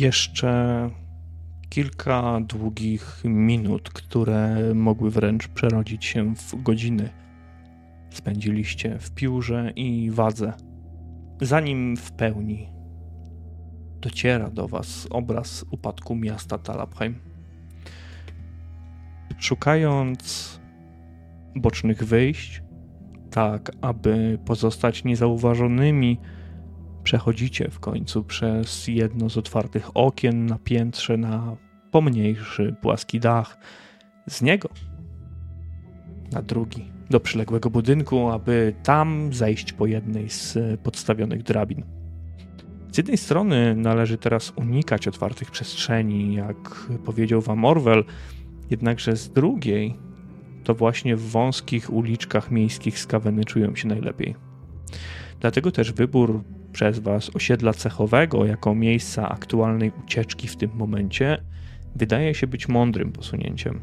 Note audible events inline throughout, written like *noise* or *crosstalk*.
Jeszcze kilka długich minut, które mogły wręcz przerodzić się w godziny. Spędziliście w piórze i wadze, zanim w pełni dociera do Was obraz upadku miasta Talabheim. Szukając bocznych wyjść, tak aby pozostać niezauważonymi, przechodzicie w końcu przez jedno z otwartych okien na piętrze na pomniejszy, płaski dach. Z niego na drugi, do przyległego budynku, aby tam zejść po jednej z podstawionych drabin. Z jednej strony należy teraz unikać otwartych przestrzeni, jak powiedział wam Orwell, jednakże z drugiej to właśnie w wąskich uliczkach miejskich skaweny czują się najlepiej. Dlatego też wybór przez Was osiedla cechowego jako miejsca aktualnej ucieczki w tym momencie wydaje się być mądrym posunięciem.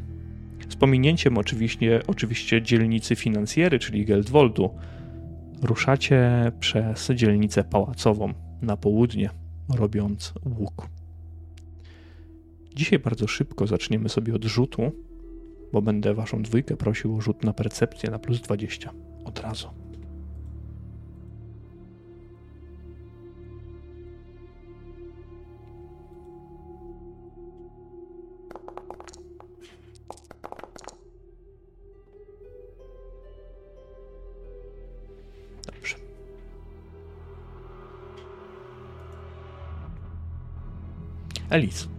Z pominięciem oczywiście, oczywiście dzielnicy finansjery, czyli Geldwoldu, ruszacie przez dzielnicę pałacową na południe, robiąc łuk. Dzisiaj bardzo szybko zaczniemy sobie od rzutu, bo będę waszą dwójkę prosił o rzut na percepcję na plus 20 od razu. Elis,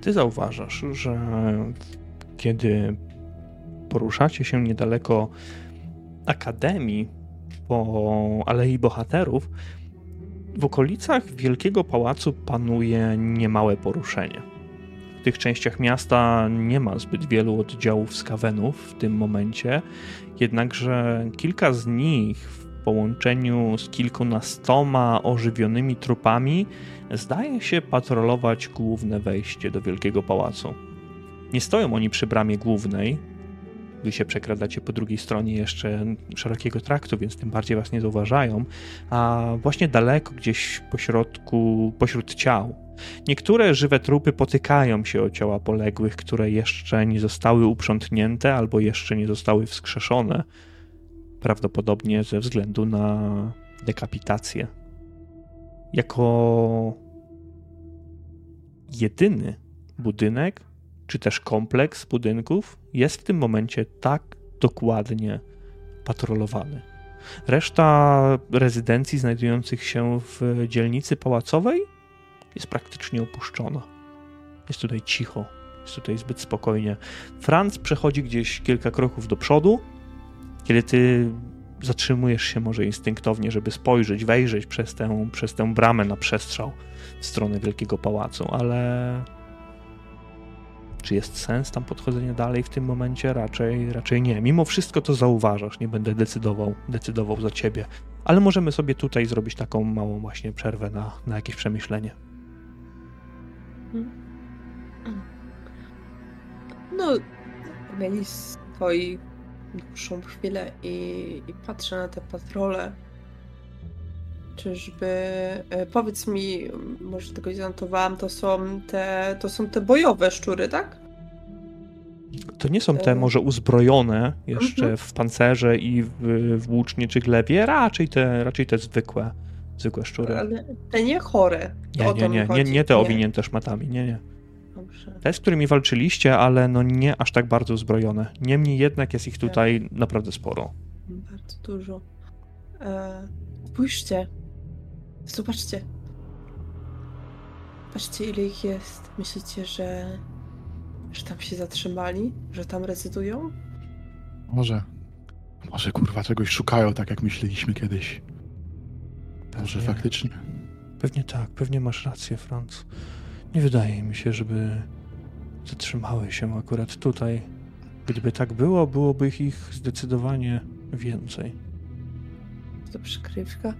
ty zauważasz, że kiedy poruszacie się niedaleko Akademii po Alei Bohaterów, w okolicach Wielkiego Pałacu panuje niemałe poruszenie. W tych częściach miasta nie ma zbyt wielu oddziałów skawenów w tym momencie, jednakże kilka z nich połączeniu z kilkunastoma ożywionymi trupami zdaje się patrolować główne wejście do Wielkiego Pałacu. Nie stoją oni przy bramie głównej, wy się przekradacie po drugiej stronie jeszcze szerokiego traktu, więc tym bardziej was nie zauważają, a właśnie daleko gdzieś pośrodku, pośród ciał. Niektóre żywe trupy potykają się o ciała poległych, które jeszcze nie zostały uprzątnięte albo jeszcze nie zostały wskrzeszone, prawdopodobnie ze względu na dekapitację. Jako jedyny budynek, czy też kompleks budynków jest w tym momencie tak dokładnie patrolowany. Reszta rezydencji znajdujących się w dzielnicy pałacowej jest praktycznie opuszczona. Jest tutaj cicho, jest tutaj zbyt spokojnie. Franz przechodzi gdzieś kilka kroków do przodu, kiedy ty zatrzymujesz się może instynktownie, żeby spojrzeć, wejrzeć przez tę, przez tę bramę na przestrzał w stronę Wielkiego Pałacu, ale czy jest sens tam podchodzenia dalej w tym momencie? Raczej, raczej nie. Mimo wszystko to zauważasz, nie będę decydował, decydował za ciebie, ale możemy sobie tutaj zrobić taką małą właśnie przerwę na, na jakieś przemyślenie. No, mieli stoi dłuższą chwilę i, i patrzę na te patrole. Czyżby. E, powiedz mi, może tego nie zanotowałam, to są te, to są te bojowe szczury, tak? To nie są te może uzbrojone jeszcze mhm. w pancerze i w, w łucznie czy glebie, raczej te, raczej te zwykłe, zwykłe szczury. Ale te nie chore. Nie, nie, nie, nie, nie te owinięte szmatami, nie, nie. Dobrze. Te, z którymi walczyliście, ale no nie aż tak bardzo uzbrojone. Niemniej jednak jest ich tutaj tak. naprawdę sporo. Bardzo dużo. E, spójrzcie. Zobaczcie. Patrzcie, ile ich jest. Myślicie, że, że tam się zatrzymali? Że tam rezydują? Może. Może kurwa czegoś szukają, tak jak myśleliśmy kiedyś. Może faktycznie. Pewnie tak, pewnie masz rację, Franz. Nie wydaje mi się, żeby zatrzymały się akurat tutaj. Gdyby tak było, byłoby ich zdecydowanie więcej. To przykrywka?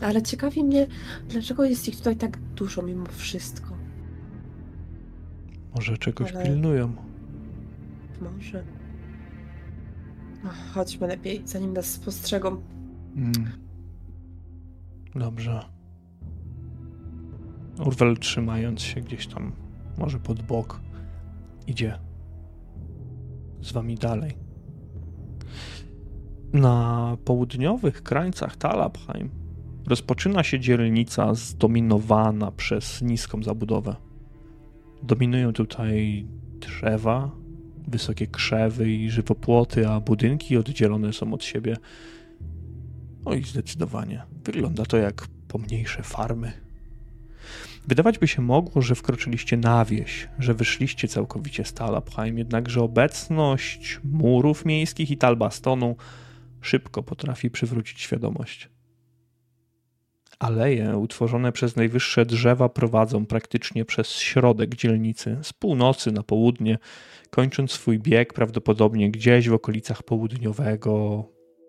Ale ciekawi mnie, dlaczego jest ich tutaj tak dużo mimo wszystko. Może czegoś Ale... pilnują. Może. No, chodźmy lepiej, zanim nas spostrzegą. Mm. Dobrze. Urwel trzymając się gdzieś tam, może pod bok, idzie z wami dalej. Na południowych krańcach Talabheim rozpoczyna się dzielnica zdominowana przez niską zabudowę. Dominują tutaj drzewa, wysokie krzewy i żywopłoty, a budynki oddzielone są od siebie. Oj, zdecydowanie. Wygląda to jak pomniejsze farmy. Wydawać by się mogło, że wkroczyliście na wieś, że wyszliście całkowicie z Talabheim, jednakże obecność murów miejskich i talbastonu szybko potrafi przywrócić świadomość. Aleje utworzone przez najwyższe drzewa prowadzą praktycznie przez środek dzielnicy, z północy na południe, kończąc swój bieg prawdopodobnie gdzieś w okolicach południowego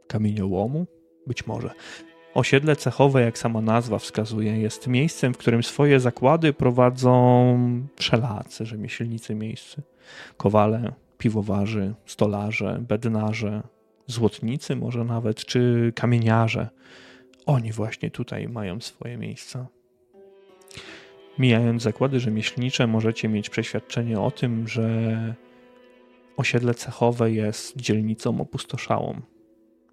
kamieniołomu, być może. Osiedle cechowe, jak sama nazwa wskazuje, jest miejscem, w którym swoje zakłady prowadzą wszelacy rzemieślnicy miejscy. Kowale, piwowarzy, stolarze, bednarze, złotnicy może nawet, czy kamieniarze. Oni właśnie tutaj mają swoje miejsca. Mijając zakłady rzemieślnicze, możecie mieć przeświadczenie o tym, że osiedle cechowe jest dzielnicą opustoszałą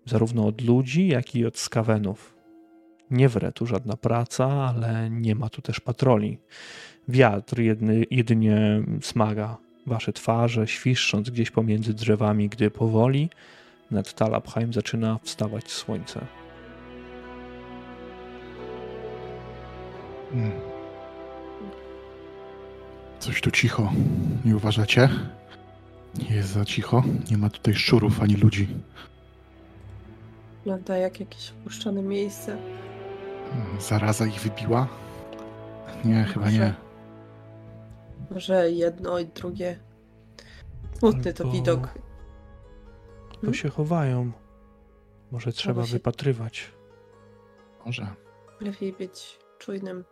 zarówno od ludzi, jak i od skawenów. Nie wre tu żadna praca, ale nie ma tu też patroli. Wiatr jedny, jedynie smaga wasze twarze, świszcząc gdzieś pomiędzy drzewami, gdy powoli nad Talabheim zaczyna wstawać słońce. Hmm. Coś tu cicho, nie uważacie? Nie jest za cicho, nie ma tutaj szczurów ani ludzi. Wygląda jak jakieś opuszczone miejsce. Zaraza ich wybiła? Nie, chyba Może. nie. Może jedno i drugie. Smutny to widok. Bo się chowają. Może trzeba się- wypatrywać. Może. Lepiej być czujnym.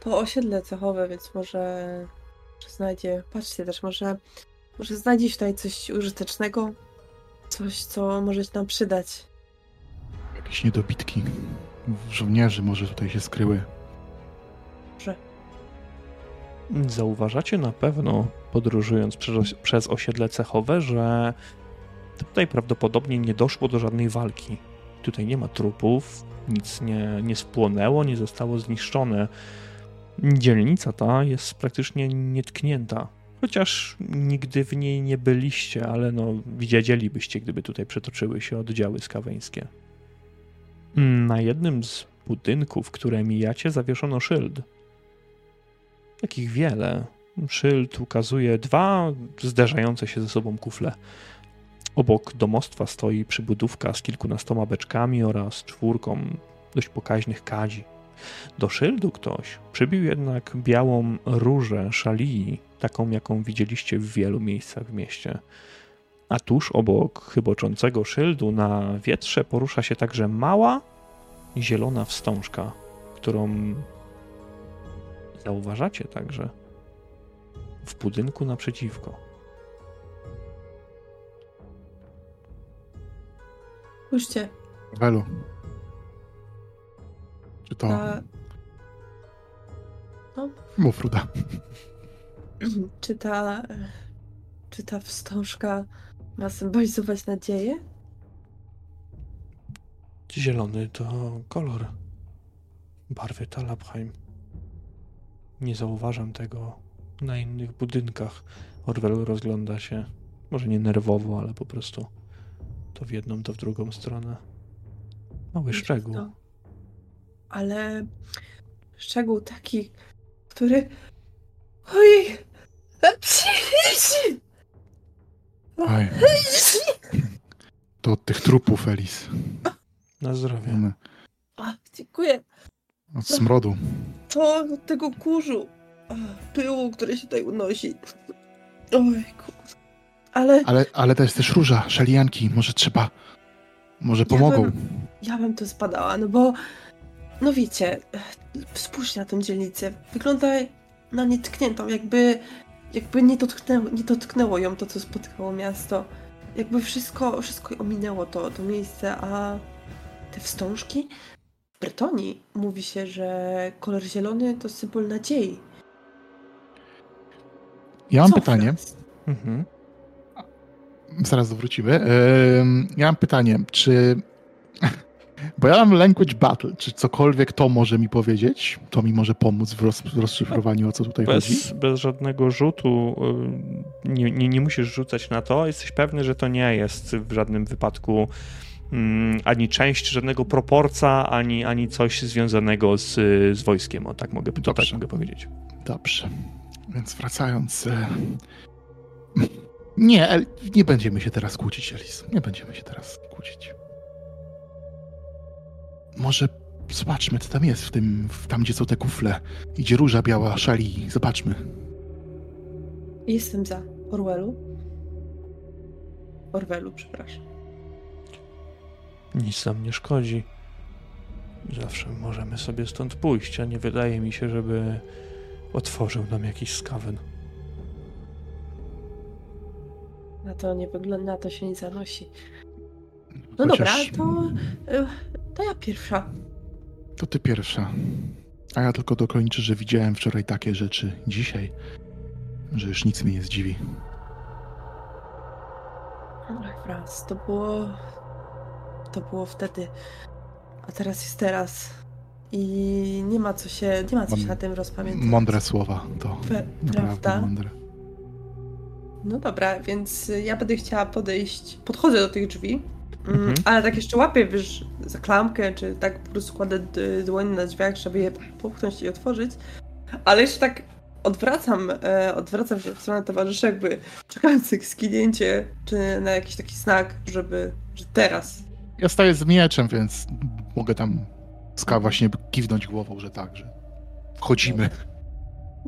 To osiedle cechowe, więc może, może znajdzie. Patrzcie też, może, może znajdzie się tutaj coś użytecznego. Coś, co może się nam przydać. Jakieś niedobitki. Żołnierzy może tutaj się skryły. Może. Zauważacie na pewno, podróżując przez, przez osiedle cechowe, że tutaj prawdopodobnie nie doszło do żadnej walki. Tutaj nie ma trupów, nic nie, nie spłonęło, nie zostało zniszczone. Dzielnica ta jest praktycznie nietknięta. Chociaż nigdy w niej nie byliście, ale no wiedzielibyście, gdyby tutaj przetoczyły się oddziały skaweńskie. Na jednym z budynków, które mijacie, zawieszono szyld. Takich wiele. Szyld ukazuje dwa zderzające się ze sobą kufle. Obok domostwa stoi przybudówka z kilkunastoma beczkami oraz czwórką dość pokaźnych kadzi. Do szyldu ktoś przybił jednak białą różę szalii, taką jaką widzieliście w wielu miejscach w mieście. A tuż obok chyboczącego szyldu na wietrze porusza się także mała, zielona wstążka, którą zauważacie także w budynku naprzeciwko. Spójrzcie, Welu. Czy to... ta, Mów, Ruda. *clears throat* czy ta, czy ta wstążka ma symbolizować nadzieję? Zielony to kolor barwy Talabheim. Nie zauważam tego na innych budynkach. Orwell rozgląda się, może nie nerwowo, ale po prostu to w jedną, to w drugą stronę. Mały szczegół. No. Ale szczegół taki, który. Oj! Oj. To od tych trupów, Elis. Na zdrowie. One A, dziękuję. Od smrodu. To od tego kurzu. Pyłu, który się tutaj unosi. Oj, kurde. Ale Ale, ale to jest też róża, szalianki. Może trzeba... Może pomogą. bym- ja bym to spadała, no bo. No wiecie, spójrz na tę dzielnicę. Wygląda na nietkniętą, jakby. Jakby nie dotknęło, nie dotknęło ją to, co spotkało miasto. Jakby wszystko, wszystko ominęło to, to miejsce, a te wstążki Bretonii mówi się, że kolor zielony to symbol nadziei. Ja mam Co, pytanie? Mhm. zaraz wrócimy. Ja mam pytanie, czy... Bo ja mam language battle, czy cokolwiek to może mi powiedzieć? To mi może pomóc w, roz, w rozszyfrowaniu, o co tutaj chodzi? Bez, bez żadnego rzutu y, nie, nie, nie musisz rzucać na to. Jesteś pewny, że to nie jest w żadnym wypadku mm, ani część żadnego proporca, ani, ani coś związanego z, z wojskiem. O tak mogę, to tak mogę powiedzieć. Dobrze. Więc wracając. e, *laughs* Nie, nie będziemy się teraz kłócić, Elis. Nie będziemy się teraz kłócić. Może zobaczmy, co tam jest w tym, w, tam gdzie są te kufle. Idzie róża biała, szali. Zobaczmy. Jestem za. Orwellu? Orwellu, przepraszam. Nic nam nie szkodzi. Zawsze możemy sobie stąd pójść, a nie wydaje mi się, żeby otworzył nam jakiś skawen. Na to nie wygląda, na to się nie zanosi. No dobra, Chociaż to, y, to ja pierwsza. To ty pierwsza. A ja tylko dokończę, że widziałem wczoraj takie rzeczy dzisiaj, że już nic mnie nie zdziwi. Franz, to było. To było wtedy. A teraz jest teraz. I nie ma co się, nie ma co się na tym rozpamiętać. Mądre słowa to. Prawda? mądre. No dobra, więc ja będę chciała podejść. Podchodzę do tych drzwi. Mm, Mhm. Ale tak jeszcze łapię, wiesz, za klamkę, czy tak po prostu kładę dłoń na drzwiach, żeby je popchnąć i otworzyć. Ale jeszcze tak odwracam, e, odwracam się w stronę towarzyszy, jakby czekających skinięcie, czy na jakiś taki znak, żeby, że teraz. Ja staję z mieczem, więc mogę tam ska właśnie kiwnąć głową, że tak, że wchodzimy.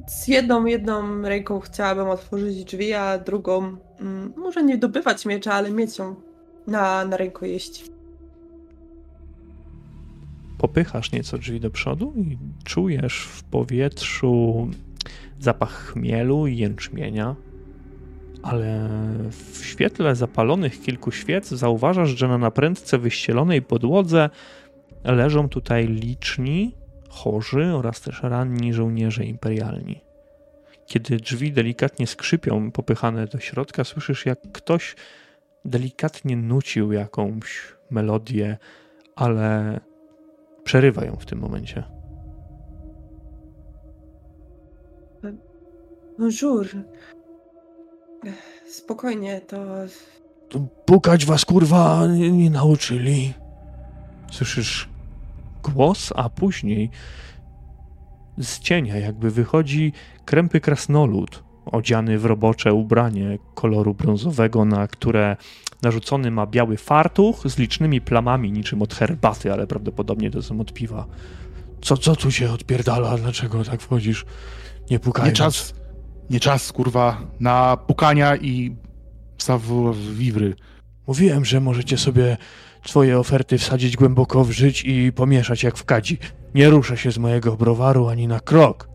Z jedną, jedną ręką chciałabym otworzyć drzwi, a drugą mm, może nie dobywać miecza, ale mieć ją na, na rękojeści. popychasz nieco drzwi do przodu i czujesz w powietrzu zapach chmielu i jęczmienia, ale w świetle zapalonych kilku świec zauważasz, że na naprędce wyścielonej podłodze leżą tutaj liczni, chorzy oraz też ranni żołnierze imperialni. Kiedy drzwi delikatnie skrzypią, popychane do środka, słyszysz, jak ktoś delikatnie nucił jakąś melodię, ale przerywa ją w tym momencie. Bonjour. Spokojnie, to Pukać was kurwa nie, nie nauczyli. Słyszysz głos, a później z cienia jakby wychodzi krępy krasnolud, odziany w robocze ubranie koloru brązowego, na które narzucony ma biały fartuch z licznymi plamami niczym od herbaty, ale prawdopodobnie to są od piwa. Co, co tu się odpierdala? Dlaczego tak wchodzisz? Nie pukaj. Nie czas, nie czas, kurwa, na pukania i savoir-vivre. Mówiłem, że możecie sobie swoje oferty wsadzić głęboko w żyć i pomieszać jak w kadzi. Nie ruszę się z mojego browaru ani na krok.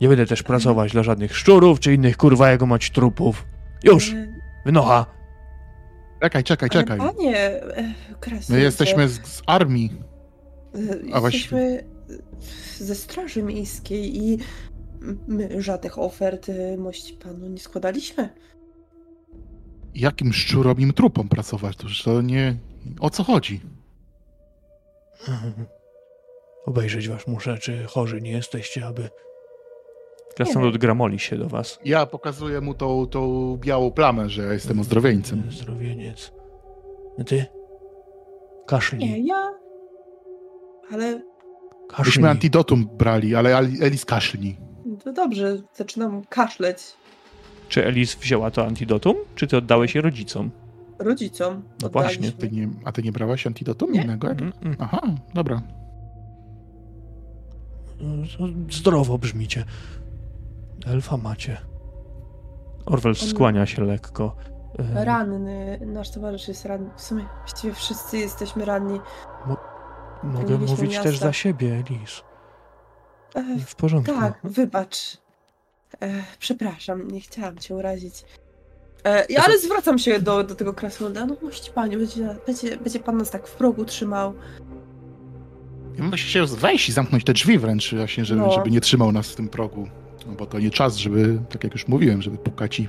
Nie będę też pracować dla żadnych szczurów czy innych kurwa jego mać trupów. Już, wynocha. Czekaj, czekaj, ale czekaj. Panie, e, My jesteśmy z, z armii. e, a Jesteśmy ze Straży Miejskiej i my żadnych ofert e, mości panu nie składaliśmy. Jakim szczurowym trupom pracować? To, to nie... O co chodzi? *laughs* Obejrzeć was muszę, czy chorzy nie jesteście, aby... Krasnolud gramoli się do was. Ja pokazuję mu tą, tą białą plamę, że ja jestem ozdrowieńcem. Zdrowieniec. A ty? Kaszlij. Nie, ja... Ale Kaszlij. Myśmy antidotum brali, ale Elis kaszlni. to dobrze, zaczynam kaszleć Czy Elis wzięła to antidotum, czy ty oddałeś je rodzicom? rodzicom. No właśnie. Ty nie, a ty nie brałaś antidotum Nie. innego? Mm, mm. Aha, dobra. Zdrowo brzmicie. Elfa macie. Orwell skłania się lekko. Ranny, nasz towarzysz jest ranny. W sumie właściwie wszyscy jesteśmy ranni. Mogę mieliśmy mówić miasta. też za siebie. E, W porządku. tak, wybacz. E, przepraszam, nie chciałam cię urazić. E, ja, ale zwracam się do, do tego krasnoluda. No mości panie, będzie, będzie, będzie pan nas tak w progu trzymał. Ja bym właśnie chciał wejść i zamknąć te drzwi wręcz, właśnie, żeby, No. żeby nie trzymał nas w tym progu. No bo to nie czas, żeby, tak jak już mówiłem, żeby pukać i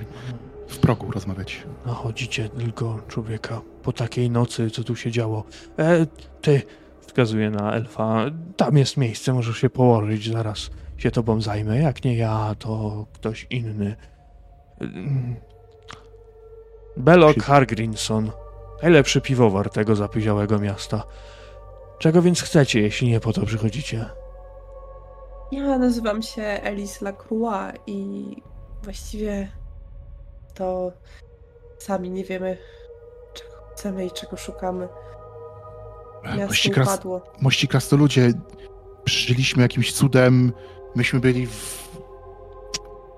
w progu rozmawiać. No chodzicie tylko człowieka po takiej nocy, co tu się działo. E, ty, wskazuje na elfa, tam jest miejsce, możesz się położyć, zaraz się tobą zajmę. Jak nie ja, to ktoś inny. Mm. Przy- Hargrinson, najlepszy piwowar tego zapyziałego miasta. Czego więc chcecie, jeśli nie po to przychodzicie? Ja nazywam się Elise Lacroix i właściwie to sami nie wiemy, czego chcemy i czego szukamy. Miasto Mości, kras, mości krasnoludzie, przeżyliśmy jakimś cudem. Myśmy byli w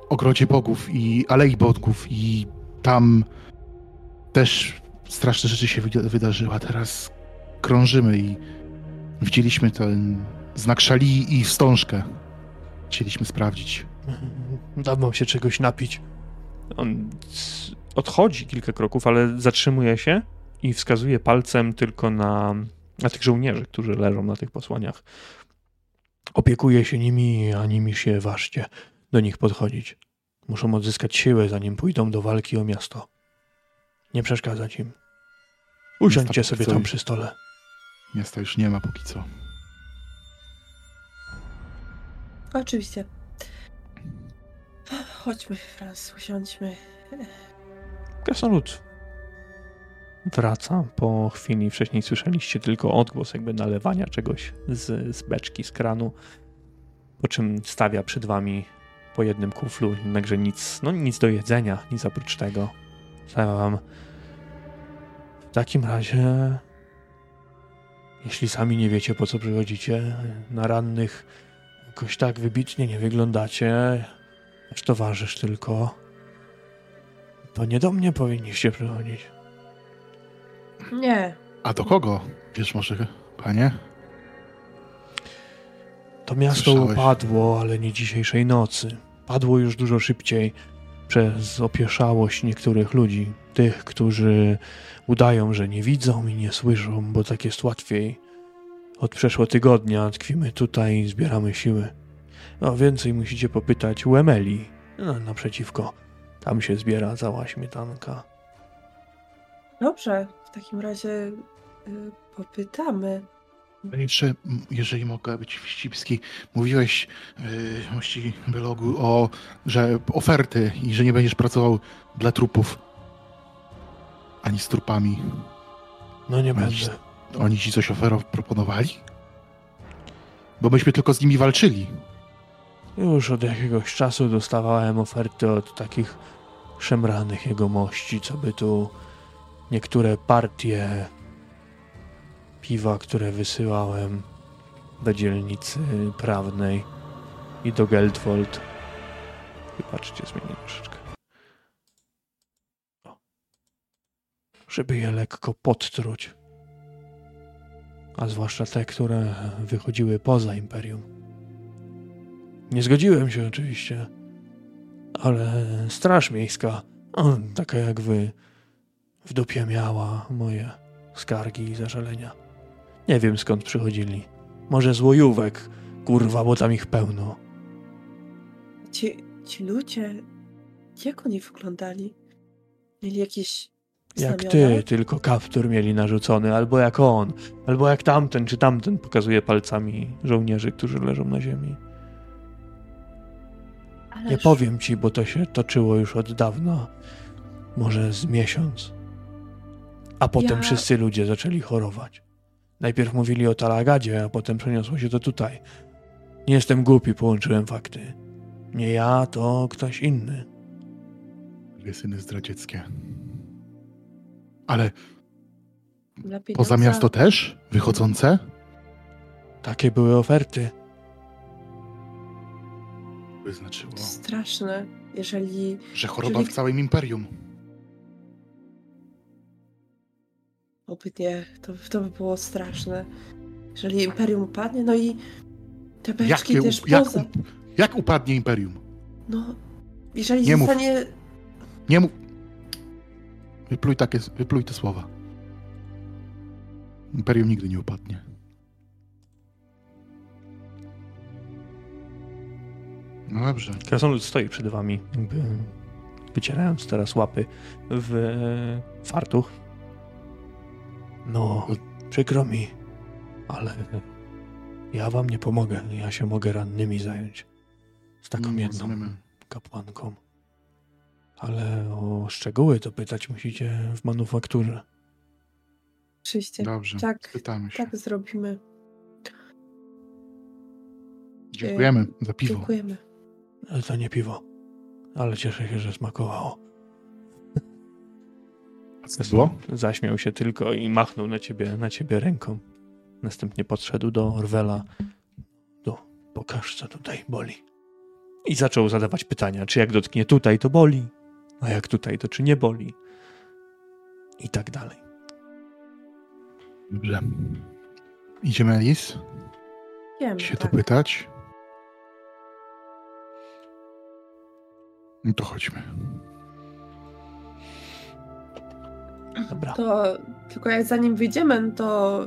ogrodzie bogów i alei bogów i tam też straszne rzeczy się wyda- wydarzyły. A teraz krążymy i widzieliśmy ten znak szali i wstążkę. Chcieliśmy sprawdzić. Dam wam się czegoś napić. On odchodzi kilka kroków, ale zatrzymuje się i wskazuje palcem tylko na, na tych żołnierzy, którzy leżą na tych posłaniach. Opiekuje się nimi, a nimi się ważcie do nich podchodzić. Muszą odzyskać siłę, zanim pójdą do walki o miasto. Nie przeszkadzać im. Usiądźcie sobie tam przy stole. Miasta już nie ma póki co. Oczywiście. Chodźmy, Franz, usiądźmy. Krasnolud wraca. Po chwili wcześniej słyszeliście tylko odgłos jakby nalewania czegoś z, z beczki, z kranu. Po czym stawia przed wami po jednym kuflu, jednakże nic, no nic do jedzenia, nic oprócz tego. Stawia wam w takim razie jeśli sami nie wiecie po co przychodzicie, na rannych jakoś tak wybitnie nie wyglądacie, nasz towarzysz tylko, to nie do mnie powinniście przychodzić. Nie, A do kogo? Wiesz może, panie? To miasto Słyszałeś? upadło, ale nie dzisiejszej nocy. Padło już dużo szybciej przez opieszałość niektórych ludzi. Tych, którzy udają, że nie widzą i nie słyszą, bo tak jest łatwiej. Od przeszło tygodnia tkwimy tutaj i zbieramy siły. No więcej musicie popytać u Emeli. No, naprzeciwko. Tam się zbiera cała śmietanka. dobrze. W takim razie y, popytamy. Jeszcze, jeżeli mogę być wścibski, mówiłeś yy, mości Belogu o, że oferty i że nie będziesz pracował dla trupów ani z trupami. No nie Masz- będę. Oni ci coś oferow proponowali? Bo myśmy tylko z nimi walczyli. Już od jakiegoś czasu dostawałem oferty od takich szemranych jegomości, co by tu niektóre partie piwa, które wysyłałem do dzielnicy prawnej i do Geldwold. Patrzcie, zmienię troszeczkę. Żeby je lekko podtruć. A zwłaszcza te, które wychodziły poza Imperium. Nie zgodziłem się oczywiście, ale Straż Miejska, taka jak wy, w dupie miała moje skargi i zażalenia. Nie wiem skąd przychodzili. Może z łojówek, kurwa, bo tam ich pełno. Ci, ci ludzie, jak oni wyglądali? Mieli jakieś Jak ty, tylko kaptur mieli narzucony, albo jak on, albo jak tamten czy tamten, pokazuje palcami żołnierzy, którzy leżą na ziemi. Nie Ależ powiem ci, bo to się toczyło już od dawna. Może z miesiąc. A potem Ja- wszyscy ludzie zaczęli chorować. Najpierw mówili o Talagadzie, a potem przeniosło się to tutaj. Nie jestem głupi, połączyłem fakty. Nie ja, to ktoś inny. Dwie syny zdradzieckie. Ale poza miasto też? Wychodzące? Takie były oferty. By znaczyło, Straszne, jeżeli że choroba Czyli- w całym imperium. oby nie, to, to by było straszne. Jeżeli Imperium upadnie, no i te beczki Jakie, też jak, poza. jak upadnie imperium? No, jeżeli Nie mów. zostanie... Nie mów. Wypluj, takie, wypluj te słowa. Imperium nigdy nie upadnie. No dobrze. Krasnolud stoi przed wami, jakby wycierając teraz łapy w e, fartuch. No, no, przykro mi, ale ja wam nie pomogę. Ja się mogę rannymi zająć. Z taką no, jedną kapłanką. Ale o szczegóły to pytać musicie w manufakturze. Oczywiście. Dobrze, Tak, pytamy się. tak zrobimy. Dziękujemy za piwo. Dziękujemy. Ale to nie piwo. Ale cieszę się, że smakowało. A co to było? Zaśmiał się tylko i machnął na ciebie, na ciebie ręką. Następnie podszedł do Orwela. Do, pokaż co tutaj boli. I zaczął zadawać pytania, czy jak dotknie tutaj, to boli, a jak tutaj, to czy nie boli. I tak dalej. Dobrze. Idziemy, Elis? Wiemy, Się to tak. pytać? No to chodźmy. Dobra. To tylko jak zanim wyjdziemy, to,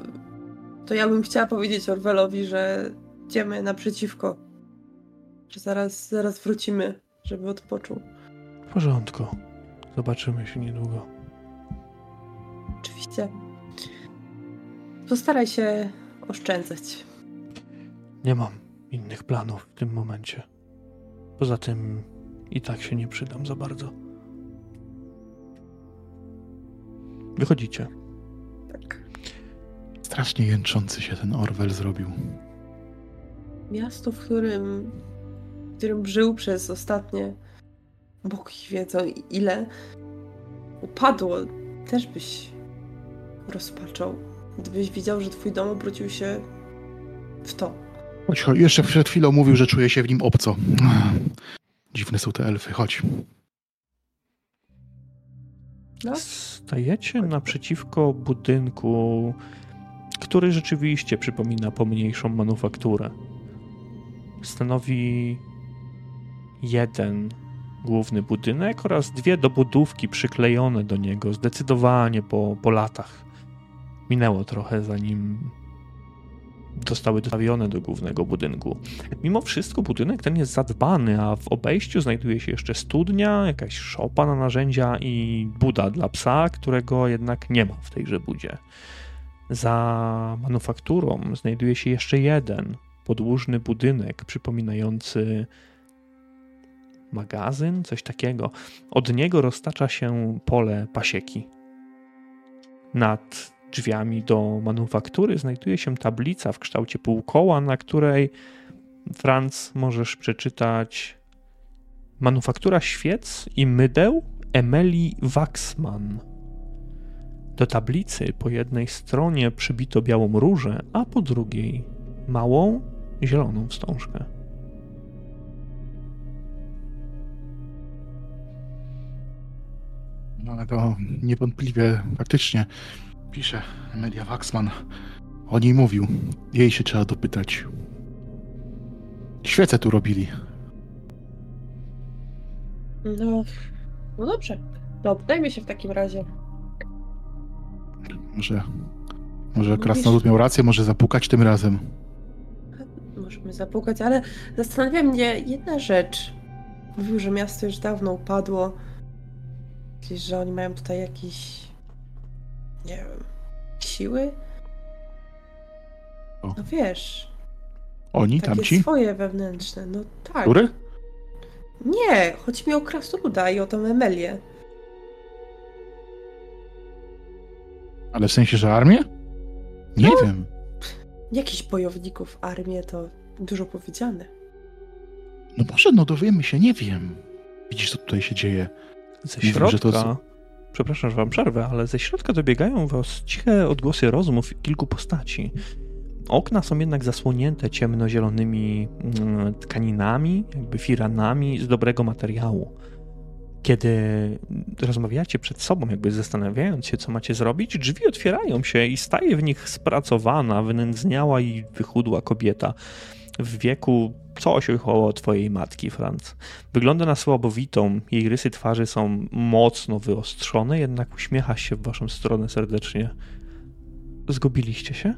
to ja bym chciała powiedzieć Orwelowi, że idziemy naprzeciwko. Że zaraz, zaraz wrócimy, żeby odpoczął. Porządku. Zobaczymy się niedługo. Oczywiście. Postaraj się oszczędzać. Nie mam innych planów w tym momencie. Poza tym i tak się nie przydam za bardzo. Wychodzicie. Tak. Strasznie jęczący się ten Orwell zrobił. Miasto, w którym, w którym żył przez ostatnie bogi wiedzą ile upadło, też byś rozpaczał. Gdybyś widział, że twój dom obrócił się w to. Chodź, chodź. Jeszcze przed chwilą mówił, że czuje się w nim obco. Dziwne są te elfy. Chodź. No. Stajecie naprzeciwko budynku, który rzeczywiście przypomina pomniejszą manufakturę. Stanowi jeden główny budynek oraz dwie dobudówki przyklejone do niego, zdecydowanie po, po latach. Minęło trochę, zanim zostały dostawione do głównego budynku. Mimo wszystko budynek ten jest zadbany, a w obejściu znajduje się jeszcze studnia, jakaś szopa na narzędzia i buda dla psa, którego jednak nie ma w tejże budzie. Za manufakturą znajduje się jeszcze jeden podłużny budynek przypominający magazyn, coś takiego. Od niego roztacza się pole pasieki. Nad drzwiami do manufaktury znajduje się tablica w kształcie półkoła, na której Franz możesz przeczytać Manufaktura świec i mydeł Emilii Waxman. Do tablicy po jednej stronie przybito białą różę, a po drugiej małą zieloną wstążkę. Ale to niewątpliwie faktycznie pisze Emilia Waxman. O niej mówił. Jej się trzeba dopytać. Świece tu robili. No, no dobrze. No, dajmy się w takim razie. Może, może krasnolud miał rację, może zapukać tym razem. Możemy zapukać, ale zastanawia mnie jedna rzecz. Mówił, że miasto już dawno upadło. Myślisz, że oni mają tutaj jakieś. Nie wiem. siły? O. No wiesz. Oni, Takie tamci? swoje wewnętrzne. No tak. Który? Nie, chodzi mi o Krasnoluda i o tą Emelię. Ale w sensie, że armię? Nie No. wiem. Jakichś bojowników, armię to dużo powiedziane. No może, no dowiemy się, nie wiem. Widzisz, co tutaj się dzieje. Ze środka, to przepraszam, że wam przerwę, ale ze środka dobiegają was ciche odgłosy rozmów kilku postaci. Okna są jednak zasłonięte ciemnozielonymi mm, tkaninami, jakby firanami z dobrego materiału. Kiedy rozmawiacie przed sobą, jakby zastanawiając się, co macie zrobić, drzwi otwierają się i staje w nich spracowana, wynędzniała i wychudła kobieta w wieku coś około twojej matki, Franz. Wygląda na słabowitą, jej rysy twarzy są mocno wyostrzone, jednak uśmiecha się w waszą stronę serdecznie. Zgubiliście się?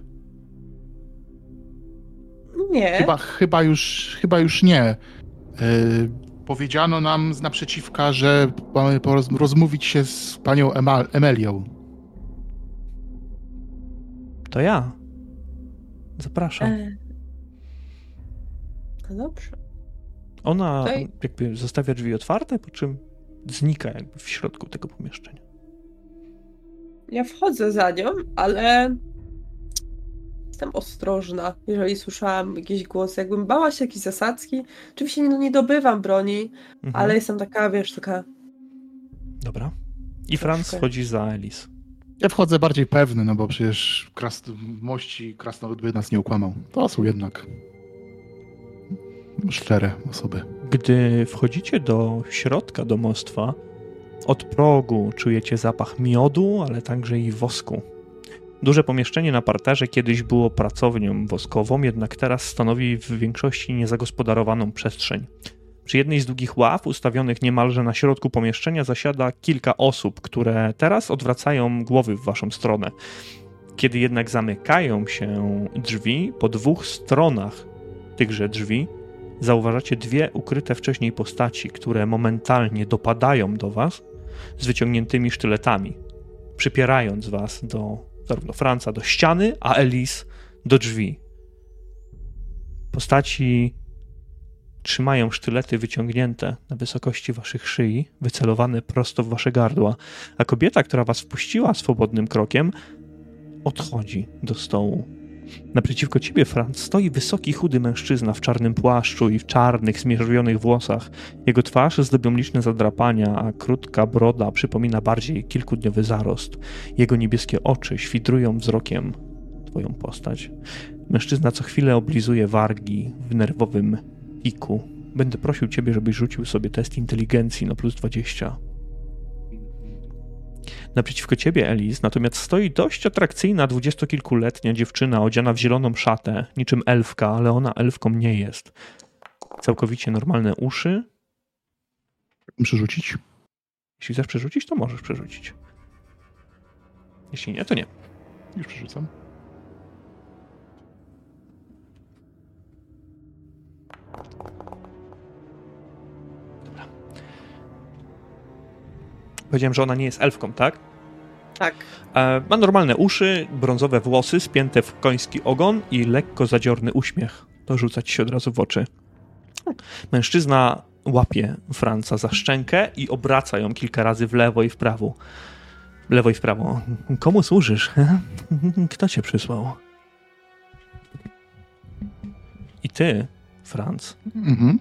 Nie. Chyba, chyba, już, chyba już nie. powiedziano nam z naprzeciwka, że mamy poroz- rozmówić się z panią Emal- Emelią. To ja. Zapraszam. E... No dobrze. Ona Okej. jakby zostawia drzwi otwarte, po czym znika jakby w środku tego pomieszczenia. Ja wchodzę za nią, ale jestem ostrożna, jeżeli słyszałam jakiś głos. Jakbym bała się jakiejś zasadzki. Oczywiście nie, nie dobywam broni, Mhm. ale jestem taka, wiesz, taka. Dobra. I Franz Troszkę. chodzi za Elis. Ja wchodzę bardziej pewny, no bo przecież kras- mości krasnolud by nas nie ukłamał. To są jednak szczere osoby. Gdy wchodzicie do środka domostwa, od progu czujecie zapach miodu, ale także i wosku. Duże pomieszczenie na parterze kiedyś było pracownią woskową, jednak teraz stanowi w większości niezagospodarowaną przestrzeń. Przy jednej z długich ław, ustawionych niemalże na środku pomieszczenia, zasiada kilka osób, które teraz odwracają głowy w waszą stronę. Kiedy jednak zamykają się drzwi, po dwóch stronach tychże drzwi zauważacie dwie ukryte wcześniej postaci, które momentalnie dopadają do was z wyciągniętymi sztyletami, przypierając was do zarówno Franca do ściany, a Elis do drzwi. Postaci trzymają sztylety wyciągnięte na wysokości waszych szyi, wycelowane prosto w wasze gardła, a kobieta, która was wpuściła swobodnym krokiem, odchodzi do stołu. Naprzeciwko ciebie, Franz, stoi wysoki, chudy mężczyzna w czarnym płaszczu i w czarnych, zmierzwionych włosach. Jego twarz zdobią liczne zadrapania, a krótka broda przypomina bardziej kilkudniowy zarost. Jego niebieskie oczy świdrują wzrokiem twoją postać. Mężczyzna co chwilę oblizuje wargi w nerwowym piku. Będę prosił ciebie, żebyś rzucił sobie test inteligencji na plus 20. Naprzeciwko ciebie, Elis, natomiast stoi dość atrakcyjna dwudziestokilkuletnia dziewczyna odziana w zieloną szatę, niczym elfka, ale ona elfką nie jest. Całkowicie normalne uszy. Muszę rzucić? Jeśli chcesz przerzucić, to możesz przerzucić. Jeśli nie, to nie. Już przerzucam. Powiedziałem, że ona nie jest elfką, tak? Tak. E, ma normalne uszy, brązowe włosy, spięte w koński ogon i lekko zadziorny uśmiech. To rzuca ci się od razu w oczy. Mężczyzna łapie Franca za szczękę i obraca ją kilka razy w lewo i w prawo. W lewo i w prawo. Komu służysz? *laughs* Kto cię przysłał? I ty, Franc, Mhm.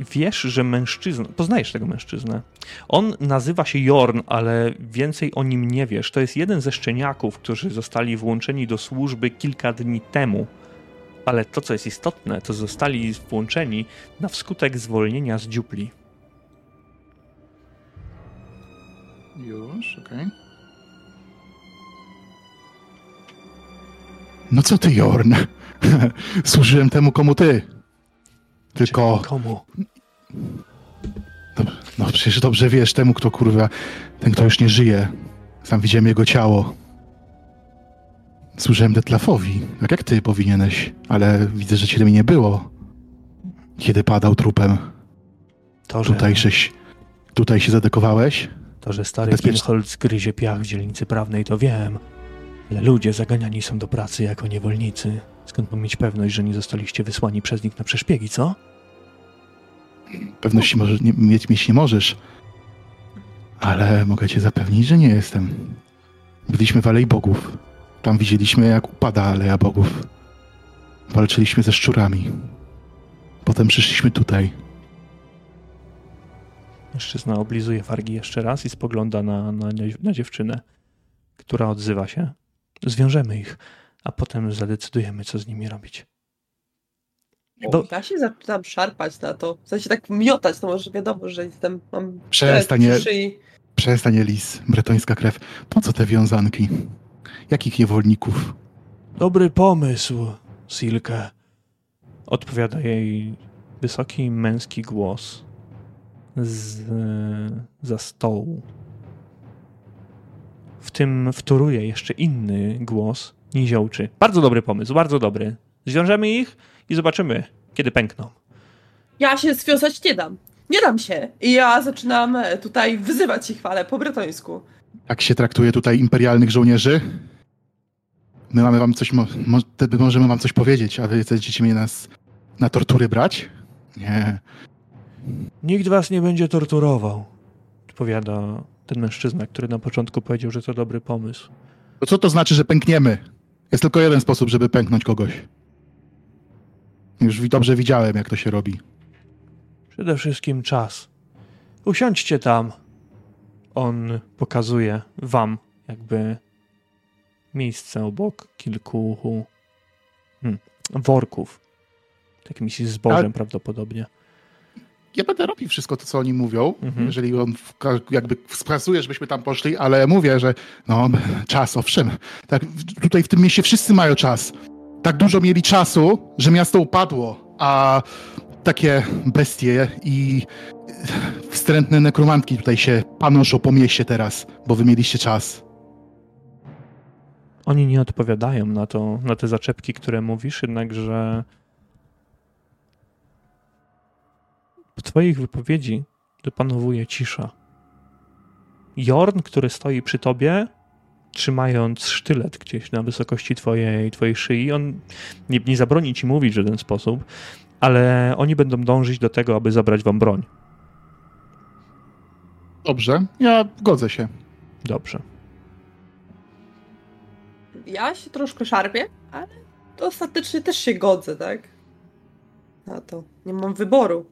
Wiesz, że mężczyzna. Poznajesz tego mężczyznę. On nazywa się Jorn, ale więcej o nim nie wiesz. To jest jeden ze szczeniaków, którzy zostali włączeni do służby kilka dni temu. Ale to, co jest istotne, to zostali włączeni na wskutek zwolnienia z dziupli. Już, okej. No co ty, Jorn? *laughs* Służyłem temu, komu ty. Tylko, Komu? no przecież dobrze wiesz, temu, kto kurwa, ten, kto już nie żyje. Sam widziałem jego ciało. Służyłem Detlafowi, tak jak ty powinieneś, ale widzę, że ciebie nie było, kiedy padał trupem. To, że, Tutaj, żeś, tutaj się zadekowałeś? to, że stary Bezpiecznie. Kinholz gryzie piach w dzielnicy prawnej, to wiem. Ale ludzie zaganiani są do pracy jako niewolnicy. Skąd mam mieć pewność, że nie zostaliście wysłani przez nich na przeszpiegi, co? Pewności może, nie, mieć, mieć nie możesz. Ale mogę cię zapewnić, że nie jestem. Byliśmy w Alei Bogów. Tam widzieliśmy, jak upada Aleja Bogów. Walczyliśmy ze szczurami. Potem przyszliśmy tutaj. Mężczyzna oblizuje wargi jeszcze raz i spogląda na, na, na dziewczynę, która odzywa się. Zwiążemy ich, a potem zadecydujemy, co z nimi robić. Bo- Ja się zaczynam szarpać na to. W sensie tak miotać, to może wiadomo, że jestem. Mam Przestań, szyi. Przestań, Elis. Bretońska krew. Po co te wiązanki? Jakich niewolników? Dobry pomysł, Silke. Odpowiada jej wysoki męski głos z za stołu. W tym wtóruje jeszcze inny głos, niziołczy. Bardzo dobry pomysł, bardzo dobry. Zwiążemy ich i zobaczymy, kiedy pękną. Ja się związać nie dam. Nie dam się. I ja zaczynam e, tutaj wyzywać ich chwalę po bretońsku. Tak się traktuje tutaj imperialnych żołnierzy? My mamy wam coś, mo, mo, wtedy możemy wam coś powiedzieć, a wy chcecie mnie nas na tortury brać? Nie. Nikt was nie będzie torturował, odpowiada ten mężczyzna, który na początku powiedział, że to dobry pomysł. To co to znaczy, że pękniemy? Jest tylko jeden sposób, żeby pęknąć kogoś. Już dobrze widziałem, jak to się robi. Przede wszystkim czas. Usiądźcie tam. On pokazuje wam jakby miejsce obok kilku hmm, worków. Jakimś zbożem Ale- prawdopodobnie. Ja będę robił wszystko to, co oni mówią, Mhm. jeżeli on wka- jakby wskazuje, żebyśmy tam poszli, ale mówię, że no, czas, owszem. Tak, w- tutaj w tym mieście wszyscy mają czas. Tak dużo mieli czasu, że miasto upadło, a takie bestie i wstrętne nekromantki tutaj się panoszą po mieście teraz, bo wy mieliście czas. Oni nie odpowiadają na to, na te zaczepki, które mówisz, jednakże w twoich wypowiedzi dopanowuje cisza. Jorn, który stoi przy tobie, trzymając sztylet gdzieś na wysokości twojej, twojej szyi, on nie, nie zabroni ci mówić w żaden sposób, ale oni będą dążyć do tego, aby zabrać wam broń. Dobrze, ja godzę się. Dobrze. Ja się troszkę szarpię, ale to ostatecznie też się godzę, tak? Na to. Nie mam wyboru.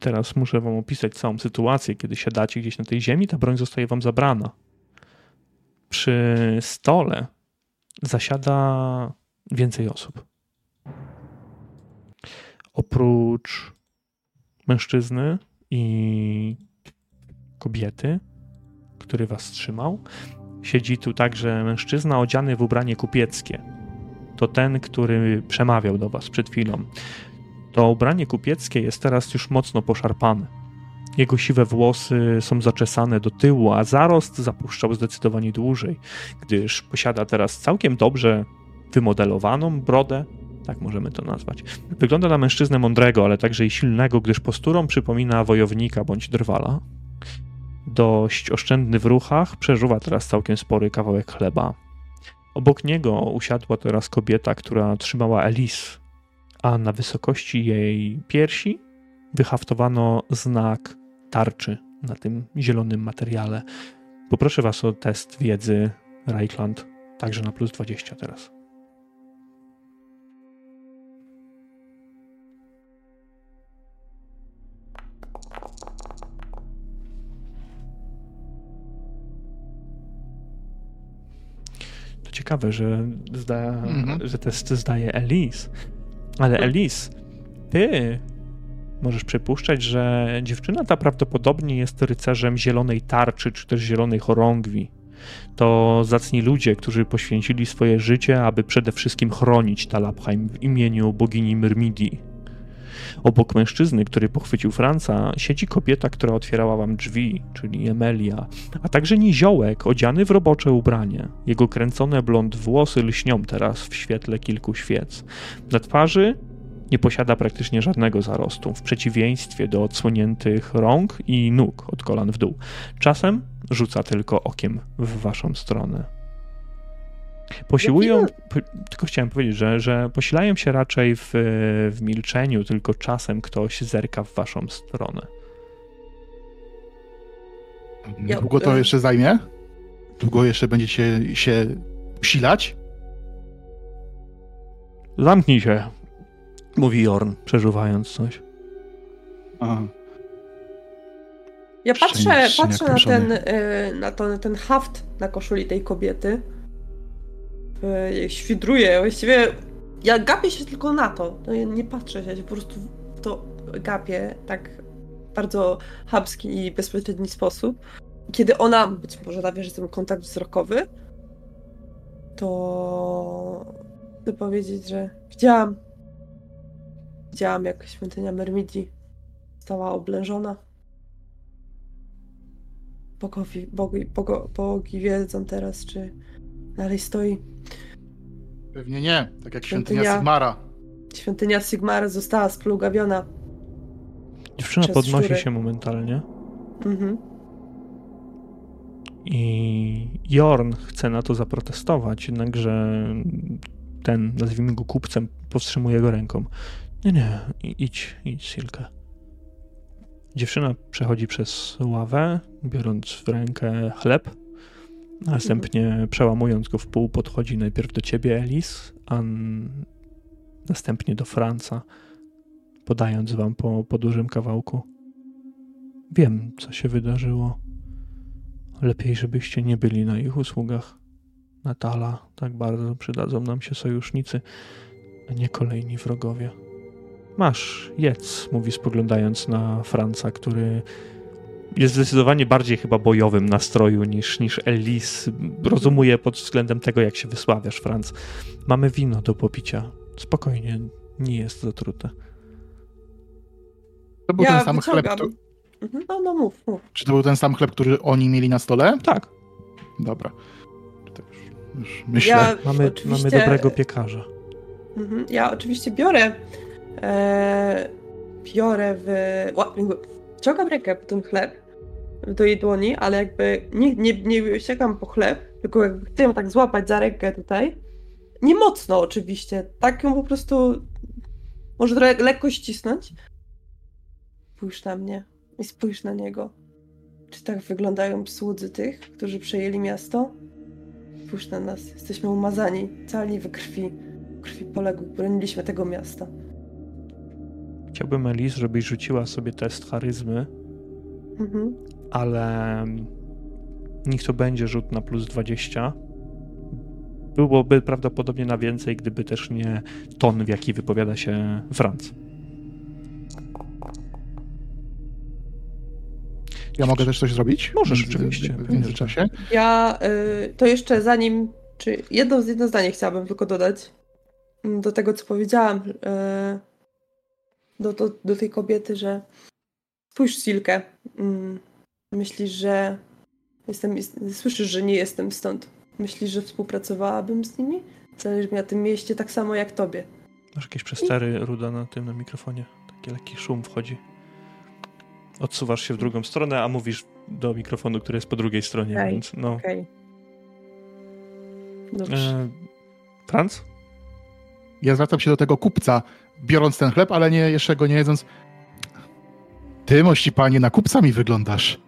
Teraz muszę wam opisać całą sytuację, kiedy siadacie gdzieś na tej ziemi, ta broń zostaje wam zabrana. Przy stole zasiada więcej osób. Oprócz mężczyzny i kobiety, który was trzymał, siedzi tu także mężczyzna odziany w ubranie kupieckie. To ten, który przemawiał do was przed chwilą. To ubranie kupieckie jest teraz już mocno poszarpane. Jego siwe włosy są zaczesane do tyłu, a zarost zapuszczał zdecydowanie dłużej, gdyż posiada teraz całkiem dobrze wymodelowaną brodę, tak możemy to nazwać. Wygląda na mężczyznę mądrego, ale także i silnego, gdyż posturą przypomina wojownika bądź drwala. Dość oszczędny w ruchach, przeżuwa teraz całkiem spory kawałek chleba. Obok niego usiadła teraz kobieta, która trzymała Elis, a na wysokości jej piersi wyhaftowano znak tarczy na tym zielonym materiale. Poproszę was o test wiedzy Reichland, także na plus 20 teraz. To ciekawe, że, zda, Mhm. że test zdaje Elise. Ale Elise, ty możesz przypuszczać, że dziewczyna ta prawdopodobnie jest rycerzem zielonej tarczy, czy też zielonej chorągwi. To zacni ludzie, którzy poświęcili swoje życie, aby przede wszystkim chronić Talabheim w imieniu bogini Myrmidii. Obok mężczyzny, który pochwycił Franca, siedzi kobieta, która otwierała wam drzwi, czyli Emelia, a także niziołek odziany w robocze ubranie. Jego kręcone blond włosy lśnią teraz w świetle kilku świec. Na twarzy nie posiada praktycznie żadnego zarostu, w przeciwieństwie do odsłoniętych rąk i nóg od kolan w dół. Czasem rzuca tylko okiem w waszą stronę. Posiłują, po, tylko chciałem powiedzieć, że, że posilają się raczej w, w milczeniu, tylko czasem ktoś zerka w waszą stronę. Ja- Długo to e- jeszcze zajmie? Długo jeszcze będziecie się usilać? Zamknij się, mówi Jorn, przeżuwając coś. Aha. Ja patrzę, patrzę na ten, y, na, to, na ten haft na koszuli tej kobiety. Y, Świdruję, właściwie ja gapię się tylko na to. No, nie patrzę się, ja się po prostu w to gapię tak bardzo chamski i bezpośredni sposób. Kiedy ona, być może nawiąże ten kontakt wzrokowy, to chcę powiedzieć, że widziałam widziałam jak świątynia Mermidii została oblężona. Bogowie, bogi, bogo, bogi wiedzą teraz, czy dalej stoi. Pewnie nie, tak jak świątynia Świątynia- Sigmara. Świątynia Sigmar została splugawiona. Dziewczyna Przez podnosi szczury. się momentalnie Mhm. i Jorn chce na to zaprotestować, jednakże ten, nazwijmy go kupcem, powstrzymuje go ręką. Nie, nie, idź, idź, Silke. Dziewczyna przechodzi przez ławę, biorąc w rękę chleb. Następnie przełamując go w pół, podchodzi najpierw do ciebie, Elis, a następnie do Franca, podając wam po, po dużym kawałku. Wiem, co się wydarzyło. Lepiej, żebyście nie byli na ich usługach. Natala, tak bardzo przydadzą nam się sojusznicy, a nie kolejni wrogowie. Masz, jedz, mówi spoglądając na Franca, który jest zdecydowanie bardziej chyba bojowym nastroju niż, niż Elis. Rozumuje pod względem tego, jak się wysławiasz, Franc. Mamy wino do popicia. Spokojnie, nie jest zatrute. To był Ja ten sam chleb, wyciągam. tu- Mhm. No, no mów, mów. czy to był ten sam chleb, który oni mieli na stole? Tak, Dobra. To już, już myślę. Ja mamy, oczywiście, mamy dobrego piekarza. Mhm. Ja oczywiście biorę. E, biorę w. Ciągam rękę po ten chleb do jej dłoni, ale jakby nie, nie, nie sięgam po chleb, tylko jakby chcę ją tak złapać za rękę tutaj. Nie mocno oczywiście, tak ją po prostu może trochę lekko ścisnąć. Spójrz na mnie i spójrz na niego. Czy tak wyglądają słudzy tych, którzy przejęli miasto? Spójrz na nas, jesteśmy umazani, cali we krwi. Krwi poległych, broniliśmy tego miasta. Chciałbym, Elis, żebyś rzuciła sobie test charyzmy, Mhm. ale niech to będzie rzut na plus 20. Byłoby prawdopodobnie na więcej, gdyby też nie ton, w jaki wypowiada się Franc. Ja mogę też coś zrobić? Możesz, w- oczywiście, w międzyczasie? Ja y, to jeszcze zanim, czy jedno, jedno zdanie chciałabym tylko dodać mm, do tego, co powiedziałam y, do, do, do tej kobiety, że spójrz Silkę, mm, myślisz, że jestem, jest, słyszysz, że nie jestem stąd. Myślisz, że współpracowałabym z nimi? Zależy mi na tym mieście tak samo jak tobie. Masz jakieś przestery, Ruda, na tym, na mikrofonie? Taki lekki szum wchodzi. Odsuwasz się w drugą stronę, a mówisz do mikrofonu, który jest po drugiej stronie, Okej. więc no. Okej. Dobrze. E? Ja zwracam się do tego kupca, biorąc ten chleb, ale nie, jeszcze go nie jedząc. Ty, mości panie, na kupca mi wyglądasz.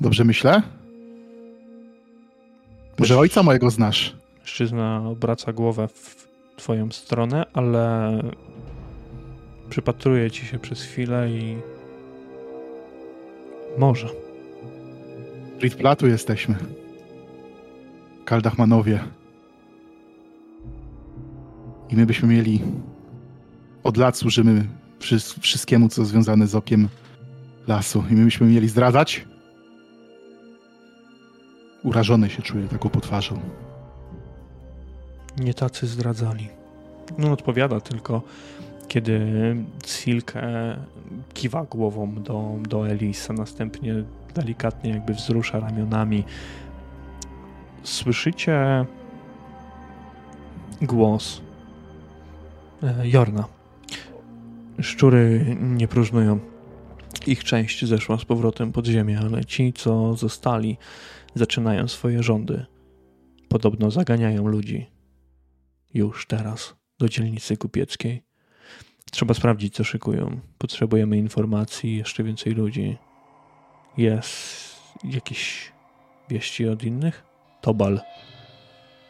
Dobrze myślę? Może ojca mojego znasz? Mężczyzna obraca głowę w twoją stronę, ale przypatruje ci się przez chwilę i może. Platu jesteśmy. Kaldachmanowie. I my byśmy mieli... Od lat służymy wszy- wszystkiemu, co związane z okiem lasu. I my byśmy mieli zdradzać? Urażony się czuję taką potwarzą. Nie tacy zdradzali. No odpowiada tylko, kiedy Silke kiwa głową do, do Elisa, następnie delikatnie jakby wzrusza ramionami. Słyszycie głos Jorna. Szczury nie próżnują. Ich część zeszła z powrotem pod ziemię, ale ci, co zostali, zaczynają swoje rządy. Podobno zaganiają ludzi już teraz do dzielnicy kupieckiej. Trzeba sprawdzić, co szykują. Potrzebujemy informacji, jeszcze więcej ludzi. Jest jakieś wieści od innych? Tobal.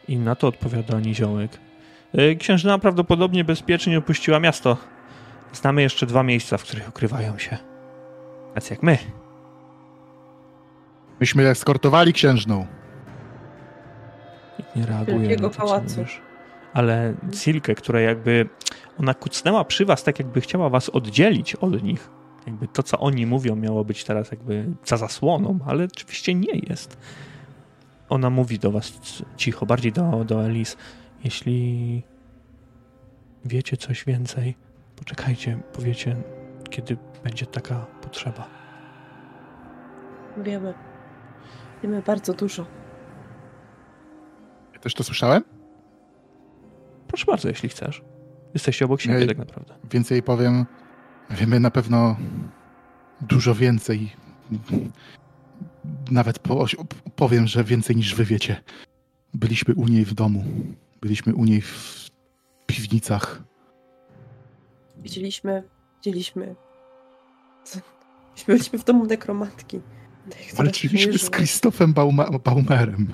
I na to odpowiada Niziołek. E, Księżna prawdopodobnie bezpiecznie opuściła miasto. Znamy jeszcze dwa miejsca, w których ukrywają się. Tacy jak my. Myśmy eskortowali księżną. Nie reaguje Wielkiego na to, co pałacu. mówisz. Ale Silke, która jakby ona kucnęła przy was, tak jakby chciała was oddzielić od nich. Jakby to, co oni mówią, miało być teraz jakby za zasłoną, ale oczywiście nie jest. Ona mówi do was cicho, bardziej do, do Elis. Jeśli wiecie coś więcej, poczekajcie, powiecie, kiedy będzie taka potrzeba. Wiemy. Wiemy bardzo dużo. Ja też to słyszałem? Proszę bardzo, jeśli chcesz. Jesteście obok siebie Ej. tak naprawdę. Więcej powiem. Wiemy na pewno dużo więcej. Nawet po, powiem, że więcej niż wy wiecie. Byliśmy u niej w domu. Byliśmy u niej w piwnicach. Widzieliśmy, widzieliśmy. Byliśmy w domu nekromantki. Walczyliśmy z Krzysztofem Bauma Baumerem.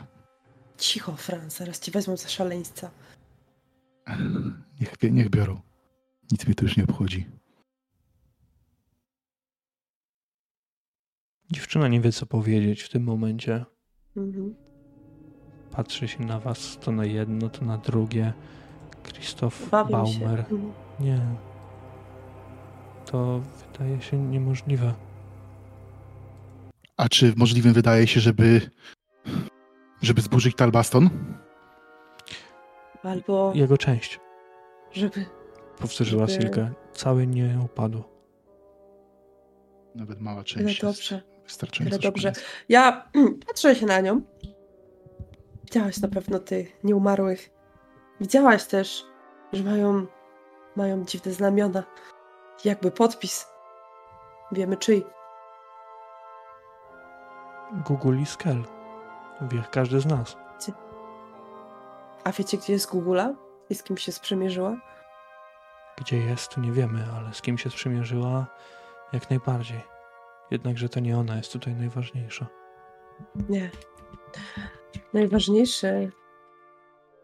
Cicho, Fran, zaraz ci wezmą za szaleńca. Niech, niech biorą. Nic mnie to już nie obchodzi. Dziewczyna nie wie, co powiedzieć w tym momencie. Mhm. Patrzy się na was, to na jedno, to na drugie. Krzysztof Bawię Baumer. Się. Mhm. Nie. To wydaje się niemożliwe. A czy możliwym wydaje się, żeby żeby zburzyć Talbaston? Albo Jego część, żeby powtórzyła Żeby- Silke. Cały nie upadł. Nawet mała część jest dobrze. wystarczająco Tyle dobrze. Ja *clears throat* patrzę się na nią. Widziałaś na pewno tych nieumarłych. Widziałaś też, że mają, mają dziwne znamiona. Jakby podpis. Wiemy czyj. Google i Skel. Wie każdy z nas. A wiecie, gdzie jest Gugula? I z kim się sprzymierzyła? Gdzie jest, nie wiemy, ale z kim się sprzymierzyła, jak najbardziej. Jednakże to nie ona jest tutaj najważniejsza. Nie. Najważniejsze.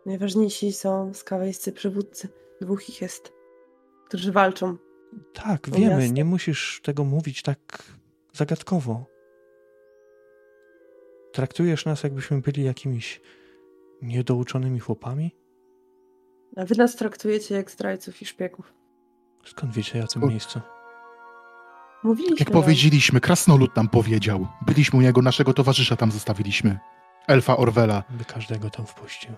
Najważniejsi są skawejscy przywódcy. Dwóch ich jest, którzy walczą. Tak, wiemy, jasne. nie musisz tego mówić tak zagadkowo. Traktujesz nas, jakbyśmy byli jakimiś niedouczonymi chłopami? A wy nas traktujecie jak zdrajców i szpiegów. Skąd wiecie o tym O- miejscu? Mówiliśmy. Jak powiedzieliśmy, krasnolud nam powiedział. Byliśmy u niego, naszego towarzysza tam zostawiliśmy. Elfa Orwela. By każdego tam wpuścił.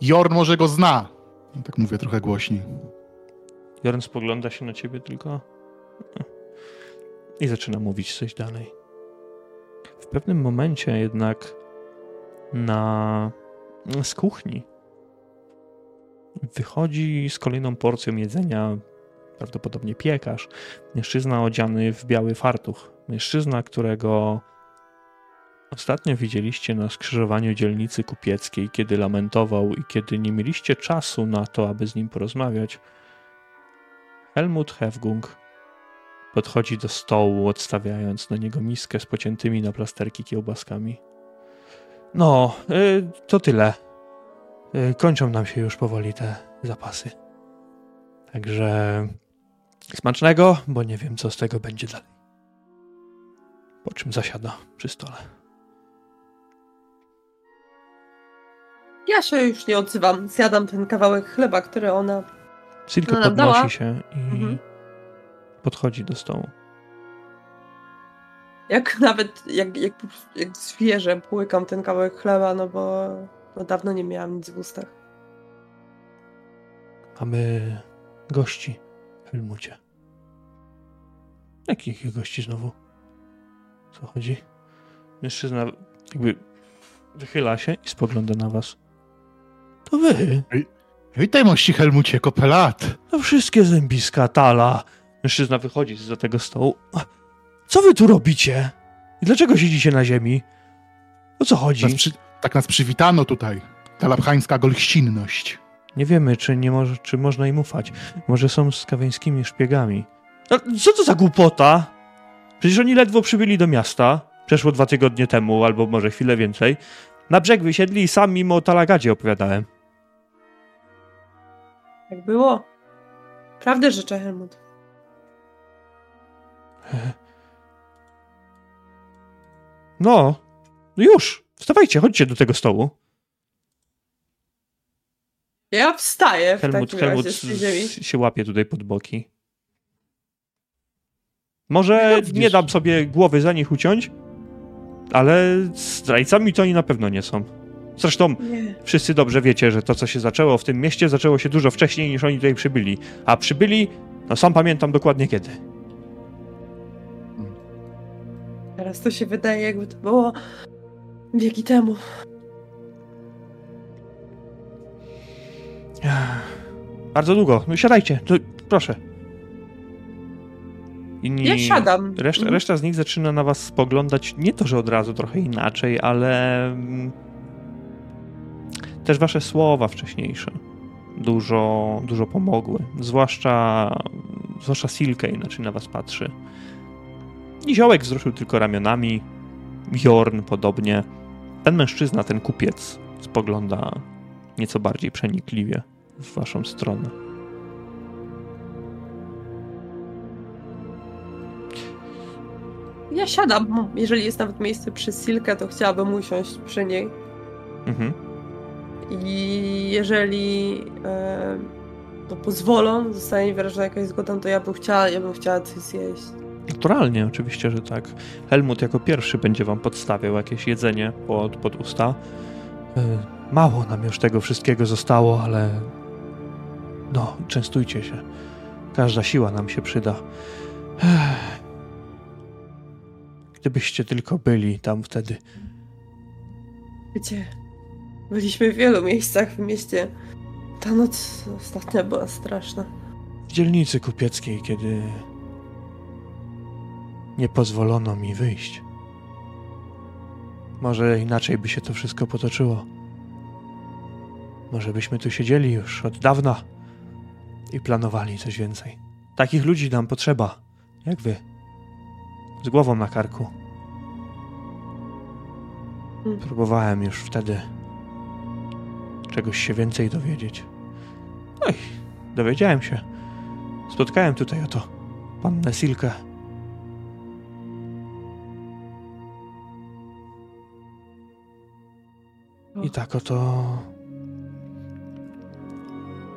Jorn może go zna. Tak mówię trochę głośniej. Jorn spogląda się na ciebie tylko *laughs* i zaczyna mówić coś dalej. W pewnym momencie jednak na z kuchni wychodzi z kolejną porcją jedzenia, prawdopodobnie piekarz, mężczyzna odziany w biały fartuch. Mężczyzna, którego ostatnio widzieliście na skrzyżowaniu dzielnicy kupieckiej, kiedy lamentował i kiedy nie mieliście czasu na to, aby z nim porozmawiać. Helmut Hefgung podchodzi do stołu, odstawiając na niego miskę z pociętymi na plasterki kiełbaskami. No, y, to tyle. Y, kończą nam się już powoli te zapasy. Także smacznego, bo nie wiem, co z tego będzie dalej. Po czym zasiada przy stole. Ja się już nie odzywam. Zjadam ten kawałek chleba, który ona. Silke No, dała. podnosi się i Mhm. podchodzi do stołu. Jak nawet, jak, jak, jak zwierzę, płykam ten kawałek chleba, no bo no dawno nie miałam nic w ustach. Mamy gości w Helmucie. Jakich gości znowu? Co chodzi? Mężczyzna jakby wychyla się i spogląda na was. To wy! Witaj, mości Helmucie, kopelat. To wszystkie zębiska Tala. Mężczyzna wychodzi za tego stołu. Co wy tu robicie? I dlaczego siedzicie na ziemi? O co chodzi? Nas przy... Tak nas przywitano tutaj. Ta labchańska golścinność. Nie wiemy, czy, nie może, czy można im ufać. Może są skaweńskimi szpiegami. A co to za głupota? Przecież oni ledwo przybyli do miasta. Przeszło dwa tygodnie temu, albo może chwilę więcej. Na brzeg wysiedli i sam mimo o Talagadzie opowiadałem. Jak było? Prawdę życzę, Helmut. No, *laughs* no już. Wstawajcie, chodźcie do tego stołu. Ja wstaję w Helmut, takim Helmut razie z ziemi. się łapie tutaj pod boki. Może No, nie dam sobie głowy za nich uciąć, ale zdrajcami to oni na pewno nie są. Zresztą Nie. wszyscy dobrze wiecie, że to, co się zaczęło w tym mieście, zaczęło się dużo wcześniej niż oni tutaj przybyli. A przybyli, no sam pamiętam dokładnie kiedy. Teraz to się wydaje, jakby to było wieki temu. Bardzo długo. No siadajcie, to proszę. Inni, Ja siadam. Reszta, reszta z nich zaczyna na was spoglądać nie to, że od razu trochę inaczej, ale mm, też wasze słowa wcześniejsze dużo, dużo pomogły. Zwłaszcza, zwłaszcza Silke inaczej na was patrzy. Niziołek wzruszył tylko ramionami, Jorn podobnie. Ten mężczyzna, ten kupiec spogląda nieco bardziej przenikliwie w waszą stronę. Ja siadam. Jeżeli jest nawet miejsce przy Silkę, to chciałabym usiąść przy niej. Mhm. I jeżeli e, to pozwolą, zostanie wyrażona jakaś zgoda, to ja bym chciała, ja bym chciała coś zjeść. Naturalnie, oczywiście, że tak. Helmut jako pierwszy będzie wam podstawiał jakieś jedzenie pod, pod usta. Y, Mało nam już tego wszystkiego zostało, ale no, częstujcie się. Każda siła nam się przyda. Gdybyście tylko byli tam wtedy. Gdzie? Byliśmy w wielu miejscach w mieście. Ta noc ostatnia była straszna. W dzielnicy kupieckiej, kiedy nie pozwolono mi wyjść. Może inaczej by się to wszystko potoczyło. Może byśmy tu siedzieli już od dawna i planowali coś więcej. Takich ludzi nam potrzeba, jak wy. Z głową na karku. Hmm. Próbowałem już wtedy czegoś się więcej dowiedzieć. No i dowiedziałem się. Spotkałem tutaj oto pannę Silkę. I tak oto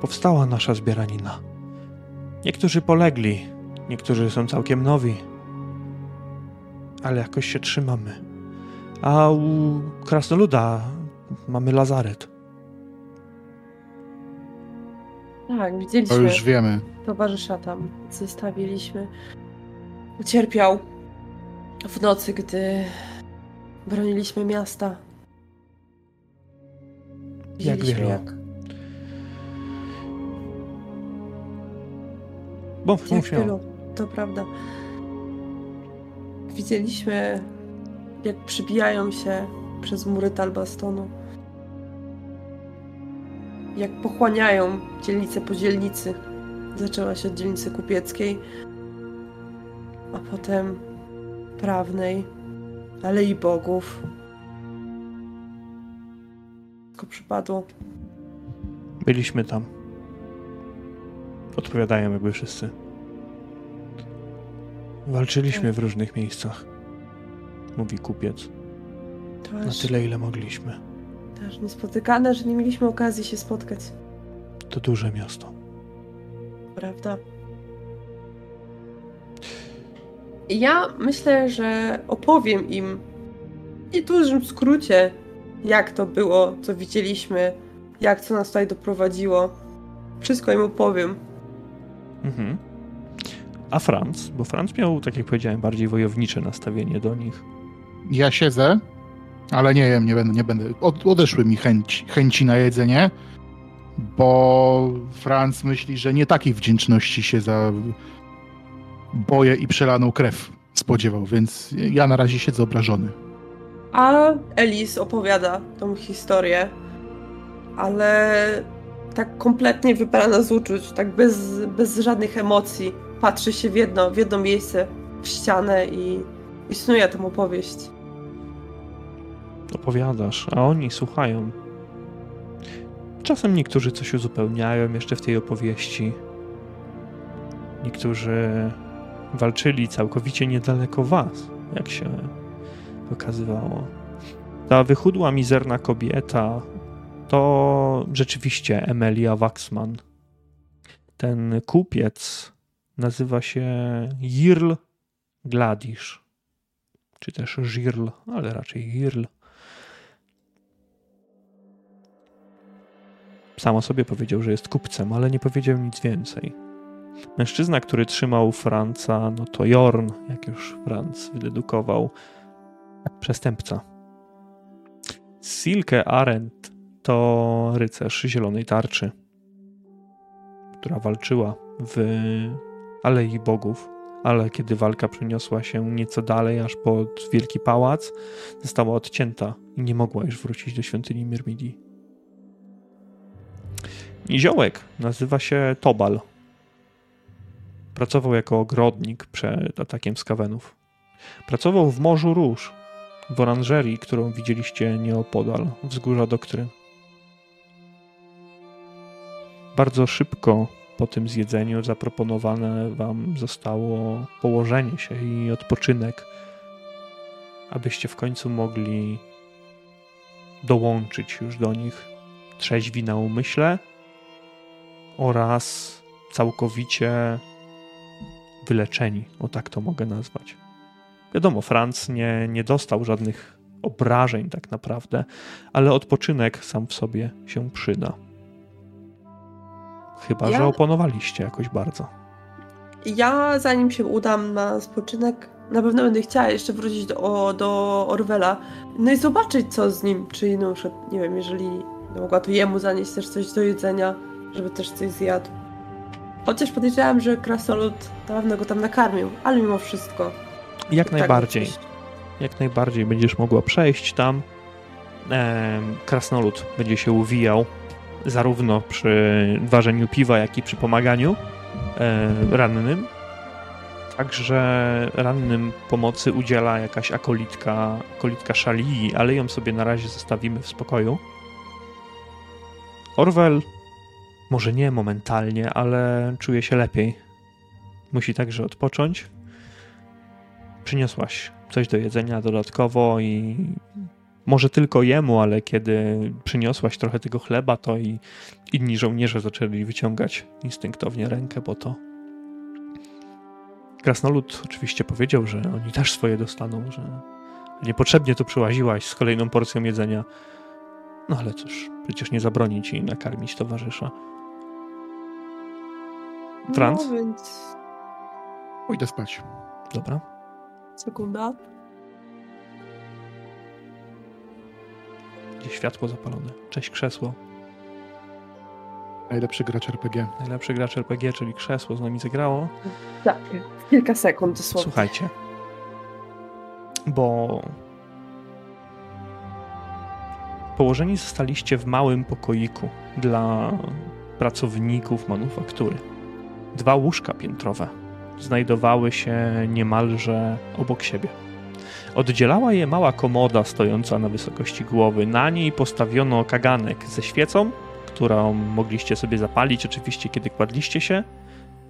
powstała nasza zbieranina. Niektórzy polegli, niektórzy są całkiem nowi, ale jakoś się trzymamy. A u krasnoluda mamy lazaret. Tak, To widzieliśmy już wiemy. towarzysza tam. Zostawiliśmy. Ucierpiał w nocy, gdy broniliśmy miasta. Jak Widzieliśmy, wielu. jak, Bo jak wielu. To prawda. Widzieliśmy, jak przybijają się przez mury Talbastonu. Jak pochłaniają dzielnicę po dzielnicy. Zaczęła się od dzielnicy kupieckiej, a potem prawnej, Alei Bogów. Wszystko przypadło. Byliśmy tam. Odpowiadają jakby wszyscy. Walczyliśmy w różnych miejscach. Mówi kupiec. To Na tyle, ile mogliśmy. Aż niespotykane, że nie mieliśmy okazji się spotkać. To duże miasto. Prawda? Ja myślę, że opowiem im w dużym skrócie, jak to było, co widzieliśmy, jak co nas tutaj doprowadziło. Wszystko im opowiem. Mhm. A Franz? Bo Franz miał, tak jak powiedziałem, bardziej wojownicze nastawienie do nich. Ja siedzę, ale nie jem, nie będę, nie będę. Od, odeszły mi chęci, chęci na jedzenie, bo Franz myśli, że nie takiej wdzięczności się za boje i przelaną krew spodziewał, więc ja na razie siedzę obrażony. A Elis opowiada tą historię, ale tak kompletnie wybrana z uczuć, tak bez, bez żadnych emocji. Patrzy się w jedno, w jedno miejsce, w ścianę i, i snuje tę opowieść. Opowiadasz, a oni słuchają. Czasem niektórzy coś uzupełniają jeszcze w tej opowieści. Niektórzy walczyli całkowicie niedaleko was, jak się okazywało. Ta wychudła, mizerna kobieta to rzeczywiście Emilia Waxman. Ten kupiec nazywa się Jirl Gladisz, czy też Żirl, ale raczej Jirl. Sam o sobie powiedział, że jest kupcem, ale nie powiedział nic więcej. Mężczyzna, który trzymał Franca, no to Jorn, jak już Franz wydedukował, przestępca. Silke Arendt to rycerz zielonej tarczy, która walczyła w Alei Bogów ale kiedy walka przeniosła się nieco dalej, aż pod Wielki Pałac, została odcięta i nie mogła już wrócić do świątyni Myrmidii. Niziołek nazywa się Tobal. Pracował jako ogrodnik przed atakiem skawenów. Pracował w Morzu Róż, w oranżerii, którą widzieliście nieopodal, wzgórza Doktryn. Bardzo szybko po tym zjedzeniu zaproponowane wam zostało położenie się i odpoczynek, abyście w końcu mogli dołączyć już do nich trzeźwi na umyśle oraz całkowicie wyleczeni, o tak to mogę nazwać. Wiadomo, Franc nie, nie dostał żadnych obrażeń tak naprawdę, ale odpoczynek sam w sobie się przyda. Chyba, Ja- że oponowaliście jakoś bardzo. Ja zanim się udam na spoczynek, na pewno będę chciała jeszcze wrócić do, do Orwella. No i zobaczyć co z nim, czy no, nie wiem, jeżeli mogła to jemu zanieść też coś do jedzenia, żeby też coś zjadł. Chociaż podejrzewam, że krasolud na pewno go tam nakarmił, ale mimo wszystko. Jak tak najbardziej. coś- Jak najbardziej będziesz mogła przejść tam. Krasnolud będzie się uwijał zarówno przy ważeniu piwa, jak i przy pomaganiu e, rannym. Także rannym pomocy udziela jakaś akolitka, akolitka Szalii, ale ją sobie na razie zostawimy w spokoju. Orwell może nie momentalnie, ale czuje się lepiej. Musi także odpocząć. Przyniosłaś coś do jedzenia dodatkowo i może tylko jemu, ale kiedy przyniosłaś trochę tego chleba, to i inni żołnierze zaczęli wyciągać instynktownie rękę, bo to Krasnolud oczywiście powiedział, że oni też swoje dostaną, że niepotrzebnie tu przyłaziłaś z kolejną porcją jedzenia. No ale cóż, przecież nie zabroni ci nakarmić towarzysza. Franz? No więc... Pójdę spać. Dobra. Sekunda. Gdzie światło zapalone. Cześć krzesło. Najlepszy gracz RPG. Najlepszy gracz RPG, czyli krzesło z nami zagrało. Tak, kilka sekund dosłownie. Słuchajcie, bo położeni zostaliście w małym pokoiku dla pracowników manufaktury. Dwa łóżka piętrowe znajdowały się niemalże obok siebie. Oddzielała je mała komoda stojąca na wysokości głowy. Na niej postawiono kaganek ze świecą, którą mogliście sobie zapalić oczywiście, kiedy kładliście się,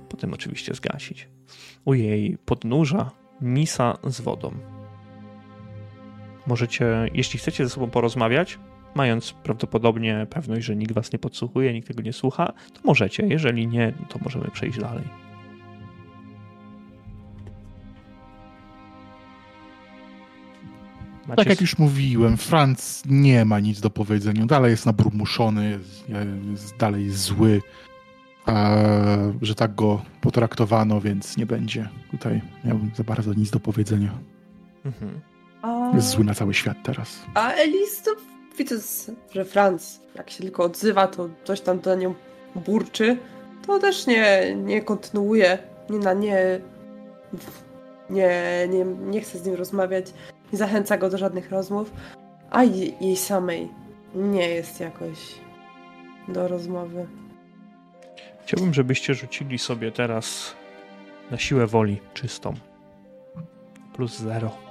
potem oczywiście zgasić u jej podnóża misa z wodą. Możecie, jeśli chcecie ze sobą porozmawiać, mając prawdopodobnie pewność, że nikt was nie podsłuchuje, nikt tego nie słucha, to możecie. Jeżeli nie, to możemy przejść dalej. Macie Tak jak już mówiłem, Franc nie ma nic do powiedzenia. Dalej jest nabrumuszony, jest, jest dalej zły, e, że tak go potraktowano, więc nie będzie tutaj miał za bardzo nic do powiedzenia. Mhm. A, Jest zły na cały świat teraz. a Elis to widzę, że Franz, jak się tylko odzywa, to coś tam do nią burczy. To też nie, nie kontynuuje, nie na nie, nie, nie, nie chce z nim rozmawiać, nie zachęca go do żadnych rozmów, a jej, jej samej nie jest jakoś do rozmowy. Chciałbym, żebyście rzucili sobie teraz na siłę woli czystą. Plus zero.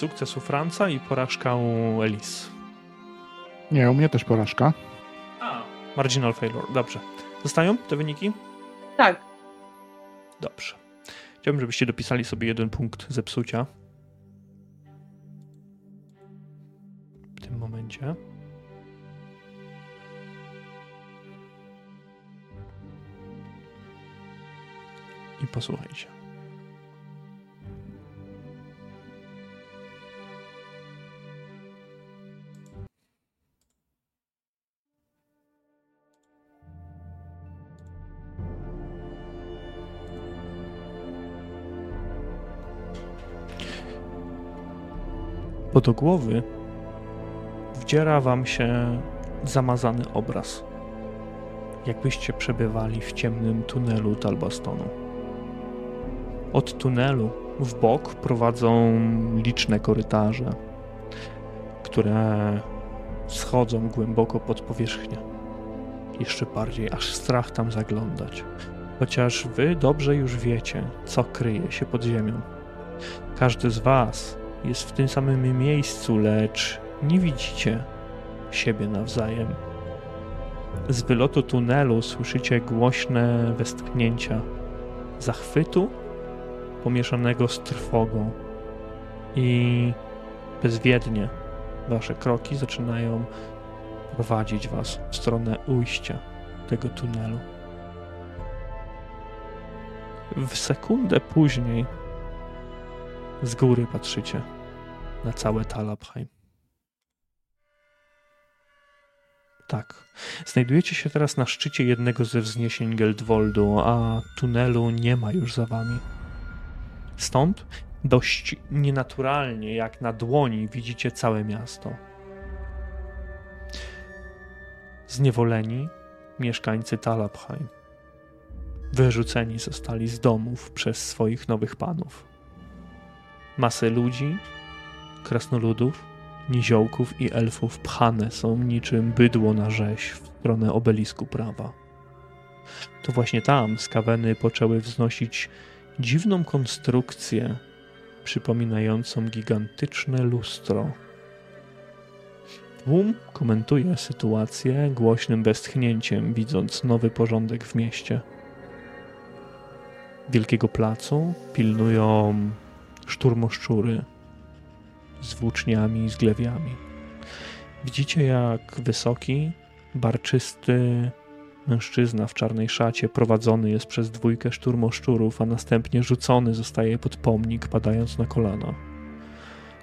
Sukces u Franca i porażka u Elis. Nie, u mnie też porażka. Marginal failure. Dobrze. Zostają te wyniki? Tak, Dobrze. Chciałbym, żebyście dopisali sobie jeden punkt zepsucia. W tym momencie. I posłuchajcie. Bo do głowy wdziera wam się zamazany obraz. Jakbyście przebywali w ciemnym tunelu Talbastonu. Od tunelu w bok prowadzą liczne korytarze, które schodzą głęboko pod powierzchnię. Jeszcze bardziej, aż strach tam zaglądać. Chociaż wy dobrze już wiecie, co kryje się pod ziemią. Każdy z was jest w tym samym miejscu, lecz nie widzicie siebie nawzajem. Z wylotu tunelu słyszycie głośne westchnięcia zachwytu pomieszanego z trwogą i bezwiednie wasze kroki zaczynają prowadzić was w stronę ujścia tego tunelu. W sekundę później z góry patrzycie na całe Talabheim. Tak. Znajdujecie się teraz na szczycie jednego ze wzniesień Geldwoldu, a tunelu nie ma już za wami. Stąd dość nienaturalnie, jak na dłoni, widzicie całe miasto. Zniewoleni mieszkańcy Talabheim. Wyrzuceni zostali z domów przez swoich nowych panów. Masy ludzi, krasnoludów, niziołków i elfów pchane są niczym bydło na rzeź w stronę obelisku prawa. To właśnie tam skaweny poczęły wznosić dziwną konstrukcję przypominającą gigantyczne lustro. Tłum komentuje sytuację głośnym westchnięciem, widząc nowy porządek w mieście. Wielkiego placu pilnują szturmoszczury z włóczniami i z glewiami. Widzicie, jak wysoki, barczysty mężczyzna w czarnej szacie prowadzony jest przez dwójkę szturmoszczurów, a następnie rzucony zostaje pod pomnik, padając na kolana.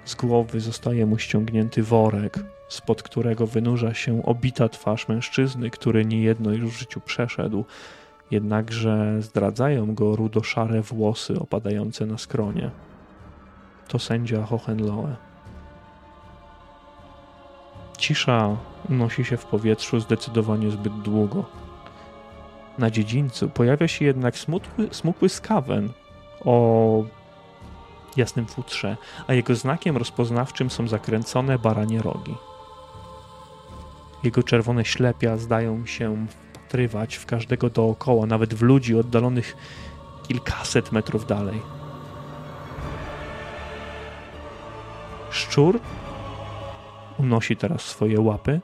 Z głowy zostaje mu ściągnięty worek, spod którego wynurza się obita twarz mężczyzny, który niejedno już w życiu przeszedł, jednakże zdradzają go rudoszare włosy opadające na skronie. To sędzia Hohenlohe. Cisza unosi się w powietrzu zdecydowanie zbyt długo. Na dziedzińcu pojawia się jednak smutły, smukły skawen o jasnym futrze, a jego znakiem rozpoznawczym są zakręcone baranie rogi. Jego czerwone ślepia zdają się wpatrywać w każdego dookoła, nawet w ludzi oddalonych kilkaset metrów dalej. Szczur unosi teraz swoje łapy,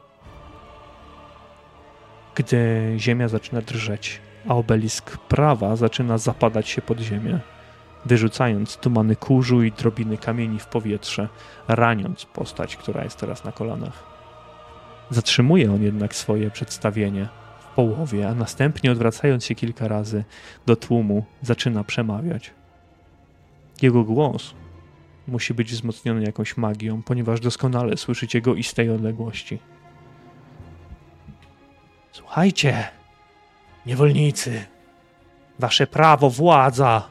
gdy ziemia zaczyna drżeć, a obelisk prawa zaczyna zapadać się pod ziemię, wyrzucając tumany kurzu i drobiny kamieni w powietrze, raniąc postać, która jest teraz na kolanach. Zatrzymuje on jednak swoje przedstawienie w połowie, a następnie odwracając się kilka razy do tłumu, zaczyna przemawiać. Jego głos musi być wzmocniony jakąś magią, ponieważ doskonale słyszycie go i z tej odległości. Słuchajcie, niewolnicy, wasze prawo, władza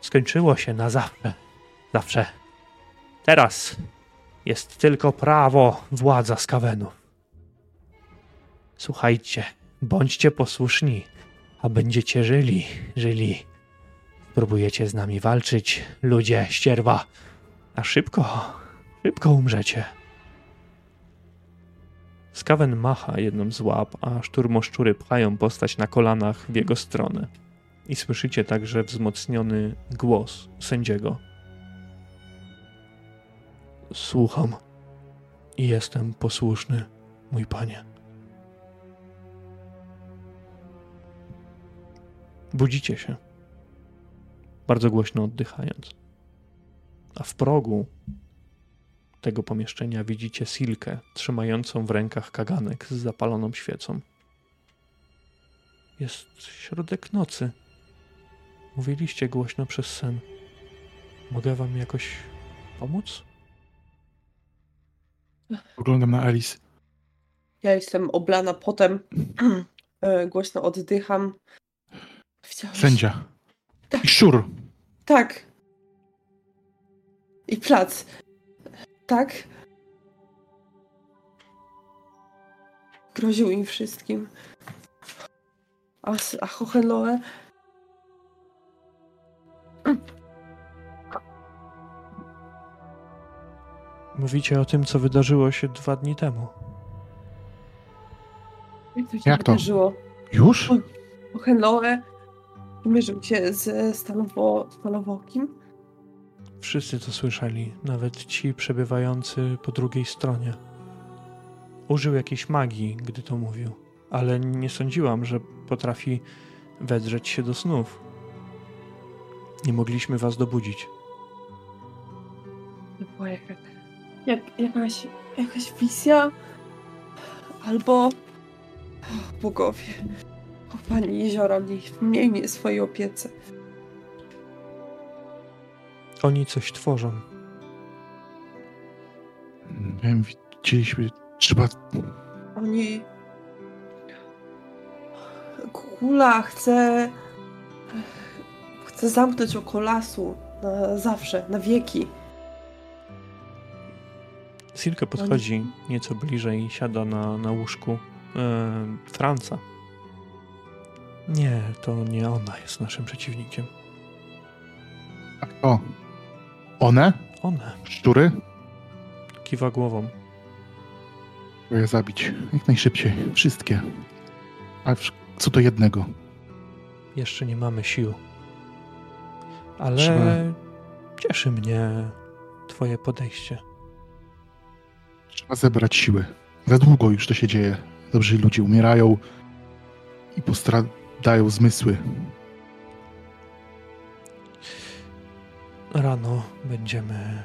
skończyło się na zawsze. Zawsze. Teraz jest tylko prawo, władza skawenów. Słuchajcie, bądźcie posłuszni, a będziecie żyli, żyli. Próbujecie z nami walczyć, ludzie, ścierwa, a szybko, szybko umrzecie. Skawen macha jedną z łap, a szturmoszczury pchają postać na kolanach w jego stronę. I słyszycie także wzmocniony głos sędziego. Słucham i jestem posłuszny, mój panie. Budzicie się, bardzo głośno oddychając. A w progu tego pomieszczenia widzicie Silkę trzymającą w rękach kaganek z zapaloną świecą. Jest środek nocy. Mówiliście głośno przez sen. Mogę wam jakoś pomóc? Oglądam na Alice. Ja jestem oblana potem. *clears throat* E, Głośno oddycham. Widziałeś? Sędzia. I szczur. Tak. I plac. Tak. groził im wszystkim. A, a Hohenlohe? Mówicie o tym, co wydarzyło się dwa dni temu. Jak to się Jak to? wydarzyło? Już? Hohenlohe mierzył się ze stalowo, stalowokim? Wszyscy to słyszeli, nawet ci przebywający po drugiej stronie. Użył jakiejś magii, gdy to mówił, ale nie sądziłam, że potrafi wedrzeć się do snów. Nie mogliśmy was dobudzić. To była jaka, jak, jakaś, jakaś wizja? Albo... O, bogowie. O, pani jeziora, niech miej mnie w swojej opiece. Oni coś tworzą. Wiem, widzieliśmy, trzeba... Oni... Kula chce... Chce zamknąć oko lasu. Na zawsze, na wieki. Silke podchodzi nieco bliżej i siada na, na łóżku e, Franca. Nie, to nie ona jest naszym przeciwnikiem. A kto? One? One. Szczury? Kiwa głową. Trzeba je zabić. Jak najszybciej. Wszystkie. A wsz- co do jednego. Jeszcze nie mamy sił. Ale Trzeba- cieszy mnie twoje podejście. Trzeba zebrać siły. Za długo już to się dzieje. Dobrzy ludzie umierają i postradają zmysły. Rano będziemy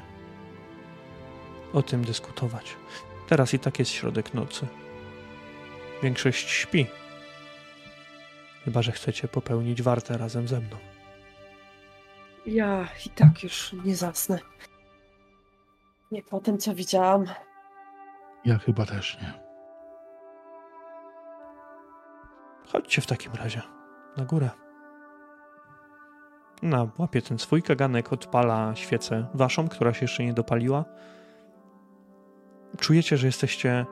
o tym dyskutować. Teraz i tak jest środek nocy. Większość śpi. Chyba, że chcecie popełnić wartę razem ze mną. Ja i tak już nie zasnę. Nie po tym, co widziałam. Ja chyba też nie. Chodźcie w takim razie na górę. Na łapie ten swój kaganek, odpala świecę waszą, która się jeszcze nie dopaliła. Czujecie, że jesteście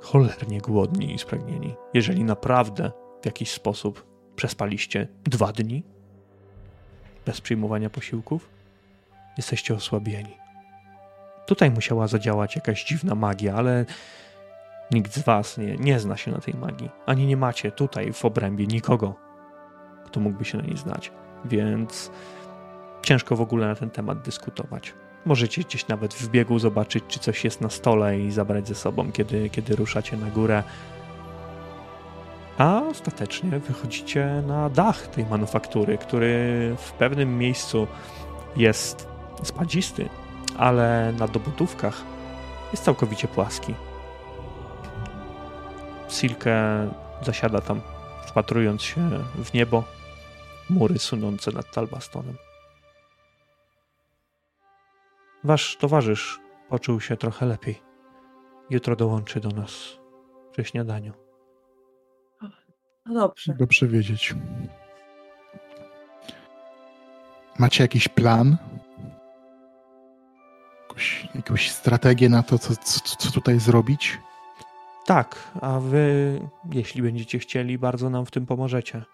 cholernie głodni i spragnieni. Jeżeli naprawdę w jakiś sposób przespaliście dwa dni bez przyjmowania posiłków, jesteście osłabieni. Tutaj musiała zadziałać jakaś dziwna magia, ale Nikt z was nie, nie zna się na tej magii. Ani nie macie tutaj w obrębie nikogo, kto mógłby się na niej znać. Więc ciężko w ogóle na ten temat dyskutować. Możecie gdzieś nawet w biegu zobaczyć, czy coś jest na stole i zabrać ze sobą, kiedy, kiedy ruszacie na górę. A ostatecznie wychodzicie na dach tej manufaktury, który w pewnym miejscu jest spadzisty, ale na dobudówkach jest całkowicie płaski. Silke zasiada tam, wpatrując się w niebo, mury sunące nad Talbastonem. Wasz towarzysz poczuł się trochę lepiej. Jutro dołączy do nas przy śniadaniu. No dobrze. Dobrze wiedzieć. Macie jakiś plan? Jakąś, jakąś strategię na to, co, co, co tutaj zrobić? Tak, a wy, jeśli będziecie chcieli, bardzo nam w tym pomożecie.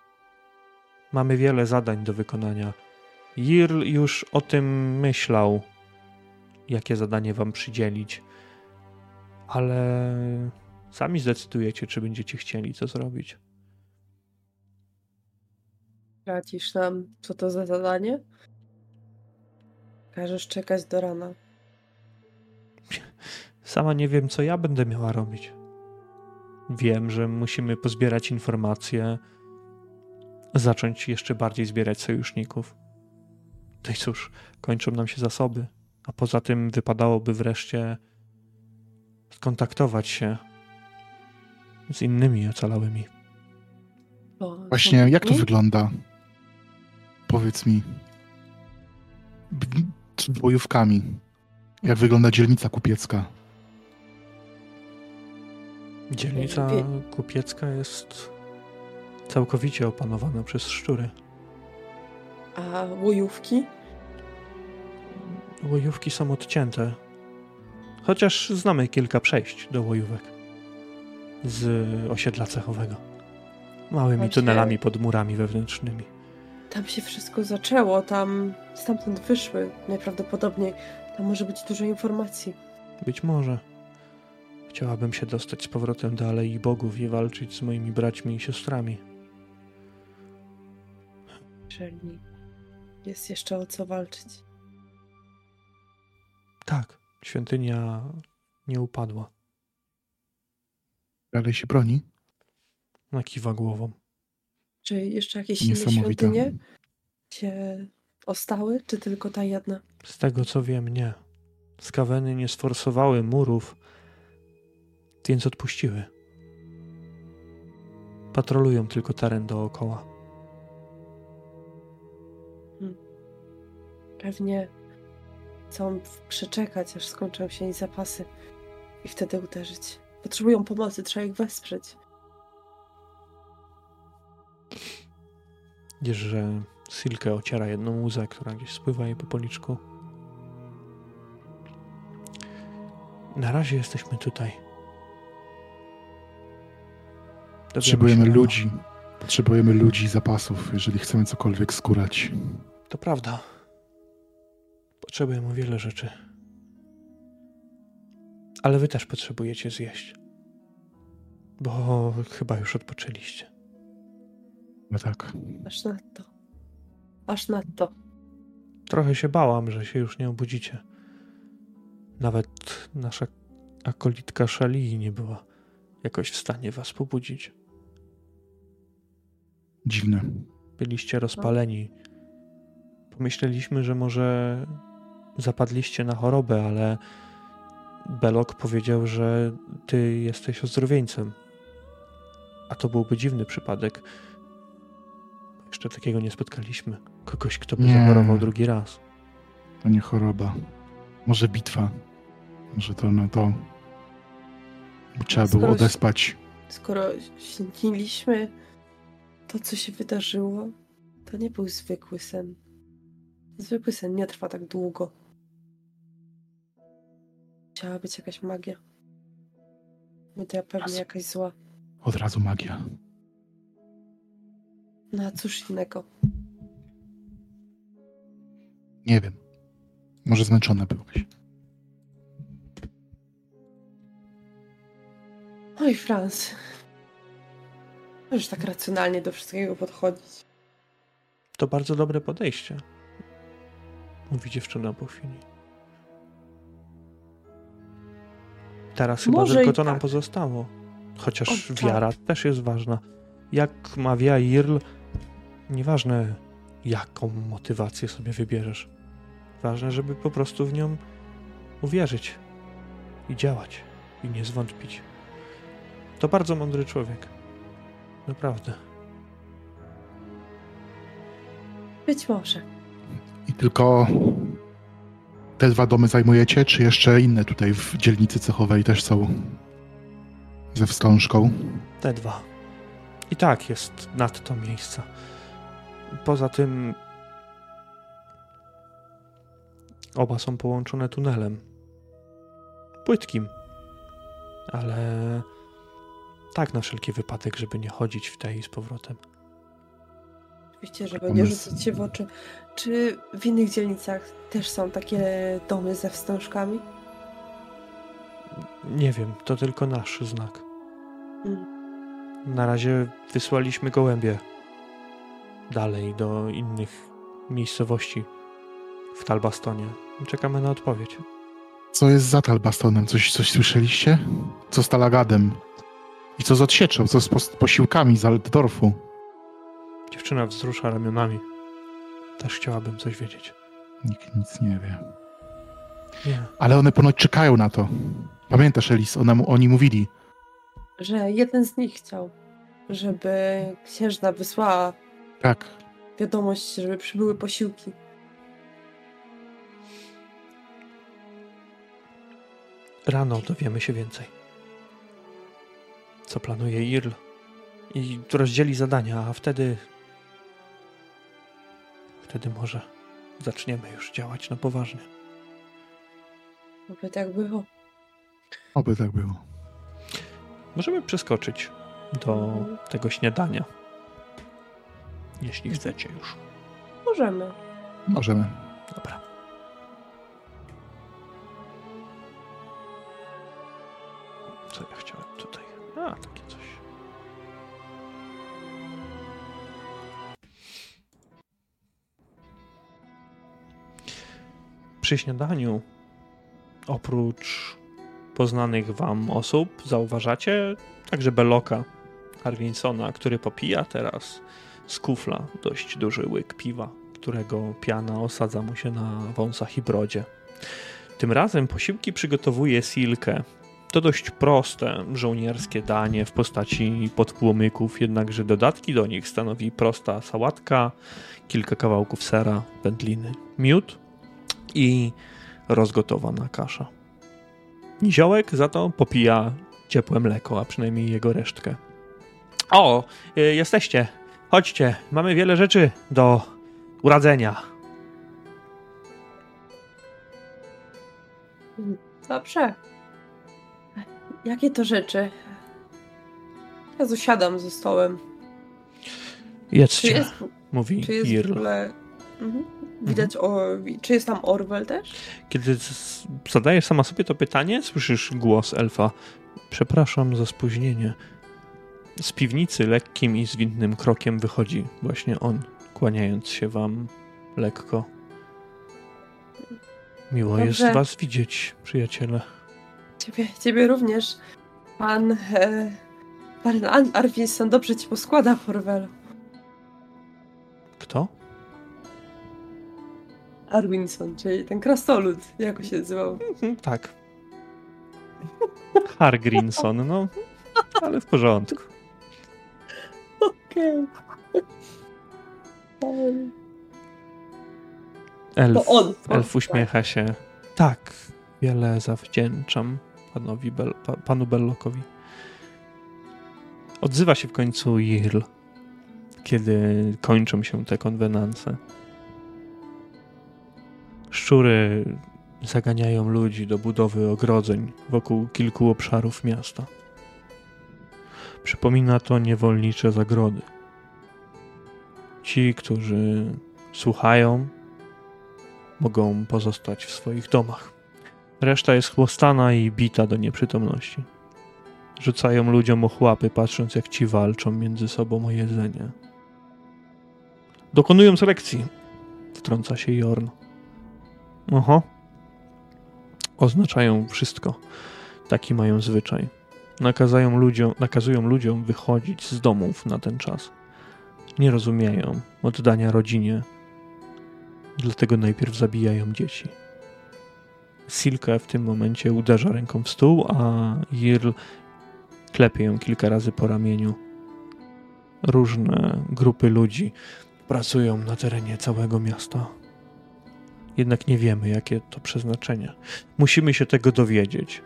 Mamy wiele zadań do wykonania. Jirl już o tym myślał, jakie zadanie wam przydzielić, ale sami zdecydujecie, czy będziecie chcieli to zrobić. Radzisz nam, co to za zadanie? Każesz czekać do rana. *laughs* Sama nie wiem, co ja będę miała robić. Wiem, że musimy pozbierać informacje, zacząć jeszcze bardziej zbierać sojuszników. No i cóż, kończą nam się zasoby, a poza tym wypadałoby wreszcie skontaktować się z innymi ocalałymi. Właśnie, są jak to wygląda? Powiedz mi. Z bojówkami. Jak wygląda dzielnica kupiecka? Dzielnica kupiecka jest całkowicie opanowana przez szczury. A łojówki? Łojówki są odcięte, chociaż znamy kilka przejść do łojówek. z osiedla cechowego. Małymi Właśnie. tunelami pod murami wewnętrznymi. Tam się wszystko zaczęło, tam stamtąd wyszły najprawdopodobniej. Tam może być dużo informacji. Być może. Chciałabym się dostać z powrotem do Alei Bogów i walczyć z moimi braćmi i siostrami. Jeżeli jest jeszcze o co walczyć. Tak, świątynia nie upadła. Dalej się broni. Nakiwa głową. Czy jeszcze jakieś inne świątynie się ostały, czy tylko ta jedna? Z tego co wiem, nie. Skaweny nie sforsowały murów, więc odpuściły. Patrolują tylko teren dookoła. Pewnie chcą przeczekać, aż skończą się ich zapasy i wtedy uderzyć. Potrzebują pomocy, trzeba ich wesprzeć. Wiesz, że Silke ociera jedną łzę, która gdzieś spływa jej po policzku. Na razie jesteśmy tutaj. Dowiemy Potrzebujemy ludzi. Potrzebujemy ludzi i zapasów, jeżeli chcemy cokolwiek skórać. To prawda. Potrzebujemy wiele rzeczy. Ale wy też potrzebujecie zjeść. Bo chyba już odpoczęliście. No tak. Aż nadto. Aż nadto. Trochę się bałam, że się już nie obudzicie. Nawet nasza akolitka Szalii nie była jakoś w stanie was pobudzić. Dziwne. Byliście rozpaleni. Pomyśleliśmy, że może zapadliście na chorobę, ale Belok powiedział, że ty jesteś ozdrowieńcem. A to byłby dziwny przypadek. Jeszcze takiego nie spotkaliśmy. Kogoś, kto by Nie. zachorował drugi raz. To nie choroba. Może bitwa. Może to no to. Trzeba było Skoro- odespać. Skoro śniliśmy to, co się wydarzyło, to nie był zwykły sen. Zwykły sen nie trwa tak długo. Musiała być jakaś magia. No to ja pewnie jakaś zła. Od razu magia. No a cóż innego. Nie wiem. Może zmęczona byłaś. Oj, Franz. Możesz tak racjonalnie do wszystkiego podchodzić. To bardzo dobre podejście. Mówi dziewczyna po chwili. Teraz chyba Może tylko to nam tak. pozostało. Chociaż O, tak. wiara też jest ważna. Jak mawia Irl, nieważne jaką motywację sobie wybierzesz. Ważne, żeby po prostu w nią uwierzyć i działać i nie zwątpić. To bardzo mądry człowiek. Naprawdę. Być może. I tylko te dwa domy zajmujecie, czy jeszcze inne tutaj w dzielnicy cechowej też są ze wstążką? Te dwa. I tak jest nadto miejsca. Poza tym. Oba są połączone tunelem. Płytkim. Ale. Tak, na wszelki wypadek, żeby nie chodzić w tej i z powrotem. Oczywiście, żeby nie rzucać się w oczy. Czy w innych dzielnicach też są takie domy ze wstążkami? Nie wiem, to tylko nasz znak. Mm. Na razie wysłaliśmy gołębie dalej do innych miejscowości w Talbastonie. Czekamy na odpowiedź. Co jest za Talbastonem? Coś, coś słyszeliście? Co z Talagadem? I co z odsieczą? Co z pos- posiłkami z Altdorfu? Dziewczyna wzrusza ramionami. Też chciałabym coś wiedzieć. Nikt nic nie wie. Nie. Ale one ponoć czekają na to. Pamiętasz, Elis? Ona, mu- oni mówili. Że jeden z nich chciał, żeby księżna wysłała Tak, wiadomość, żeby przybyły posiłki. Rano dowiemy się więcej. Co planuje Irl. I rozdzieli zadania, a wtedy. Wtedy może zaczniemy już działać na poważnie. Oby tak było. oby tak było. Możemy przeskoczyć do Mhm. tego śniadania. Jeśli chcecie już. Możemy. Możemy. Dobra. Przy śniadaniu, oprócz poznanych wam osób, zauważacie także Beloka Harwinsona, który popija teraz z kufla dość duży łyk piwa, którego piana osadza mu się na wąsach i brodzie. Tym razem posiłki przygotowuje Silkę. To dość proste żołnierskie danie w postaci podpłomyków, jednakże dodatki do nich stanowi prosta sałatka, kilka kawałków sera, wędliny, miód i rozgotowana kasza. Niziołek za to popija ciepłe mleko, a przynajmniej jego resztkę. O, y, jesteście. Chodźcie, mamy wiele rzeczy do uradzenia. Dobrze. Jakie to rzeczy? Ja zasiadam ze stołem. Czy Jedzcie, jest, mówi czy jest w Irl. ogóle... Mhm. Widać, o, czy jest tam Orwell też? Kiedy zadajesz sama sobie to pytanie, słyszysz głos elfa. Przepraszam za spóźnienie. Z piwnicy lekkim i zwinnym krokiem wychodzi właśnie on, kłaniając się wam lekko. Miło Dobrze. jest was widzieć, przyjaciele. Ciebie, ciebie również. Pan... E, pan An- Arvinson dobrze ci poskłada, Orwell. Kto? Arwinson, czyli ten krasnolud, jak się nazywał. Mhm, tak. Hargrinson, no. Ale w porządku. Okej. Elf, To on. elf uśmiecha się. Tak, wiele zawdzięczam panowi Bel, pa, panu Bellockowi. Odzywa się w końcu Jirl, kiedy kończą się te konwenanse. Szczury zaganiają ludzi do budowy ogrodzeń wokół kilku obszarów miasta. Przypomina to niewolnicze zagrody. Ci, którzy słuchają, mogą pozostać w swoich domach. Reszta jest chłostana i bita do nieprzytomności. Rzucają ludziom ochłapy, patrząc jak ci walczą między sobą o jedzenie. Dokonują selekcji, wtrąca się Jorn. Oho. Oznaczają wszystko. Taki mają zwyczaj. Nakazają ludziom, nakazują ludziom wychodzić z domów na ten czas. Nie rozumieją oddania rodzinie, dlatego najpierw zabijają dzieci. Silke w tym momencie uderza ręką w stół, a Jirl klepie ją kilka razy po ramieniu. Różne grupy ludzi pracują na terenie całego miasta. Jednak nie wiemy, jakie to przeznaczenie. Musimy się tego dowiedzieć.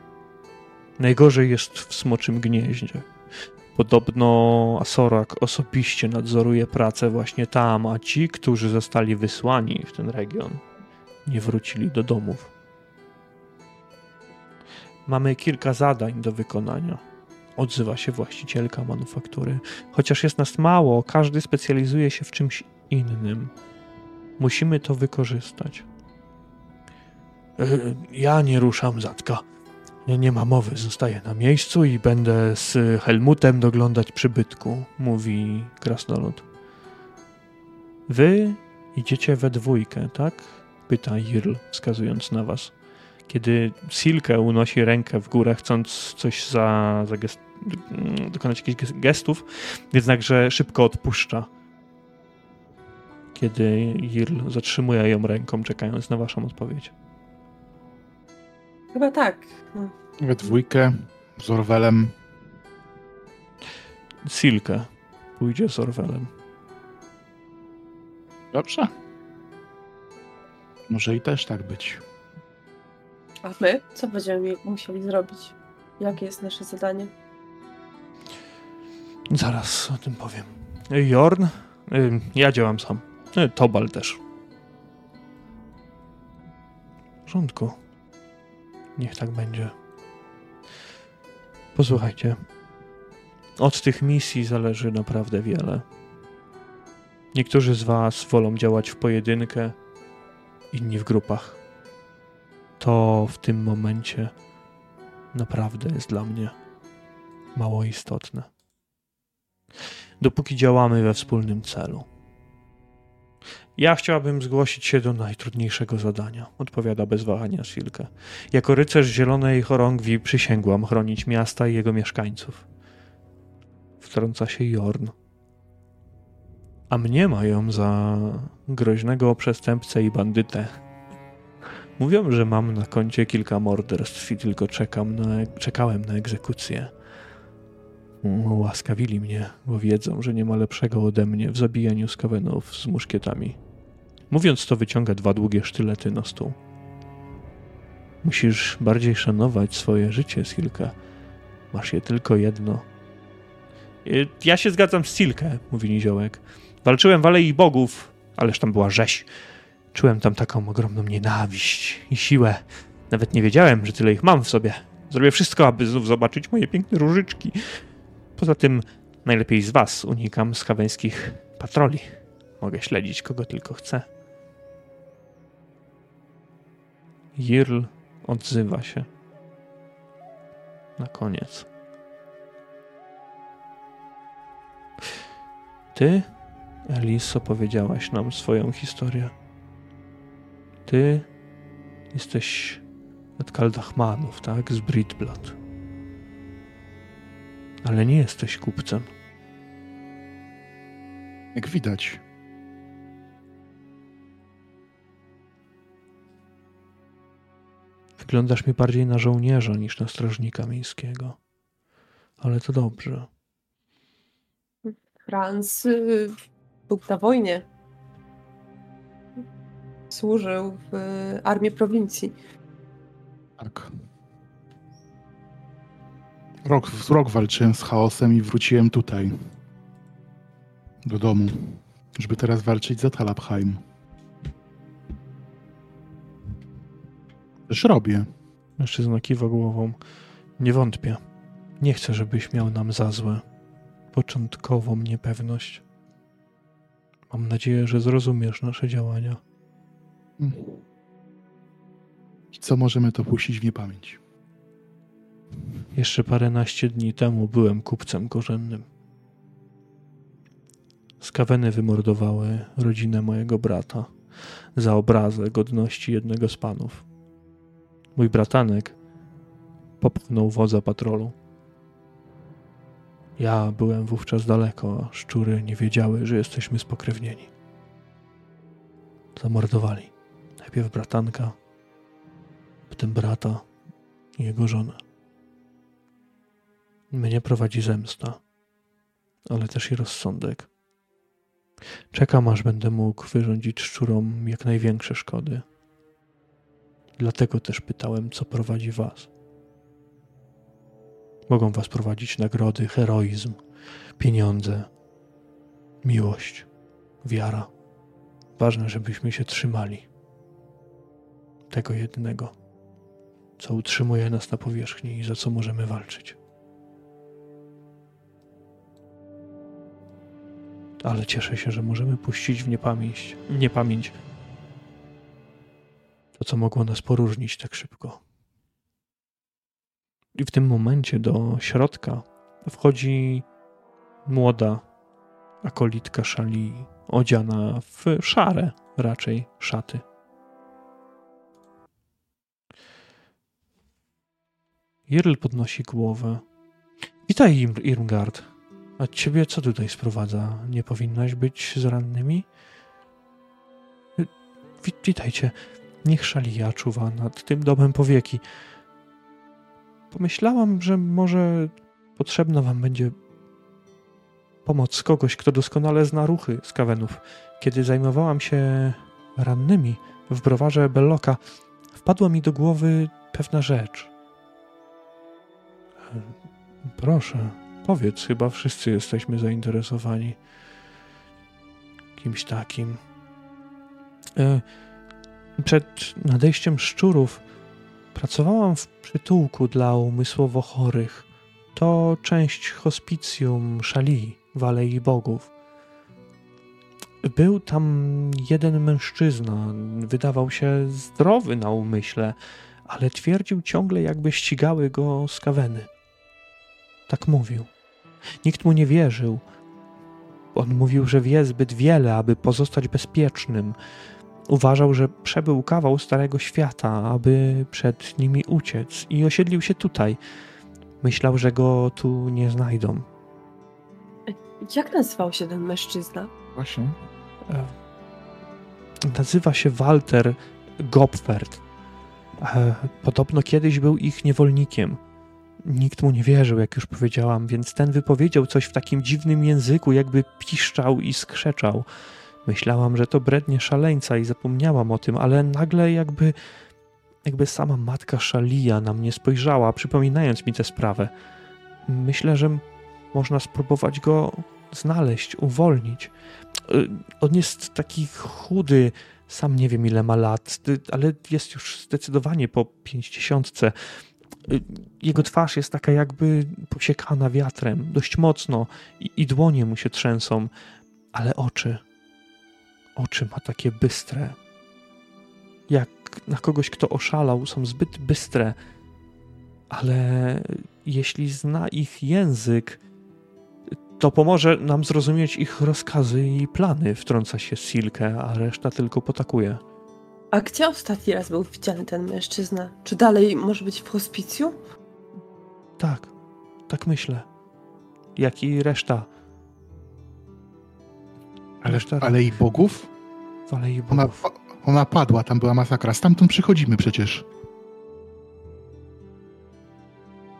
Najgorzej jest w smoczym gnieździe. Podobno Asorak osobiście nadzoruje pracę właśnie tam, a ci, którzy zostali wysłani w ten region, nie wrócili do domów. Mamy kilka zadań do wykonania. Odzywa się właścicielka manufaktury. Chociaż jest nas mało, każdy specjalizuje się w czymś innym. Musimy to wykorzystać. Ja nie ruszam zatka. Nie, ma mowy, zostaję na miejscu i będę z Helmutem doglądać przybytku, mówi krasnolud. Wy idziecie we dwójkę, tak? Pyta Jirl, wskazując na was. Kiedy Silke unosi rękę w górę, chcąc coś za, za gest, dokonać jakichś ges- gestów, jednakże szybko odpuszcza. Kiedy Jirl zatrzymuje ją ręką, czekając na waszą odpowiedź. Chyba tak. No. We dwójkę z Orwelem. Silke pójdzie z Orwelem. Dobrze. Może i też tak być. A my? Co będziemy musieli zrobić? Jakie jest nasze zadanie? Zaraz o tym powiem. Jorn? Ja działam sam. Y, Tobal też. W porządku. Niech tak będzie. Posłuchajcie. Od tych misji zależy naprawdę wiele. Niektórzy z Was wolą działać w pojedynkę, inni w grupach. To w tym momencie naprawdę jest dla mnie mało istotne. Dopóki działamy we wspólnym celu. Ja chciałabym zgłosić się do najtrudniejszego zadania, odpowiada bez wahania Silke. Jako rycerz zielonej chorągwi przysięgłam chronić miasta i jego mieszkańców. Wtrąca się Jorn. A mnie mają za groźnego przestępcę i bandytę. Mówią, że mam na koncie kilka morderstw i tylko czekam na, czekałem na egzekucję. Ułaskawili mnie, bo wiedzą, że nie ma lepszego ode mnie w zabijaniu skawenów z muszkietami. Mówiąc to, wyciąga dwa długie sztylety na stół. Musisz bardziej szanować swoje życie, Silka. Masz je tylko jedno. Y, ja się zgadzam z Silkę, mówi Niziołek. Walczyłem w Alei Bogów, ależ tam była rzeź. Czułem tam taką ogromną nienawiść i siłę. Nawet nie wiedziałem, że tyle ich mam w sobie. Zrobię wszystko, aby znów zobaczyć moje piękne różyczki. Poza tym najlepiej z was unikam skaweńskich patroli. Mogę śledzić kogo tylko chcę. Jirl odzywa się. Na koniec. Ty, Elis, opowiedziałaś nam swoją historię. Ty jesteś od Kaldachmanów, tak? Z Britblad. Ale nie jesteś kupcem. Jak widać. Wyglądasz mi bardziej na żołnierza niż na strażnika miejskiego. Ale to dobrze. Franz y, był na wojnie. Służył w armii prowincji. Tak. Rok, rok walczyłem z chaosem i wróciłem tutaj. Do domu. Żeby teraz walczyć za Talabheim. Też robię. Mężczyzna kiwa głową. Nie wątpię. Nie chcę, żebyś miał nam za złe początkową niepewność. Mam nadzieję, że zrozumiesz nasze działania. I co możemy to puścić w niepamięć? Jeszcze paręnaście dni temu byłem kupcem korzennym. Skaweny wymordowały rodzinę mojego brata za obrazę godności jednego z panów. Mój bratanek popchnął wodza patrolu. Ja byłem wówczas daleko, a szczury nie wiedziały, że jesteśmy spokrewnieni. Zamordowali najpierw bratanka, potem brata i jego żonę. Mnie prowadzi zemsta, ale też i rozsądek. Czekam, aż będę mógł wyrządzić szczurom jak największe szkody. Dlatego też pytałem, co prowadzi was. Mogą was prowadzić nagrody, heroizm, pieniądze, miłość, wiara. Ważne, żebyśmy się trzymali tego jednego, co utrzymuje nas na powierzchni i za co możemy walczyć. Ale cieszę się, że możemy puścić w niepamięć, niepamięć to, co mogło nas poróżnić tak szybko. I w tym momencie do środka wchodzi młoda akolitka szali, odziana w szare raczej szaty. Jirl podnosi głowę. Witaj, Irmgard. A ciebie co tutaj sprowadza? Nie powinnaś być z rannymi? Witajcie. Niech szalija czuwa nad tym domem powieki. Pomyślałam, że może potrzebna wam będzie pomoc kogoś, kto doskonale zna ruchy z kawenów. Kiedy zajmowałam się rannymi w browarze Belloka, wpadła mi do głowy pewna rzecz. Proszę, powiedz, chyba wszyscy jesteśmy zainteresowani kimś takim. E, przed nadejściem szczurów pracowałam w przytułku dla umysłowo chorych. To część hospicjum Szali w Alei Bogów. Był tam jeden mężczyzna, wydawał się zdrowy na umyśle, ale twierdził ciągle, jakby ścigały go skaweny. Tak mówił. Nikt mu nie wierzył. On mówił, że wie zbyt wiele, aby pozostać bezpiecznym. Uważał, że przebył kawał Starego Świata, aby przed nimi uciec i osiedlił się tutaj. Myślał, że go tu nie znajdą. Jak nazywał się ten mężczyzna? Właśnie. E, Nazywa się Walter Gopfert. E, Podobno kiedyś był ich niewolnikiem. Nikt mu nie wierzył, jak już powiedziałam, więc ten wypowiedział coś w takim dziwnym języku, jakby piszczał i skrzeczał. Myślałam, że to brednie szaleńca i zapomniałam o tym, ale nagle jakby, jakby sama matka Szalia na mnie spojrzała, przypominając mi tę sprawę. Myślę, że można spróbować go znaleźć, uwolnić. Y, On jest taki chudy, sam nie wiem ile ma lat, y, ale jest już zdecydowanie po pięćdziesiątce. Y, Jego twarz jest taka jakby posiekana wiatrem, dość mocno i, i dłonie mu się trzęsą, ale oczy, oczy ma takie bystre. Jak na kogoś, kto oszalał, są zbyt bystre, ale jeśli zna ich język, to pomoże nam zrozumieć ich rozkazy i plany, wtrąca się Silke, a reszta tylko potakuje. A gdzie ostatni raz był widziany ten mężczyzna? Czy dalej może być w hospicjum? Tak, tak myślę. Jak i reszta Ale, ale i bogów? w Alei Ona, Bogów. ona padła, tam była masakra. Stamtąd przychodzimy przecież.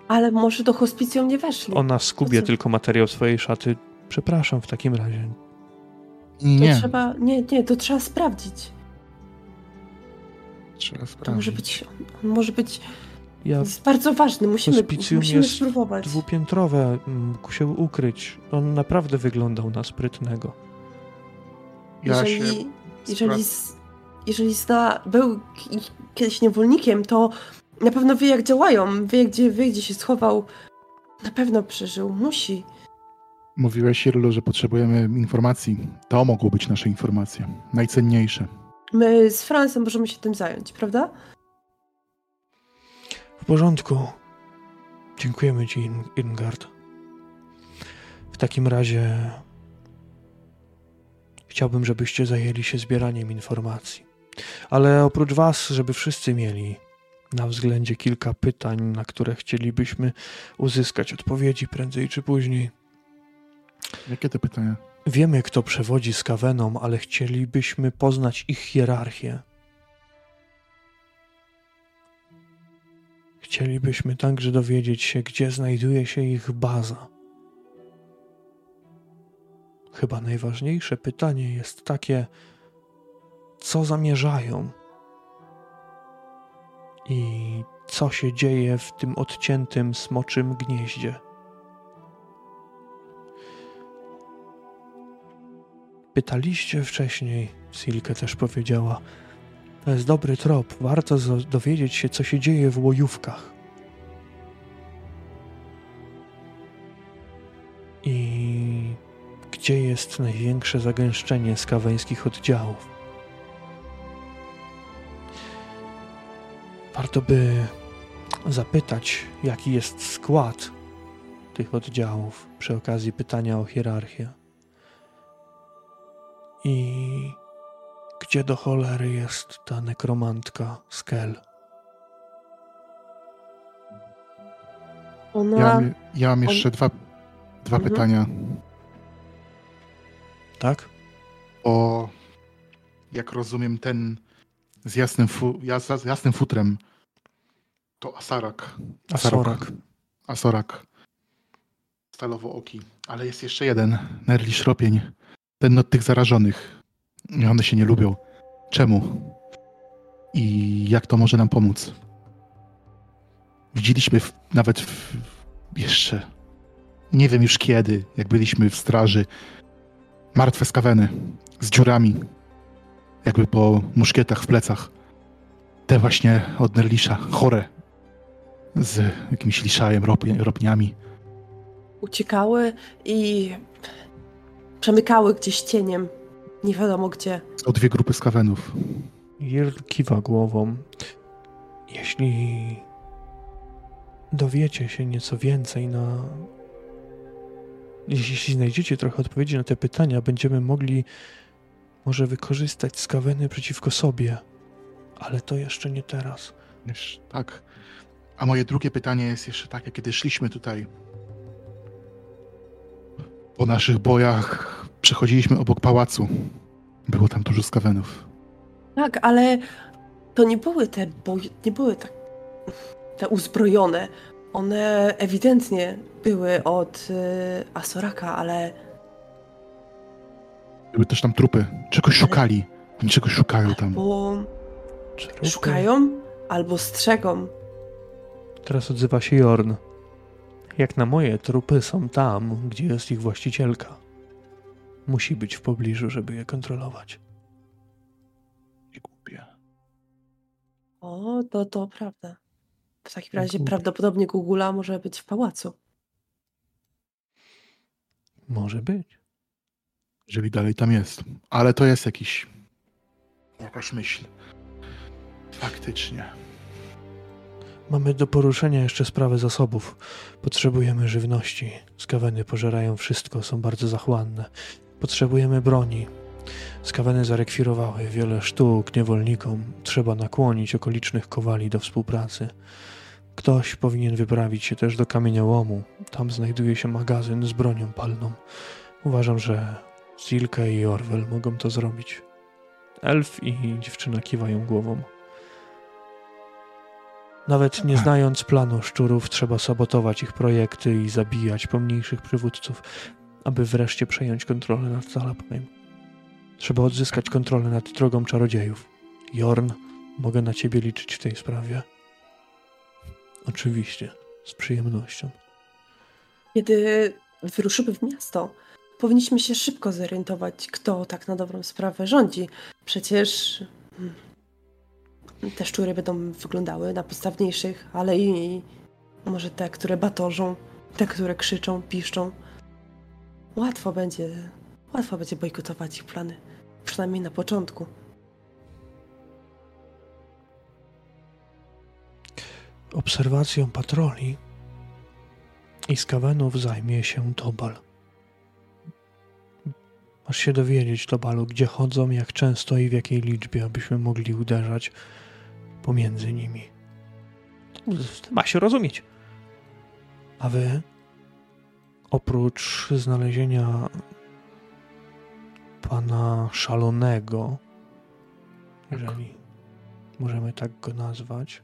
Ale może do hospicjum nie weszli. Ona skubie tylko materiał swojej szaty. Przepraszam w takim razie. Nie, To trzeba, nie, nie, to trzeba sprawdzić. Trzeba To może sprawdzić. być, on może być, Ja jest bardzo ważny, musimy, Hospicjum musimy jest spróbować. dwupiętrowe, mógł się ukryć. On naprawdę wyglądał na sprytnego. Ja jeżeli, się jeżeli, z- jeżeli zna, był kiedyś niewolnikiem, to na pewno wie jak działają, wie gdzie, wie gdzie się schował. Na pewno przeżył, musi. Mówiłeś, Irlu, że potrzebujemy informacji. To mogło być nasze informacje. Najcenniejsze. My z Francem możemy się tym zająć, prawda? W porządku. Dziękujemy ci, Ingard. W takim razie chciałbym, żebyście zajęli się zbieraniem informacji. Ale oprócz was, żeby wszyscy mieli na względzie kilka pytań, na które chcielibyśmy uzyskać odpowiedzi prędzej czy później. Jakie te pytania? Wiemy, kto przewodzi z Kaweną, ale chcielibyśmy poznać ich hierarchię. Chcielibyśmy także dowiedzieć się, gdzie znajduje się ich baza. Chyba najważniejsze pytanie jest takie, co zamierzają i co się dzieje w tym odciętym smoczym gnieździe. Pytaliście wcześniej, Silke też powiedziała. To jest dobry trop. Warto dowiedzieć się, co się dzieje w łojówkach. I gdzie jest największe zagęszczenie skaweńskich oddziałów. Warto by zapytać, jaki jest skład tych oddziałów przy okazji pytania o hierarchię. I gdzie do cholery jest ta nekromantka Skel? Ona. Ja mam, ja mam jeszcze dwa, dwa Mhm. pytania. Tak? O, jak rozumiem, ten z jasnym, fu, z jasnym futrem to Asarak. Asorak. Asorak. Stalowo oki. Ale jest jeszcze jeden, Nerli Szropień. Ten od tych zarażonych. I One się nie lubią. Czemu? I jak to może nam pomóc? Widzieliśmy w, nawet w, jeszcze, nie wiem już kiedy, jak byliśmy w straży, martwe skaweny z dziurami, jakby po muszkietach w plecach. Te właśnie od Nerlisza, chore, z jakimś liszajem, ropnie, ropniami. uciekały i przemykały gdzieś cieniem. Nie wiadomo gdzie. Są dwie grupy skawenów. Jirl kiwa głową. Jeśli dowiecie się nieco więcej na. Jeśli znajdziecie trochę odpowiedzi na te pytania, będziemy mogli może wykorzystać skaweny przeciwko sobie. Ale to jeszcze nie teraz. Wiesz, tak. A moje drugie pytanie jest jeszcze takie, kiedy szliśmy tutaj po naszych bojach, przechodziliśmy obok pałacu. Było tam dużo skawenów. Tak, ale to nie były te boje, nie były tak te uzbrojone. One ewidentnie były od y, Asoraka, ale Były też tam trupy. Czegoś szukali. Oni czegoś szukają tam. bo szukają albo strzegą. Teraz odzywa się Jorn. Jak na moje, trupy są tam, gdzie jest ich właścicielka. Musi być w pobliżu, żeby je kontrolować. Nie głupie. O, to to prawda. W takim razie Głupie. prawdopodobnie Gugula może być w pałacu. Może być. Jeżeli dalej tam jest. Ale to jest jakiś... Jakaś myśl. Faktycznie. Mamy do poruszenia jeszcze sprawę zasobów. Potrzebujemy żywności. Skaweny pożerają wszystko, są bardzo zachłanne. Potrzebujemy broni. Skaweny zarekwirowały wiele sztuk niewolnikom. Trzeba nakłonić okolicznych kowali do współpracy. Ktoś powinien wyprawić się też do kamieniołomu. Tam znajduje się magazyn z bronią palną. Uważam, że Silke i Orwell mogą to zrobić. Elf i dziewczyna kiwają głową. Nawet nie *clears throat* znając planu szczurów, trzeba sabotować ich projekty i zabijać pomniejszych przywódców, aby wreszcie przejąć kontrolę nad Zalapnem. Trzeba odzyskać kontrolę nad drogą czarodziejów. Jorn, mogę na ciebie liczyć w tej sprawie. Oczywiście, z przyjemnością. Kiedy wyruszymy w miasto, powinniśmy się szybko zorientować, kto tak na dobrą sprawę rządzi. Przecież mm, te szczury będą wyglądały na podstawniejszych, ale i może te, które batorzą, te, które krzyczą, piszczą. Łatwo będzie, łatwo będzie bojkotować ich plany. Przynajmniej na początku. Obserwacją patroli i skawenów zajmie się Tobal. Masz się dowiedzieć, Tobalu, gdzie chodzą, jak często i w jakiej liczbie, abyśmy mogli uderzać pomiędzy nimi. Ma się rozumieć. A wy, oprócz znalezienia pana szalonego, jeżeli możemy tak go nazwać,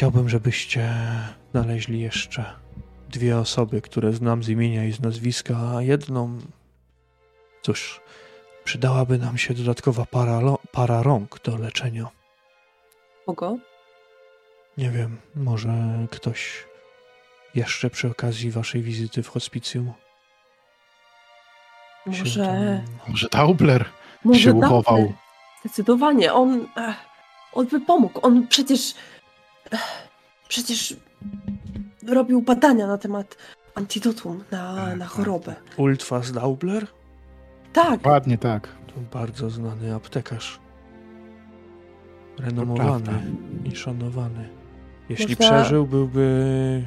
chciałbym, żebyście znaleźli jeszcze dwie osoby, które znam z imienia i z nazwiska, a jedną. Cóż, przydałaby nam się dodatkowa para, para rąk do leczenia. Kogo? Nie wiem, może ktoś jeszcze przy okazji waszej wizyty w hospicjum. Może, tam- Może Daubler może się uchował. Zdecydowanie, on, on by pomógł. On przecież, przecież robił badania na temat antidotum na, na chorobę. Ultwas Daubler? Tak, Ładnie tak. To bardzo znany aptekarz. Renomowany i szanowany. Jeśli Można- przeżył, byłby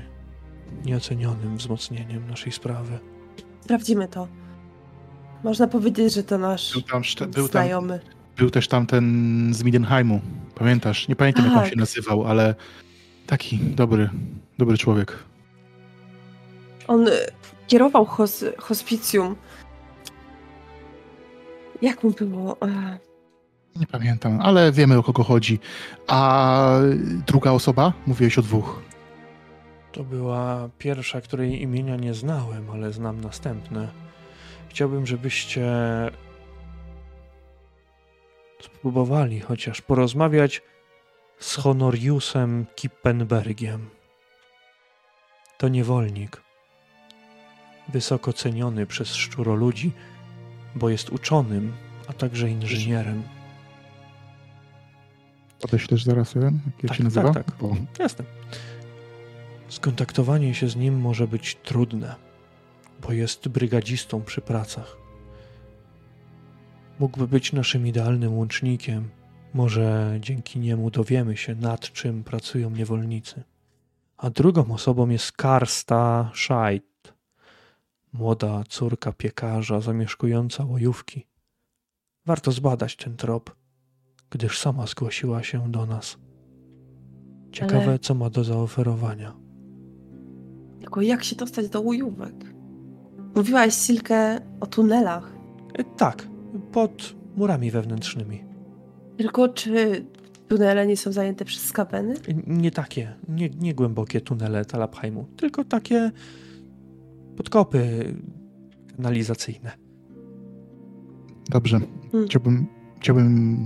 nieocenionym wzmocnieniem naszej sprawy. sprawdzimy to. Można powiedzieć, że to nasz Był tam, szte- był tam, znajomy. Był też tam ten z Midenheimu. Pamiętasz? Nie pamiętam jak on Tak. się nazywał, ale taki dobry, dobry człowiek. On eh, kierował hos, hospicjum. Jak mu było? Eh, Nie pamiętam, ale wiemy o kogo chodzi. A druga osoba? Mówiłeś o dwóch. To była pierwsza, której imienia nie znałem, ale znam następne. Chciałbym, żebyście spróbowali chociaż porozmawiać z Honoriusem Kippenbergiem. To niewolnik, wysoko ceniony przez szczuroludzi, bo jest uczonym, a także inżynierem. Odeślesz zaraz jeden? Jak Tak, się nazywa? tak, tak. Bo Jasne. Skontaktowanie się z nim może być trudne, bo jest brygadzistą przy pracach. Mógłby być naszym idealnym łącznikiem. Może dzięki niemu dowiemy się, nad czym pracują niewolnicy. A drugą osobą jest Karsta Scheidt, młoda córka piekarza zamieszkująca łojówki. Warto zbadać ten trop, gdyż sama zgłosiła się do nas. Ciekawe, Ale- co ma do zaoferowania. Tylko jak się dostać do ujówek? Mówiłaś, Silkę, o tunelach. E, Tak, pod murami wewnętrznymi. Tylko czy tunele nie są zajęte przez skaweny? E, Nie takie, nie, nie głębokie tunele Talabheimu, tylko takie podkopy kanalizacyjne. Dobrze. Hmm. Chciałbym, chciałbym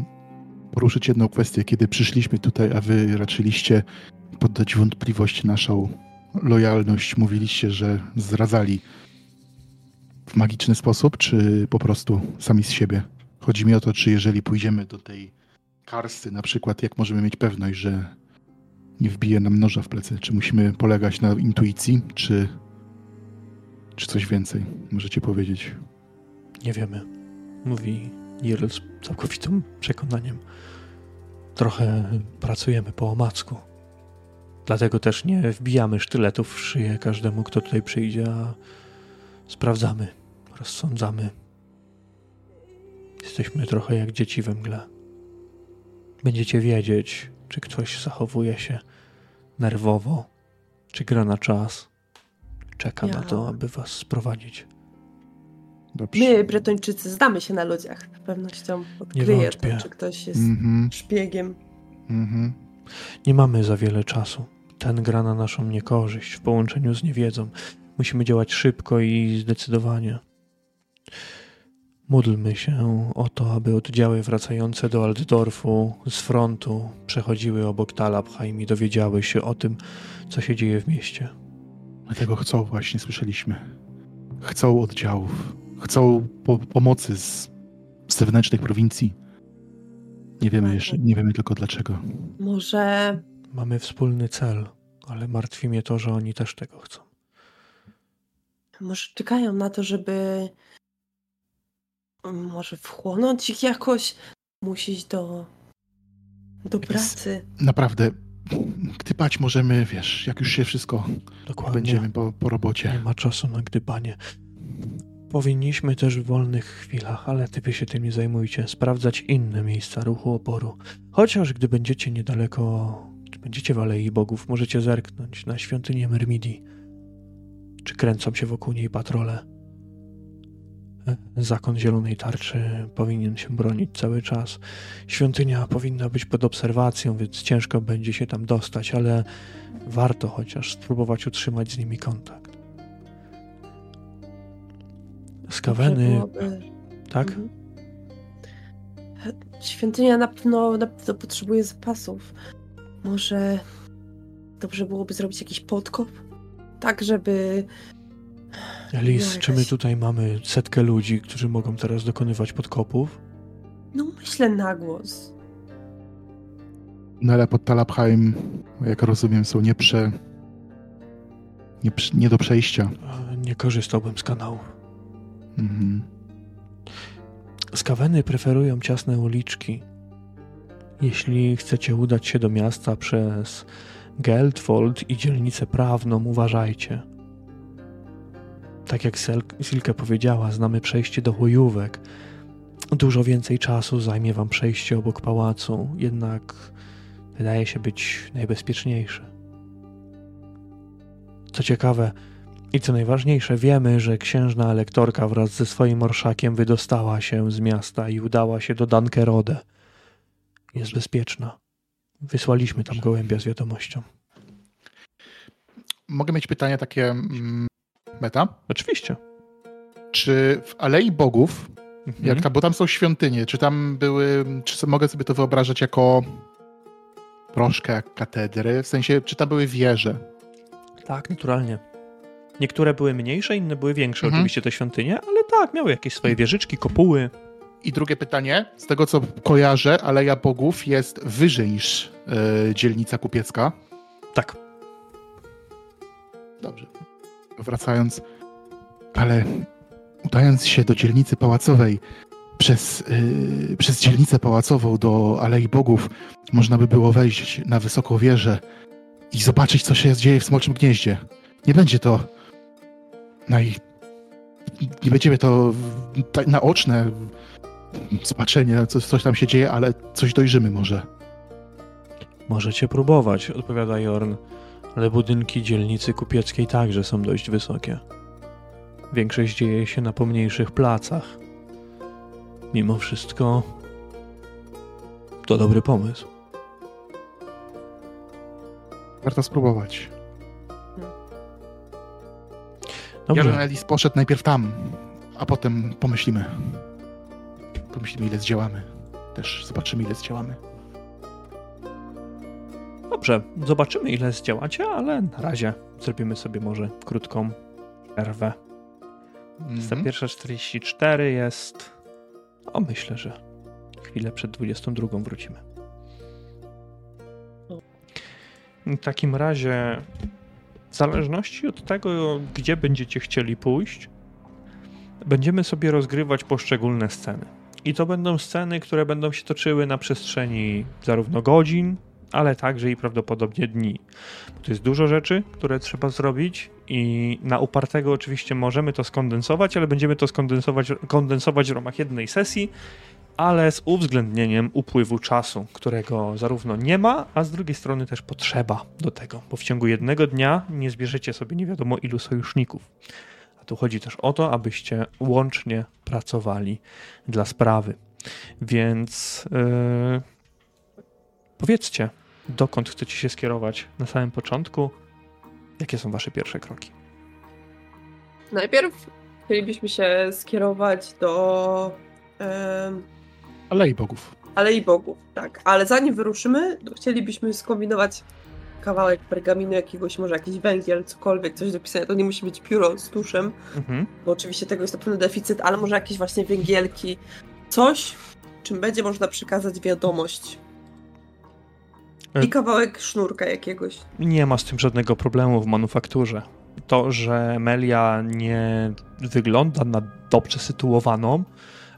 poruszyć jedną kwestię. Kiedy przyszliśmy tutaj, a wy raczyliście poddać wątpliwość naszą lojalność, mówiliście, że zdradzali w magiczny sposób, czy po prostu sami z siebie? Chodzi mi o to, czy jeżeli pójdziemy do tej karsty na przykład, jak możemy mieć pewność, że nie wbije nam noża w plecy? Czy musimy polegać na intuicji, czy, czy coś więcej? Możecie powiedzieć. Nie wiemy, mówi Jirl z całkowitym przekonaniem. Trochę pracujemy po omacku. Dlatego też nie wbijamy sztyletów w szyję każdemu, kto tutaj przyjdzie, a sprawdzamy, rozsądzamy. Jesteśmy trochę jak dzieci we mgle. Będziecie wiedzieć, czy ktoś zachowuje się nerwowo, czy gra na czas, czeka na Ja- to, aby was sprowadzić. Dobrze. My, Bretończycy, znamy się na ludziach. Z pewnością odkryje wątpię. to, czy ktoś jest Mhm, szpiegiem. mhm. Nie mamy za wiele czasu. Ten gra na naszą niekorzyść w połączeniu z niewiedzą. Musimy działać szybko i zdecydowanie. Módlmy się o to, aby oddziały wracające do Altdorfu z frontu przechodziły obok Talabheim i dowiedziały się o tym, co się dzieje w mieście. Dlatego chcą, właśnie słyszeliśmy. Chcą oddziałów. Chcą po pomocy z, z zewnętrznych prowincji. Nie wiemy jeszcze, nie wiemy tylko dlaczego. Może Mamy wspólny cel, ale martwi mnie to, że oni też tego chcą. Może czekają na to, żeby mm, może wchłonąć ich jakoś, musić do, do pracy. Naprawdę, gdybać możemy, wiesz, jak już się wszystko Dokładnie. będziemy po, po Nie robocie. ma czasu na gdybanie. Powinniśmy też w wolnych chwilach, ale ty wy się tym nie zajmujcie, sprawdzać inne miejsca ruchu oporu. Chociaż gdy będziecie niedaleko, czy będziecie w Alei Bogów, możecie zerknąć na świątynię Myrmidii. Czy kręcą się wokół niej patrole. E, Zakon Zielonej Tarczy powinien się bronić cały czas. Świątynia powinna być pod obserwacją, więc ciężko będzie się tam dostać, ale warto chociaż spróbować utrzymać z nimi kontakt. Skaweny, tak? Mhm. Świątynia na pewno, na pewno potrzebuje zapasów. Może dobrze byłoby zrobić jakiś podkop? Tak, żeby. Elis, No, czy my tutaj mamy setkę ludzi, którzy mogą teraz dokonywać podkopów? No, myślę na głos. Tunele pod Talabheim, jak rozumiem, są nieprze... Nie, nie do przejścia. Nie korzystałbym z kanałów. Mhm. Skaweny preferują ciasne uliczki. Jeśli chcecie udać się do miasta przez Geldfold i dzielnicę prawną, uważajcie. Tak jak Silke powiedziała, znamy przejście do chujówek. Dużo więcej czasu zajmie wam przejście obok pałacu, jednak wydaje się być najbezpieczniejsze. Co ciekawe, i co najważniejsze, wiemy, że księżna elektorka wraz ze swoim orszakiem wydostała się z miasta i udała się do Dankerode. Jest bezpieczna. Wysłaliśmy tam gołębia z wiadomością. Mogę mieć pytanie takie mm, meta? Oczywiście. Czy w Alei Bogów, Mhm. jak tam, bo tam są świątynie, czy tam były, czy mogę sobie to wyobrażać jako troszkę jak katedry, w sensie, czy tam były wieże? Tak, naturalnie. Niektóre były mniejsze, inne były większe, Mhm. oczywiście te świątynie, ale tak, miały jakieś swoje wieżyczki, kopuły. I drugie pytanie, z tego co kojarzę, Aleja Bogów jest wyżej niż e, dzielnica kupiecka. Tak. Dobrze. Wracając, ale udając się do dzielnicy pałacowej, przez, yy, przez dzielnicę pałacową do Alei Bogów, można by było wejść na wysoką wieżę i zobaczyć, co się dzieje w Smoczym Gnieździe. Nie będzie to naj... Nie będziemy to naoczne zobaczenie, coś, coś tam się dzieje, ale coś dojrzymy może. Możecie próbować, odpowiada Jorn, ale budynki dzielnicy kupieckiej także są dość wysokie. Większość dzieje się na pomniejszych placach. Mimo wszystko, to dobry pomysł. Warto spróbować. Dobrze. Jarlen Ellis poszedł najpierw tam, a potem pomyślimy. Pomyślimy, ile zdziałamy. Też zobaczymy, ile zdziałamy. Dobrze, zobaczymy ile zdziałacie, ale na razie zrobimy sobie może krótką przerwę. Ta Mhm. pierwsza 44 jest. O, myślę, że chwilę przed 22 wrócimy. W takim razie, w zależności od tego, gdzie będziecie chcieli pójść, będziemy sobie rozgrywać poszczególne sceny. I to będą sceny, które będą się toczyły na przestrzeni zarówno godzin, ale także i prawdopodobnie dni. To jest dużo rzeczy, które trzeba zrobić i na upartego oczywiście możemy to skondensować, ale będziemy to skondensować kondensować w ramach jednej sesji, ale z uwzględnieniem upływu czasu, którego zarówno nie ma, a z drugiej strony też potrzeba do tego, bo w ciągu jednego dnia nie zbierzecie sobie nie wiadomo ilu sojuszników. Tu chodzi też o to, abyście łącznie pracowali dla sprawy. Więc yy, powiedzcie, dokąd chcecie się skierować na samym początku? Jakie są wasze pierwsze kroki? Najpierw chcielibyśmy się skierować do em, Alei Bogów. Alei Bogów, tak. Ale zanim wyruszymy, chcielibyśmy skombinować kawałek pergaminu jakiegoś, może jakiś węgiel, cokolwiek, coś do pisania. To nie musi być pióro z tuszem, Mhm. bo oczywiście tego jest na pewno deficyt, ale może jakieś właśnie węgielki, coś, czym będzie można przekazać wiadomość. E- I kawałek sznurka jakiegoś. Nie ma z tym żadnego problemu w manufakturze. To, że Melia nie wygląda na dobrze sytuowaną,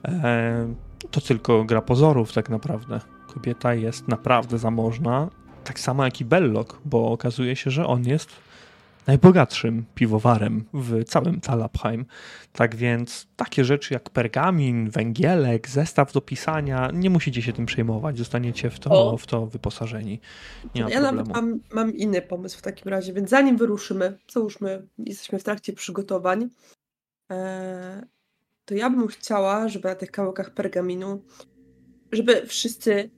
e, to tylko gra pozorów tak naprawdę. Kobieta jest naprawdę zamożna, tak samo jak i Belloc, bo okazuje się, że on jest najbogatszym piwowarem w całym Talabheim. Tak więc takie rzeczy jak pergamin, węgielek, zestaw do pisania, nie musicie się tym przejmować, zostaniecie w to, O. w to wyposażeni. Nie ma ja nawet problemu. mam, mam inny pomysł w takim razie, więc zanim wyruszymy, załóżmy, jesteśmy w trakcie przygotowań, e, to ja bym chciała, żeby na tych kawałkach pergaminu, żeby wszyscy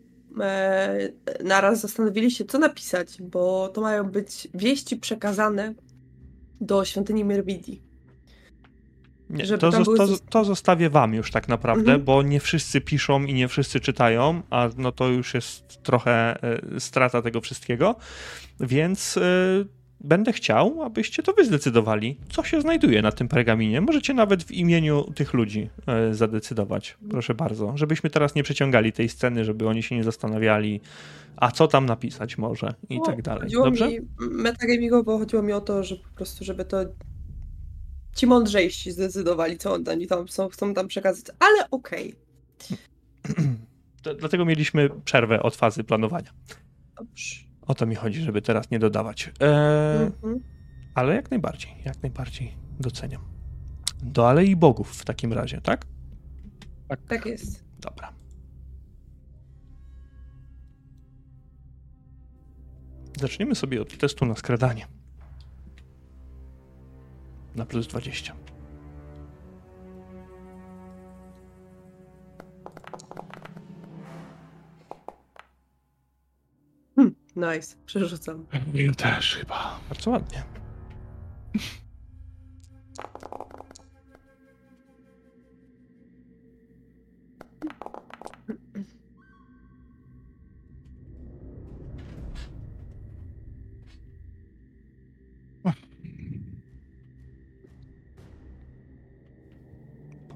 naraz zastanowili się, co napisać, bo to mają być wieści przekazane do świątyni Myrmidii. Nie, to, były to, to zostawię wam już tak naprawdę, Mhm. bo nie wszyscy piszą i nie wszyscy czytają, a no to już jest trochę e, strata tego wszystkiego, więc e, będę chciał, abyście to wy zdecydowali, co się znajduje na tym pergaminie. Możecie nawet w imieniu tych ludzi e, zadecydować, proszę bardzo, żebyśmy teraz nie przeciągali tej sceny, żeby oni się nie zastanawiali, a co tam napisać może i No, tak dalej. Chodziło Dobrze? mi metagamingowo chodziło mi o to, że po prostu, żeby to ci mądrzejsi zdecydowali, co oni tam chcą, chcą tam przekazać, ale okej. *clears throat* D- Dlatego mieliśmy przerwę od fazy planowania. Dobrze. O to mi chodzi, żeby teraz nie dodawać. Eee, Mhm. Ale jak najbardziej, jak najbardziej doceniam. Do Alei Bogów w takim razie, tak? Tak jest. Dobra. Zaczniemy sobie od testu na skradanie. Na plus 20. nice. Przerzucam. Ja też chyba. Bardzo ładnie.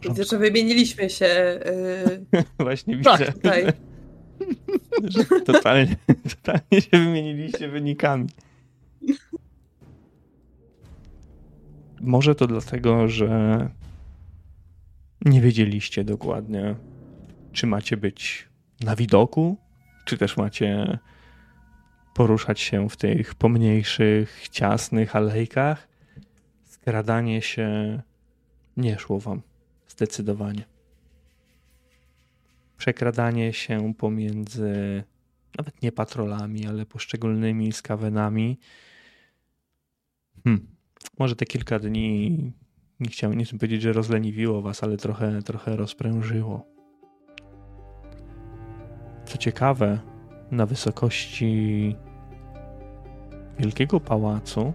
Widzę, że wymieniliśmy się yy, *laughs* Właśnie Tak. widzę, tutaj. Że totalnie, *laughs* totalnie się wymieniliście wynikami. Może to dlatego, że nie wiedzieliście dokładnie, czy macie być na widoku, czy też macie poruszać się w tych pomniejszych, ciasnych alejkach. Skradanie się nie szło wam zdecydowanie. Przekradanie się pomiędzy nawet nie patrolami, ale poszczególnymi skawenami. Hmm. Może te kilka dni nie chciałem nie powiedzieć, że rozleniwiło was, ale trochę, trochę rozprężyło. Co ciekawe, na wysokości wielkiego pałacu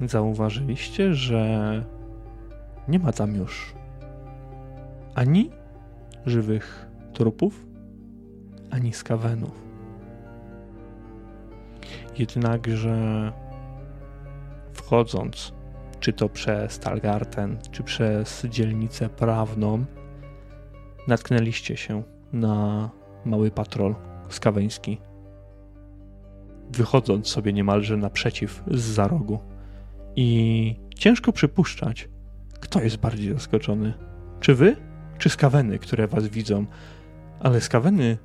zauważyliście, że nie ma tam już ani żywych trupów, ani skawenów. Jednakże wchodząc, czy to przez Talgarten, czy przez dzielnicę prawną, natknęliście się na mały patrol skaweński, wychodząc sobie niemalże naprzeciw z za rogu. I ciężko przypuszczać, kto jest bardziej zaskoczony. Czy wy, czy skaweny, które was widzą? Ale skaweny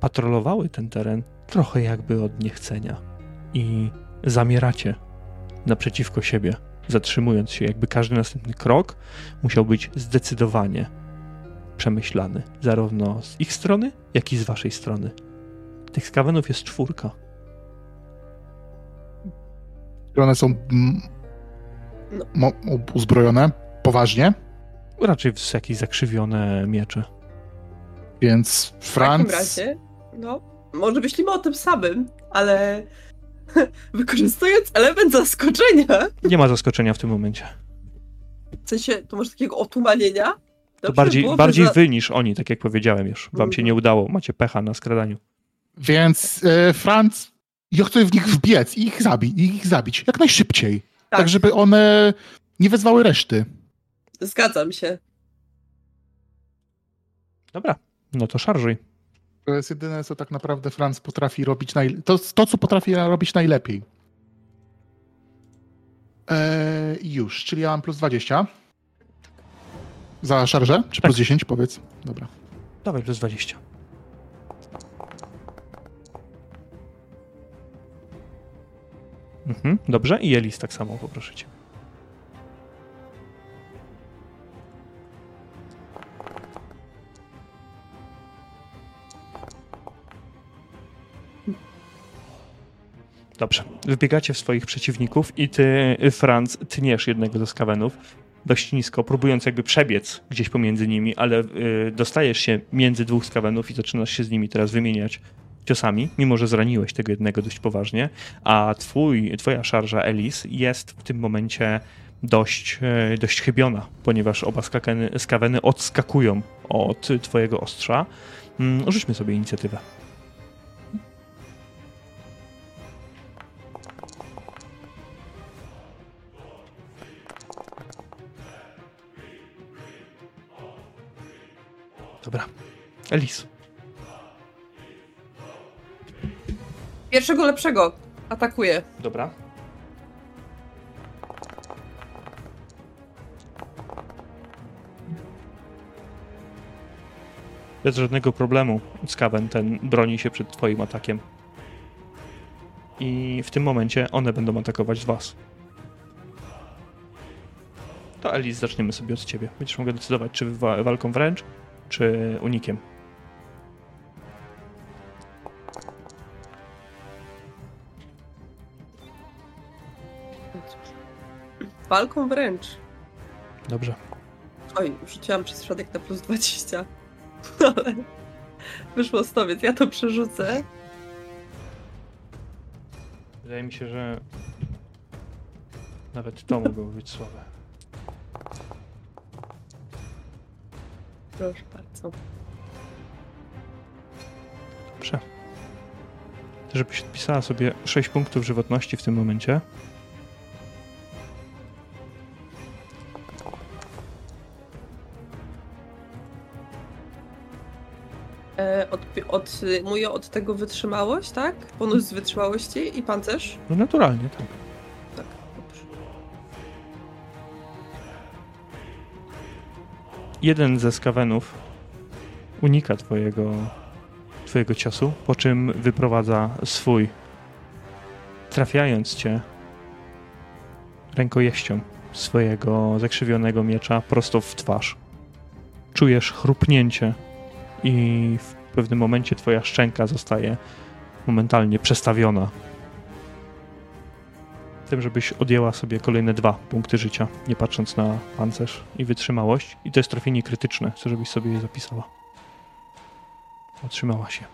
patrolowały ten teren trochę jakby od niechcenia. I zamieracie naprzeciwko siebie, zatrzymując się, jakby każdy następny krok musiał być zdecydowanie przemyślany, zarówno z ich strony, jak i z waszej strony. Tych skawenów jest czwórka. One są mm, No. mo- uzbrojone poważnie, Raczej w jakieś zakrzywione miecze. więc W takim Franc... razie, no, może myślimy o tym samym, ale *laughs* wykorzystując element zaskoczenia, Nie ma zaskoczenia w tym momencie. w sensie, to może takiego otumanienia, To bardziej, bardziej za- wy niż oni, tak jak powiedziałem już. Wam się Mhm. nie udało, macie pecha na skradaniu. Więc e, Franc... Ja chcę w nich wbiec i ich zabić, i ich zabić jak najszybciej. Tak. Tak. żeby one nie wezwały reszty. Zgadzam się. Dobra, no to szarżuj. To jest jedyne, co tak naprawdę Franc potrafi robić naj... to, to, co potrafi robić najlepiej. Eee, już, czyli ja mam plus 20. Za szarżę? Czy Tak. plus 10, powiedz? Dobra. Dawaj, plus 20. Mhm, dobrze. I Elis tak samo, poproszę cię. Dobrze. Wybiegacie w swoich przeciwników i ty, Franz, tniesz jednego ze skawenów dość nisko, próbując jakby przebiec gdzieś pomiędzy nimi, ale y, dostajesz się między dwóch skawenów i zaczynasz się z nimi teraz wymieniać ciosami, mimo że zraniłeś tego jednego dość poważnie, a twój, twoja szarża Elis jest w tym momencie dość, y, dość chybiona, ponieważ oba skakeny, skaweny odskakują od twojego ostrza. Mm, rzućmy sobie inicjatywę. Dobra. Elis. Pierwszego lepszego atakuje. Dobra. Bez żadnego problemu Skaven ten broni się przed twoim atakiem. I w tym momencie one będą atakować was. To Elis, zaczniemy sobie od ciebie. Będziesz mogła decydować, czy wa- walką wręcz, czy unikiem. Walką wręcz. Dobrze. Oj, rzuciłam przez środek na plus 20. *laughs* Ale wyszło 100, więc ja to przerzucę. Wydaje mi się, że nawet to mogłoby być słabe. Proszę bardzo. Dobrze. Żebyś odpisała sobie 6 punktów żywotności w tym momencie. E, od, odejmuję od tego wytrzymałość, tak? Bonus z wytrzymałości i pancerz? No naturalnie, tak. Jeden ze skawenów unika twojego, twojego ciosu, po czym wyprowadza swój, trafiając cię rękojeścią swojego zakrzywionego miecza prosto w twarz. Czujesz chrupnięcie i w pewnym momencie twoja szczęka zostaje momentalnie przestawiona. Tym, żebyś odjęła sobie kolejne dwa punkty życia, nie patrząc na pancerz i wytrzymałość. I to jest trafienie krytyczne. Chcę, żebyś sobie je zapisała. Otrzymała się.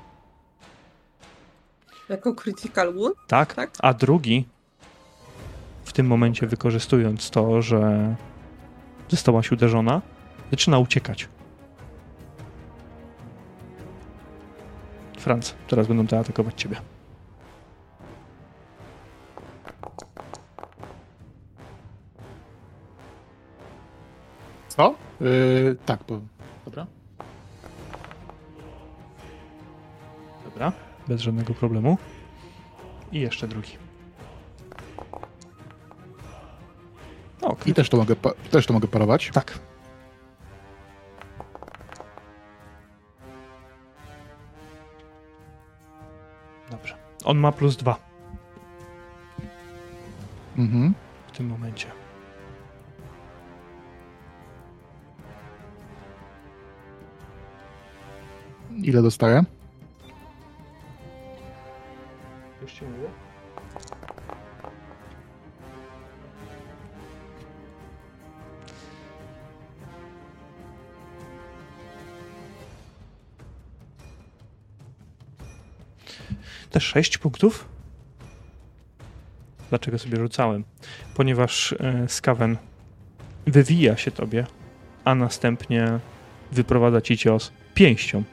Jako critical wound? Tak? Tak. A drugi, w tym momencie wykorzystując to, że zostałaś uderzona, zaczyna uciekać. Franc, teraz będą te atakować ciebie. Co? Yy, tak, bo... Dobra. Dobra, bez żadnego problemu. I jeszcze drugi. O, I też to mogę, też to mogę parować. Tak. Dobrze. On ma plus dwa Mhm. w tym momencie. Ile dostaję? Już ci mówię. Te 6 punktów. Dlaczego sobie rzucałem? Ponieważ e, Skaven wywija się tobie, a następnie wyprowadza ci cios pięścią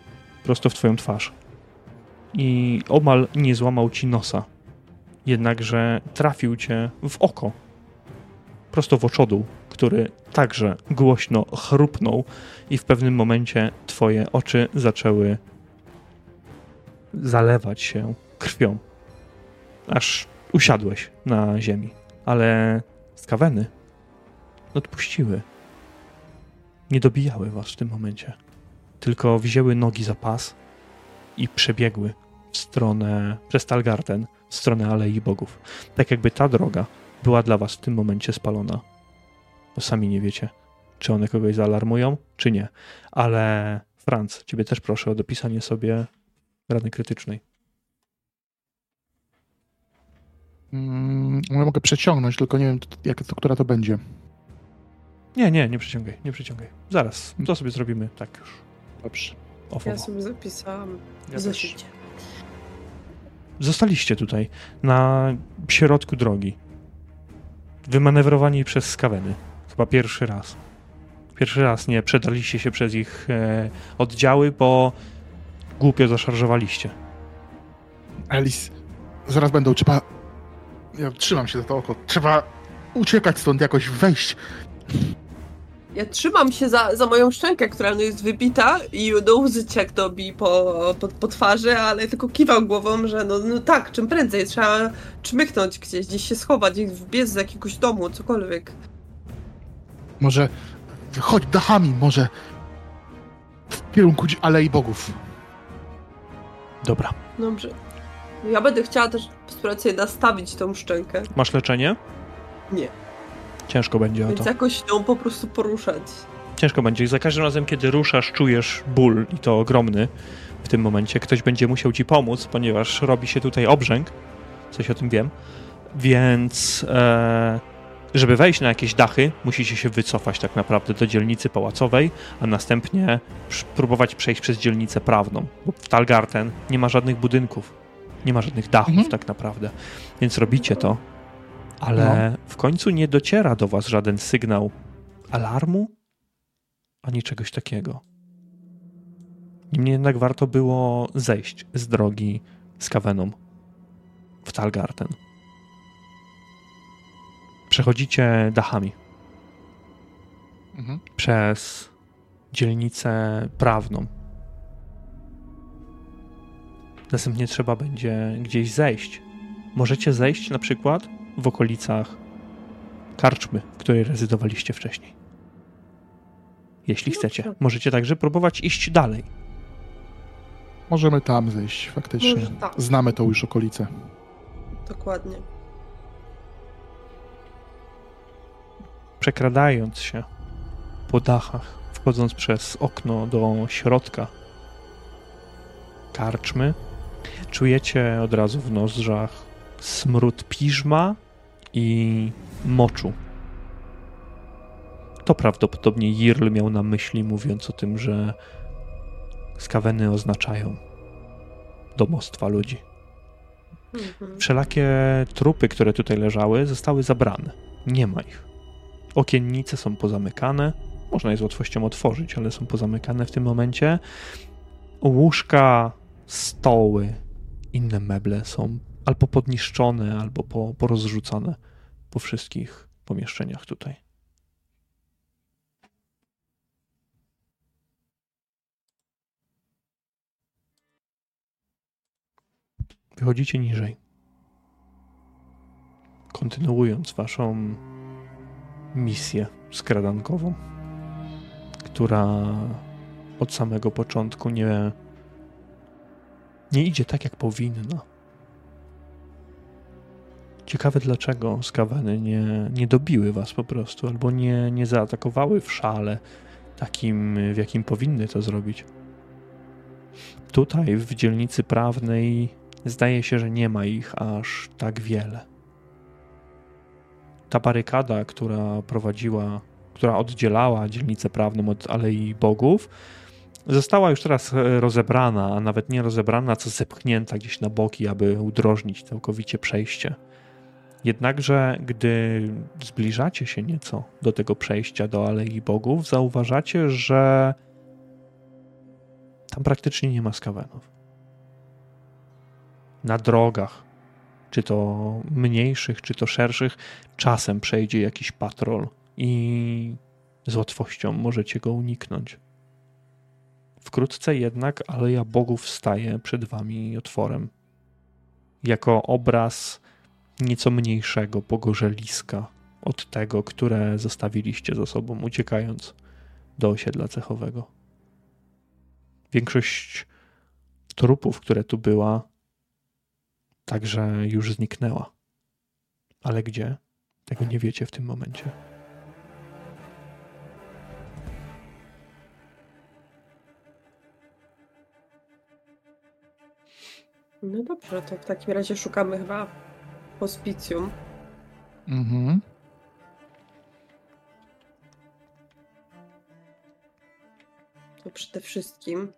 prosto w twoją twarz i omal nie złamał ci nosa. Jednakże trafił cię w oko. Prosto w oczodół, który także głośno chrupnął i w pewnym momencie twoje oczy zaczęły zalewać się krwią. Aż usiadłeś na ziemi. Ale skaweny odpuściły. Nie dobijały was w tym momencie. Tylko wzięły nogi za pas i przebiegły w stronę, przez Talgarten, w stronę Alei Bogów. Tak jakby ta droga była dla was w tym momencie spalona. Bo sami nie wiecie, czy one kogoś zaalarmują, czy nie. Ale Franz, ciebie też proszę o dopisanie sobie rany krytycznej. Mm, ja mogę przeciągnąć, tylko nie wiem, jak, to, która to będzie. Nie, nie, nie przyciągaj, nie przyciągaj. Zaraz, to sobie zrobimy tak już. Dobrze. Ofowo. Ja sobie zapisałam Ja w też. zeszycie. Zostaliście tutaj, na środku drogi. Wymanewrowani przez skaweny. Chyba pierwszy raz. Pierwszy raz nie przedaliście się przez ich e, oddziały, bo głupio zaszarżowaliście. Alice, zaraz będą, trzeba... Ja trzymam się za to oko. Trzeba uciekać stąd, jakoś wejść. Ja trzymam się za, za moją szczękę, która no jest wybita i do łzy ciekną mi po, po, po twarzy, ale tylko kiwam głową, że no, no tak, czym prędzej trzeba czmychnąć gdzieś, gdzieś się schować, gdzieś wbiec z jakiegoś domu, cokolwiek. Może chodź dachami, może w kierunku Alei Bogów. Dobra. Dobrze. Ja będę chciała też spróbować sobie nastawić tą szczękę, Masz leczenie? Nie. Ciężko będzie o więc to. jakoś ją po prostu poruszać. Ciężko będzie. I za każdym razem, kiedy ruszasz, czujesz ból i to ogromny w tym momencie. Ktoś będzie musiał ci pomóc, ponieważ robi się tutaj obrzęk. Coś o tym wiem. Więc e, żeby wejść na jakieś dachy, musicie się wycofać tak naprawdę do dzielnicy pałacowej, a następnie pr- próbować przejść przez dzielnicę prawną. Bo w Talgarten nie ma żadnych budynków. Nie ma żadnych dachów Mhm. tak naprawdę. Więc robicie to, ale w końcu nie dociera do was żaden sygnał alarmu ani czegoś takiego. Niemniej jednak warto było zejść z drogi z Kaweną w Talgarten. Przechodzicie dachami Mhm. przez dzielnicę prawną. Następnie trzeba będzie gdzieś zejść. Możecie zejść na przykład w okolicach karczmy, w której rezydowaliście wcześniej. Jeśli Dobrze. chcecie. Możecie także próbować iść dalej. Możemy tam zejść, faktycznie. Może tak. Znamy to już okolice. Dokładnie. Przekradając się po dachach, wchodząc przez okno do środka karczmy, czujecie od razu w nozdrzach smród piżma i moczu. To prawdopodobnie Jirl miał na myśli, mówiąc o tym, że skaweny oznaczają domostwa ludzi. Mhm. Wszelakie trupy, które tutaj leżały, zostały zabrane. Nie ma ich. Okiennice są pozamykane. Można je z łatwością otworzyć, ale są pozamykane w tym momencie. Łóżka, stoły, inne meble są albo podniszczone, albo po, porozrzucane po wszystkich pomieszczeniach tutaj. Wychodzicie niżej. Kontynuując waszą misję skradankową, która od samego początku nie, nie idzie tak, jak powinna. Ciekawe, dlaczego skaweny nie, nie dobiły was po prostu, albo nie, nie zaatakowały w szale takim, w jakim powinny to zrobić. Tutaj, w dzielnicy prawnej, zdaje się, że nie ma ich aż tak wiele. Ta barykada, która prowadziła, która oddzielała dzielnicę prawną od Alei Bogów, została już teraz e, rozebrana, a nawet nie rozebrana, co zepchnięta gdzieś na boki, aby udrożnić całkowicie przejście. Jednakże, gdy zbliżacie się nieco do tego przejścia do Alei Bogów, zauważacie, że tam praktycznie nie ma skawenów. Na drogach, czy to mniejszych, czy to szerszych, czasem przejdzie jakiś patrol i z łatwością możecie go uniknąć. Wkrótce jednak Aleja Bogów staje przed wami otworem. Jako obraz nieco mniejszego pogorzeliska od tego, które zostawiliście za sobą, uciekając do osiedla cechowego. Większość trupów, które tu była, także już zniknęła. Ale gdzie? Tego nie wiecie w tym momencie. No dobrze, to w takim razie szukamy chyba hospicjum. Mhm. To przede wszystkim.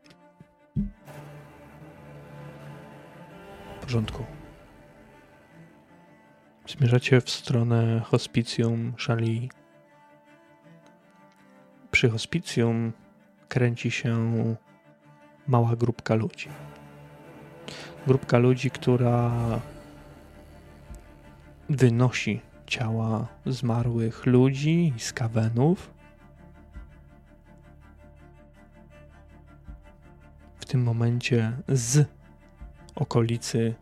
W porządku. Zmierzacie w stronę hospicjum Szali. Przy hospicjum kręci się mała grupka ludzi. Grupka ludzi, która wynosi ciała zmarłych ludzi i skawenów. W tym momencie z okolicy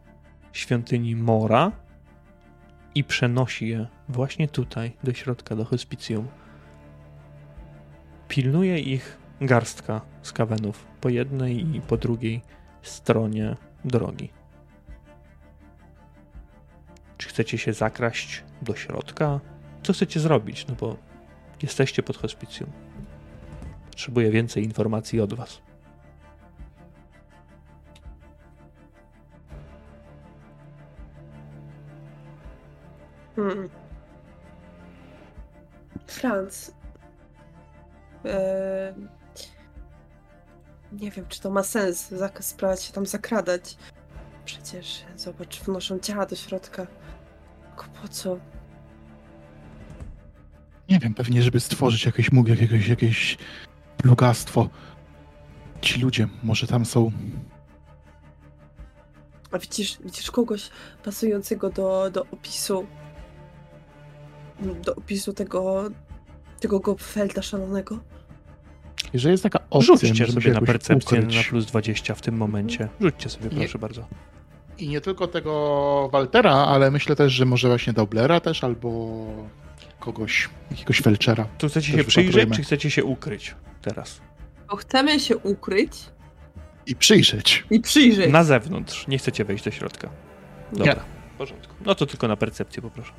świątyni Mora i przenosi je właśnie tutaj, do środka, do hospicjum. Pilnuje ich garstka skawenów po jednej i po drugiej stronie drogi. Czy chcecie się zakraść do środka? Co chcecie zrobić? No bo jesteście pod hospicjum. Potrzebuję więcej informacji od was. Hmm. Franz. E... Nie wiem, czy to ma sens spróbować się tam zakradać. Przecież, zobacz, wnoszą ciała do środka. Tylko po co? Nie wiem, pewnie, żeby stworzyć jakieś mógł, jakieś, jakieś plugastwo. Ci ludzie, może tam są. A widzisz, widzisz kogoś pasującego do, do opisu. Do opisu tego. tego Gopfelda szalonego? Jeżeli jest taka opcja, Rzućcie się sobie na percepcję ukryć. na plus 20 w tym momencie. Rzućcie sobie, proszę bardzo. I nie tylko tego Waltera, ale myślę też, że może właśnie Doblera też, albo kogoś, jakiegoś Felczera. Tu chcecie się przyjrzeć, czy chcecie się ukryć? teraz. Bo chcemy się ukryć I przyjrzeć. i przyjrzeć. Na zewnątrz. Nie chcecie wejść do środka. Dobra. Nie. W porządku. No to tylko na percepcję poproszę.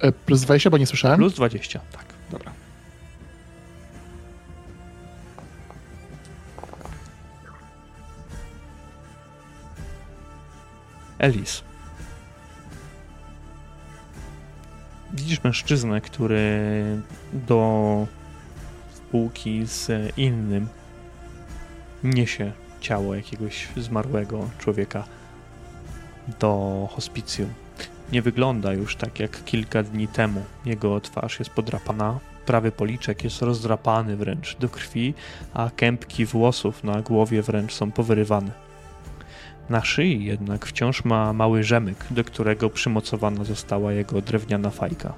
E, Plus 20, bo nie słyszałem. Plus 20, tak. Dobra. Elis. Widzisz mężczyznę, który do spółki z innym niesie ciało jakiegoś zmarłego człowieka do hospicjum. Nie wygląda już tak jak kilka dni temu. Jego twarz jest podrapana, prawy policzek jest rozdrapany wręcz do krwi, a kępki włosów na głowie wręcz są powyrywane. Na szyi jednak wciąż ma mały rzemyk, do którego przymocowana została jego drewniana fajka.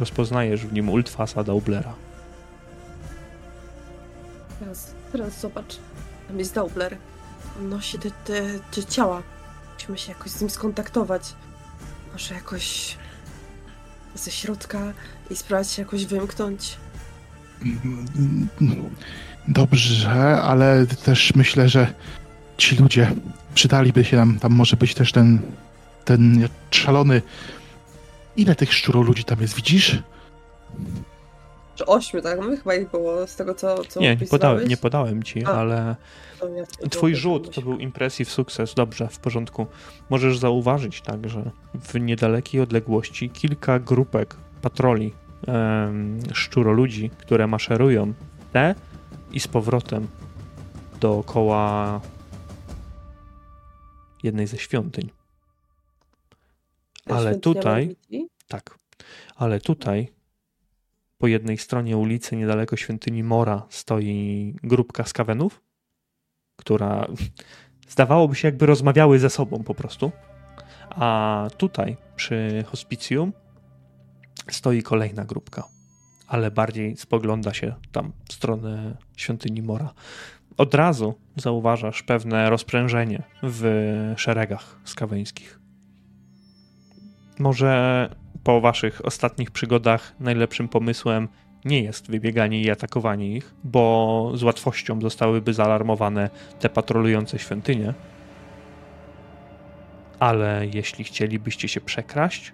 Rozpoznajesz w nim Ultfasa Daublera. Teraz, teraz zobacz. Tam jest Daubler. On nosi te, te, te ciała. Musimy się jakoś z nim skontaktować. Może jakoś ze środka i spróbować się jakoś wymknąć. Dobrze, ale też myślę, że ci ludzie przydaliby się nam. Tam może być też ten, ten szalony. Ile tych szczuro ludzi tam jest, widzisz? Czy ośmiu, tak? My chyba ich było z tego, co, co Nie, nie podałem, nie podałem ci, A. ale ja twój rzut to był impressive sukces. Dobrze, w porządku. Możesz zauważyć także w niedalekiej odległości kilka grupek patroli em, szczuroludzi, które maszerują te i z powrotem dookoła jednej ze świątyń. ale tutaj-? Tak. Ale tutaj, po jednej stronie ulicy, niedaleko świątyni Mora, stoi grupka skawenów, która *laughs* zdawałoby się, jakby rozmawiały ze sobą po prostu. A tutaj, przy hospicjum, stoi kolejna grupka, ale bardziej spogląda się tam w stronę świątyni Mora. Od razu zauważasz pewne rozprężenie w szeregach skaweńskich. Może po waszych ostatnich przygodach najlepszym pomysłem nie jest wybieganie i atakowanie ich, bo z łatwością zostałyby zaalarmowane te patrolujące świątynie. Ale jeśli chcielibyście się przekraść,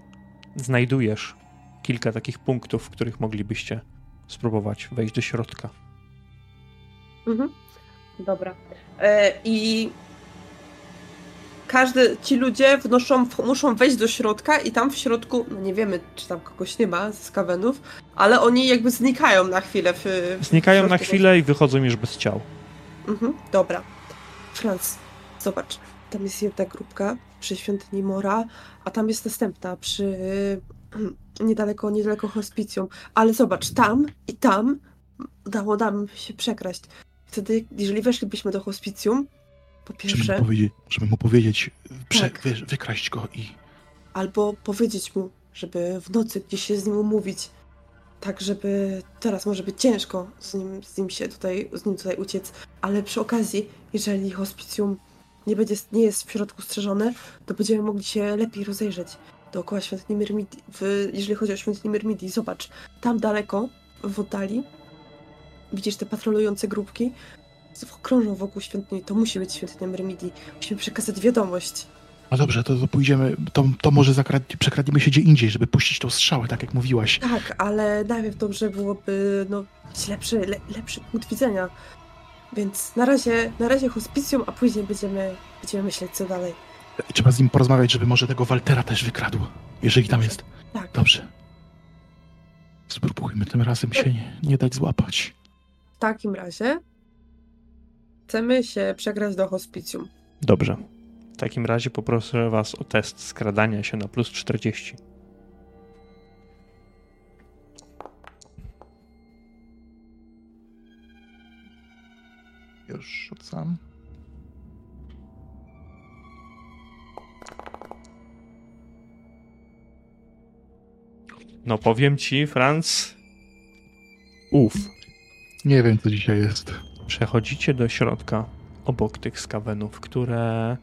znajdujesz kilka takich punktów, w których moglibyście spróbować wejść do środka. Mhm. Dobra. E, I każdy, ci ludzie wnoszą, muszą wejść do środka i tam w środku, no nie wiemy, czy tam kogoś nie ma z kawenów, ale oni jakby znikają na chwilę. W, w Znikają na chwilę i wychodzą już bez ciał. Mhm. Dobra. Franz, zobacz, tam jest jedna grupka przy świątyni Mora, a tam jest następna przy *clears throat* niedaleko, niedaleko hospicjum. Ale zobacz, tam i tam dało nam się przekraść. Wtedy, jeżeli weszlibyśmy do hospicjum, po Żeby pierwsze, mu powiedzieć, żeby mu powiedzieć prze, Tak. wiesz, wykraść go i albo powiedzieć mu, żeby w nocy gdzieś się z nim umówić, tak żeby teraz może być ciężko z nim, z nim się tutaj, z nim tutaj uciec, ale przy okazji, jeżeli hospicjum nie, będzie, nie jest w środku strzeżone, to będziemy mogli się lepiej rozejrzeć dookoła świątyni Myrmidii, w, jeżeli chodzi o świątynię Myrmidii. Zobacz, tam daleko, w oddali, widzisz te patrolujące grupki, krążą wokół świątyni, to musi być świątynia Myrmidii. Musimy przekazać wiadomość. No dobrze, to, to pójdziemy, to, to może zakrad- przekradniemy się gdzie indziej, żeby puścić tą strzałę, tak jak mówiłaś. Tak, ale najpierw dobrze byłoby no, mieć lepszy, le, lepszy punkt widzenia. Więc na razie, na razie hospicjum, a później będziemy, będziemy myśleć co dalej. Trzeba z nim porozmawiać, żeby może tego Waltera też wykradł, jeżeli tam jest. Tak, Dobrze. Spróbujmy tym razem się nie, nie dać złapać. W takim razie chcemy się przegrać do hospicjum. Dobrze. W takim razie poproszę was o test skradania się na plus 40. Już rzucam. No powiem ci, Franz. Uf. Nie wiem, co dzisiaj jest. Przechodzicie do środka obok tych skawenów, które.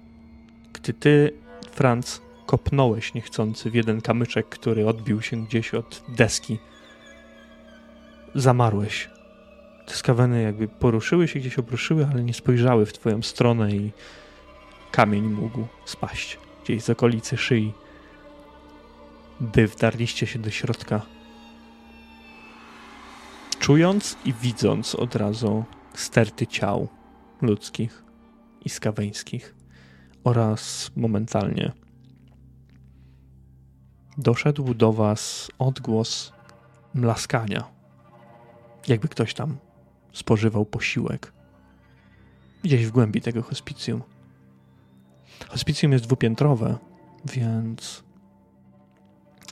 Gdy ty, Franz, kopnąłeś niechcący w jeden kamyczek, który odbił się gdzieś od deski. zamarłeś. Te skaweny jakby poruszyły się, gdzieś obruszyły, ale nie spojrzały w twoją stronę i kamień mógł spaść gdzieś z okolicy szyi. By wdarliście się do środka. Czując i widząc od razu sterty ciał ludzkich i skaweńskich oraz momentalnie doszedł do was odgłos mlaskania. Jakby ktoś tam spożywał posiłek. Gdzieś w głębi tego hospicjum. Hospicjum jest dwupiętrowe, więc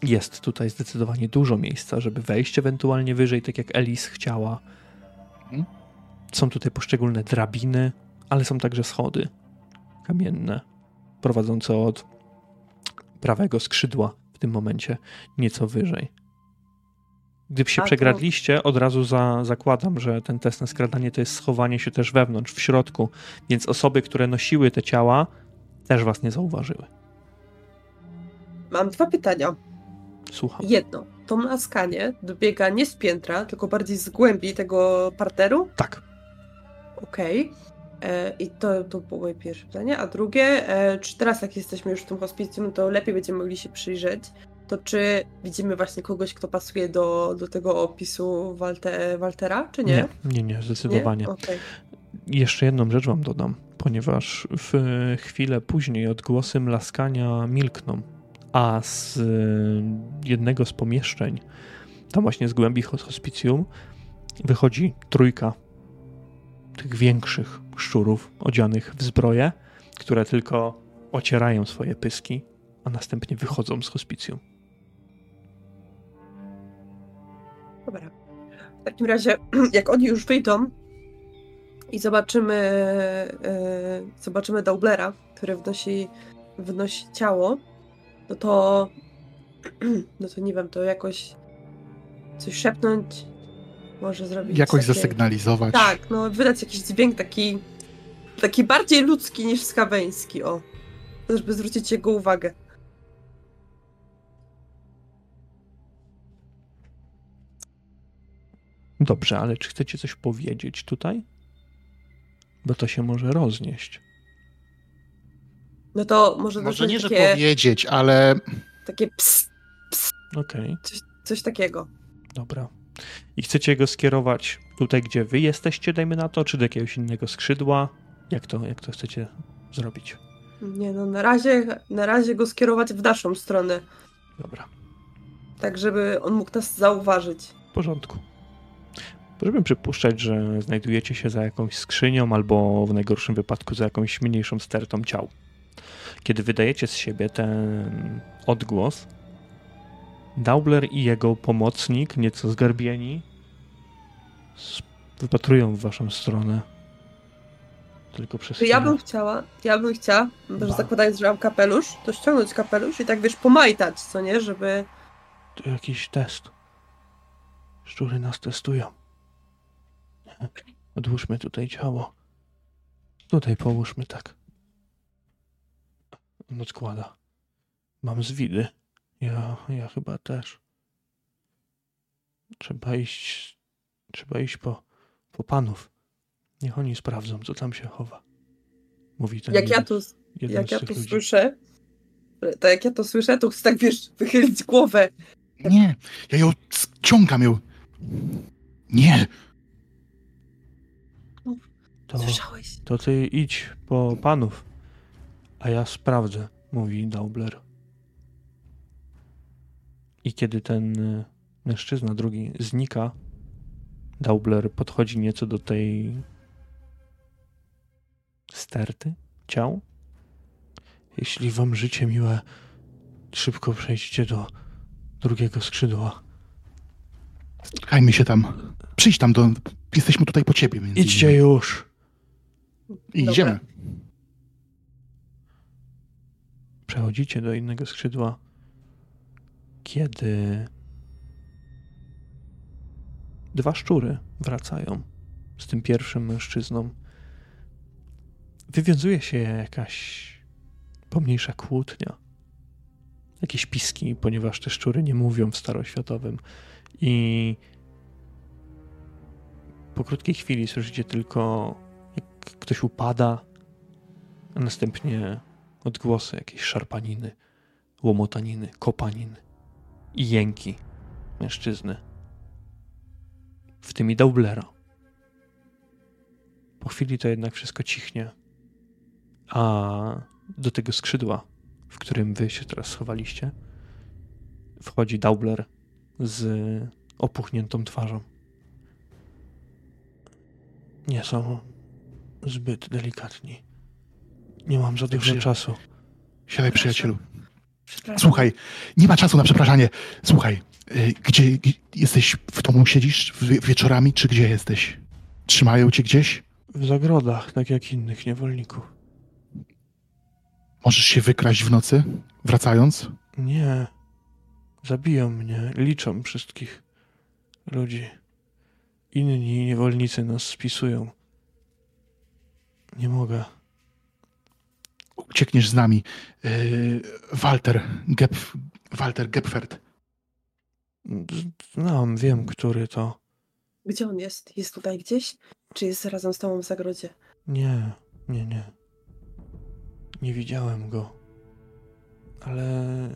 jest tutaj zdecydowanie dużo miejsca, żeby wejść ewentualnie wyżej, tak jak Elis chciała. Mhm. Są tutaj poszczególne drabiny, ale są także schody kamienne, prowadzące od prawego skrzydła w tym momencie nieco wyżej. Gdyby się A przegradliście, od razu za, zakładam, że ten test na skradanie to jest schowanie się też wewnątrz, w środku, więc osoby, które nosiły te ciała, też was nie zauważyły. Mam dwa pytania. Słucham. Jedno, to mlaskanie dobiega nie z piętra, tylko bardziej z głębi tego parteru. Tak. Okej. E, I to, to było moje pierwsze pytanie. A drugie, e, czy teraz jak jesteśmy już w tym hospicjum, to lepiej będziemy mogli się przyjrzeć, to czy widzimy właśnie kogoś, kto pasuje do, do tego opisu Walte, Waltera, czy nie? Nie, nie, nie, zdecydowanie. Okej. Jeszcze jedną rzecz wam dodam, ponieważ w chwilę później odgłosy mlaskania milkną, a z y, jednego z pomieszczeń, tam właśnie z głębi hos- hospicjum, wychodzi trójka tych większych szczurów odzianych w zbroję, które tylko ocierają swoje pyski, a następnie wychodzą z hospicjum. Dobra. W takim razie, *clears throat* jak oni już wyjdą i zobaczymy, e, zobaczymy Daublera, który wnosi, wnosi ciało, no to, *clears throat* no to nie wiem, to jakoś coś szepnąć, może zrobić Jakoś takie- zasygnalizować. Tak, no wydać jakiś dźwięk taki, taki bardziej ludzki niż skaweński, o. Żeby zwrócić jego uwagę. Dobrze, ale czy chcecie coś powiedzieć tutaj? Bo to się może roznieść. No to może, Może nie, że takie, powiedzieć, ale takie ps, Okej. coś, coś takiego. Dobra. I chcecie go skierować tutaj, gdzie wy jesteście, dajmy na to, czy do jakiegoś innego skrzydła? Jak to, jak to chcecie zrobić? Nie no, na razie, na razie go skierować w naszą stronę, Dobra, tak żeby on mógł nas zauważyć. w porządku. Możemy przypuszczać, że znajdujecie się za jakąś skrzynią albo w najgorszym wypadku za jakąś mniejszą stertą ciał. Kiedy wydajecie z siebie ten odgłos, Daubler i jego pomocnik, nieco zgarbieni, wypatrują w waszą stronę. Tylko przez ja bym chciała, ja bym chciała, Ba. zakładając, że mam kapelusz, to ściągnąć kapelusz i tak wiesz, pomajtać, co nie, żeby... To jakiś test. Szczury nas testują. Odłóżmy tutaj ciało. Tutaj połóżmy tak. On odkłada. Mam zwidy. Ja, ja chyba też. Trzeba iść. Trzeba iść po, po panów. Niech oni sprawdzą, co tam się chowa. Mówi ten Jak ja jeden- to, jeden jak z ja tych to ludzi. słyszę, tak jak ja to słyszę, to chcę tak, wiesz, wychylić głowę. nie, ja ją ściągam ją. Nie, To... Słyszałeś? To ty idź po panów, a ja sprawdzę, mówi Daubler. I kiedy ten y, mężczyzna drugi znika, Daubler podchodzi nieco do tej sterty ciał. Jeśli wam życie miłe, szybko przejdźcie do drugiego skrzydła. Spotkajmy się tam. Przyjdź tam do... Jesteśmy tutaj po ciebie. między Idźcie innymi. już! I Dobra. idziemy. Przechodzicie do innego skrzydła, kiedy dwa szczury wracają z tym pierwszym mężczyzną. Wywiązuje się jakaś pomniejsza kłótnia. Jakieś piski, ponieważ te szczury nie mówią w staroświatowym. I Po krótkiej chwili słyszycie tylko, jak ktoś upada, a następnie odgłosy jakiejś szarpaniny, łomotaniny, kopaniny i jęki mężczyzny. W tym i Daublera. Po chwili to jednak wszystko cichnie, a do tego skrzydła, w którym wy się teraz schowaliście, wchodzi Daubler z opuchniętą twarzą. Nie są zbyt delikatni. Nie mam za dużo Dobrze. czasu. Siadaj, przyjacielu. Słuchaj, nie ma czasu na przepraszanie. Słuchaj, y, gdzie, gdzie jesteś w domu siedzisz w, wieczorami, czy gdzie jesteś? Trzymają cię gdzieś? W zagrodach, tak jak innych niewolników. Możesz się wykraść w nocy, wracając? Nie. Zabiją mnie. Liczą wszystkich ludzi. Inni niewolnicy nas spisują. Nie mogę. Uciekniesz z nami. Yy, Walter, Gep, Walter Gepfert. Znam, wiem, który to. Gdzie on jest? Jest tutaj gdzieś? Czy jest razem z tobą w zagrodzie? Nie, nie, nie. Nie widziałem go. Ale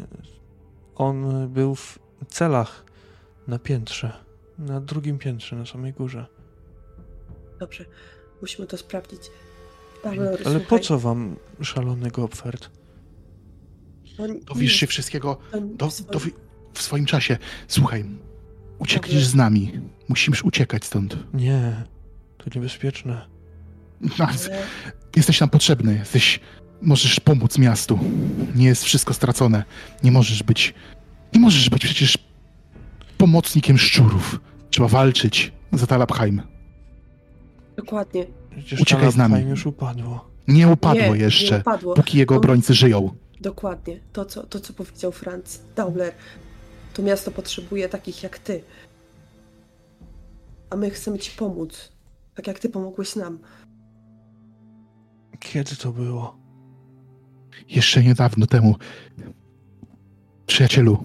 on był w celach na piętrze. Na drugim piętrze, na samej górze. Dobrze, musimy to sprawdzić. Paweł, Ale po słuchaj, co wam szalony Gopfert? on Dowiesz się wszystkiego do, swoim- dowi- w swoim czasie. Słuchaj, uciekniesz z nami. Musimy uciekać stąd. Nie, to niebezpieczne. No, Ale Jesteś nam potrzebny. Jesteś, możesz pomóc miastu. Nie jest wszystko stracone. Nie możesz być, nie możesz być przecież pomocnikiem szczurów. Trzeba walczyć za Talabheim. dokładnie. Przecież Uciekaj z nami. Już upadło. Nie upadło nie, jeszcze, Nie upadło. póki jego On- obrońcy żyją. Dokładnie. To co, to, co powiedział Franz Dauler. To miasto potrzebuje takich jak ty. A my chcemy ci pomóc. Tak jak ty pomogłeś nam. Kiedy to było? Jeszcze niedawno temu. Przyjacielu,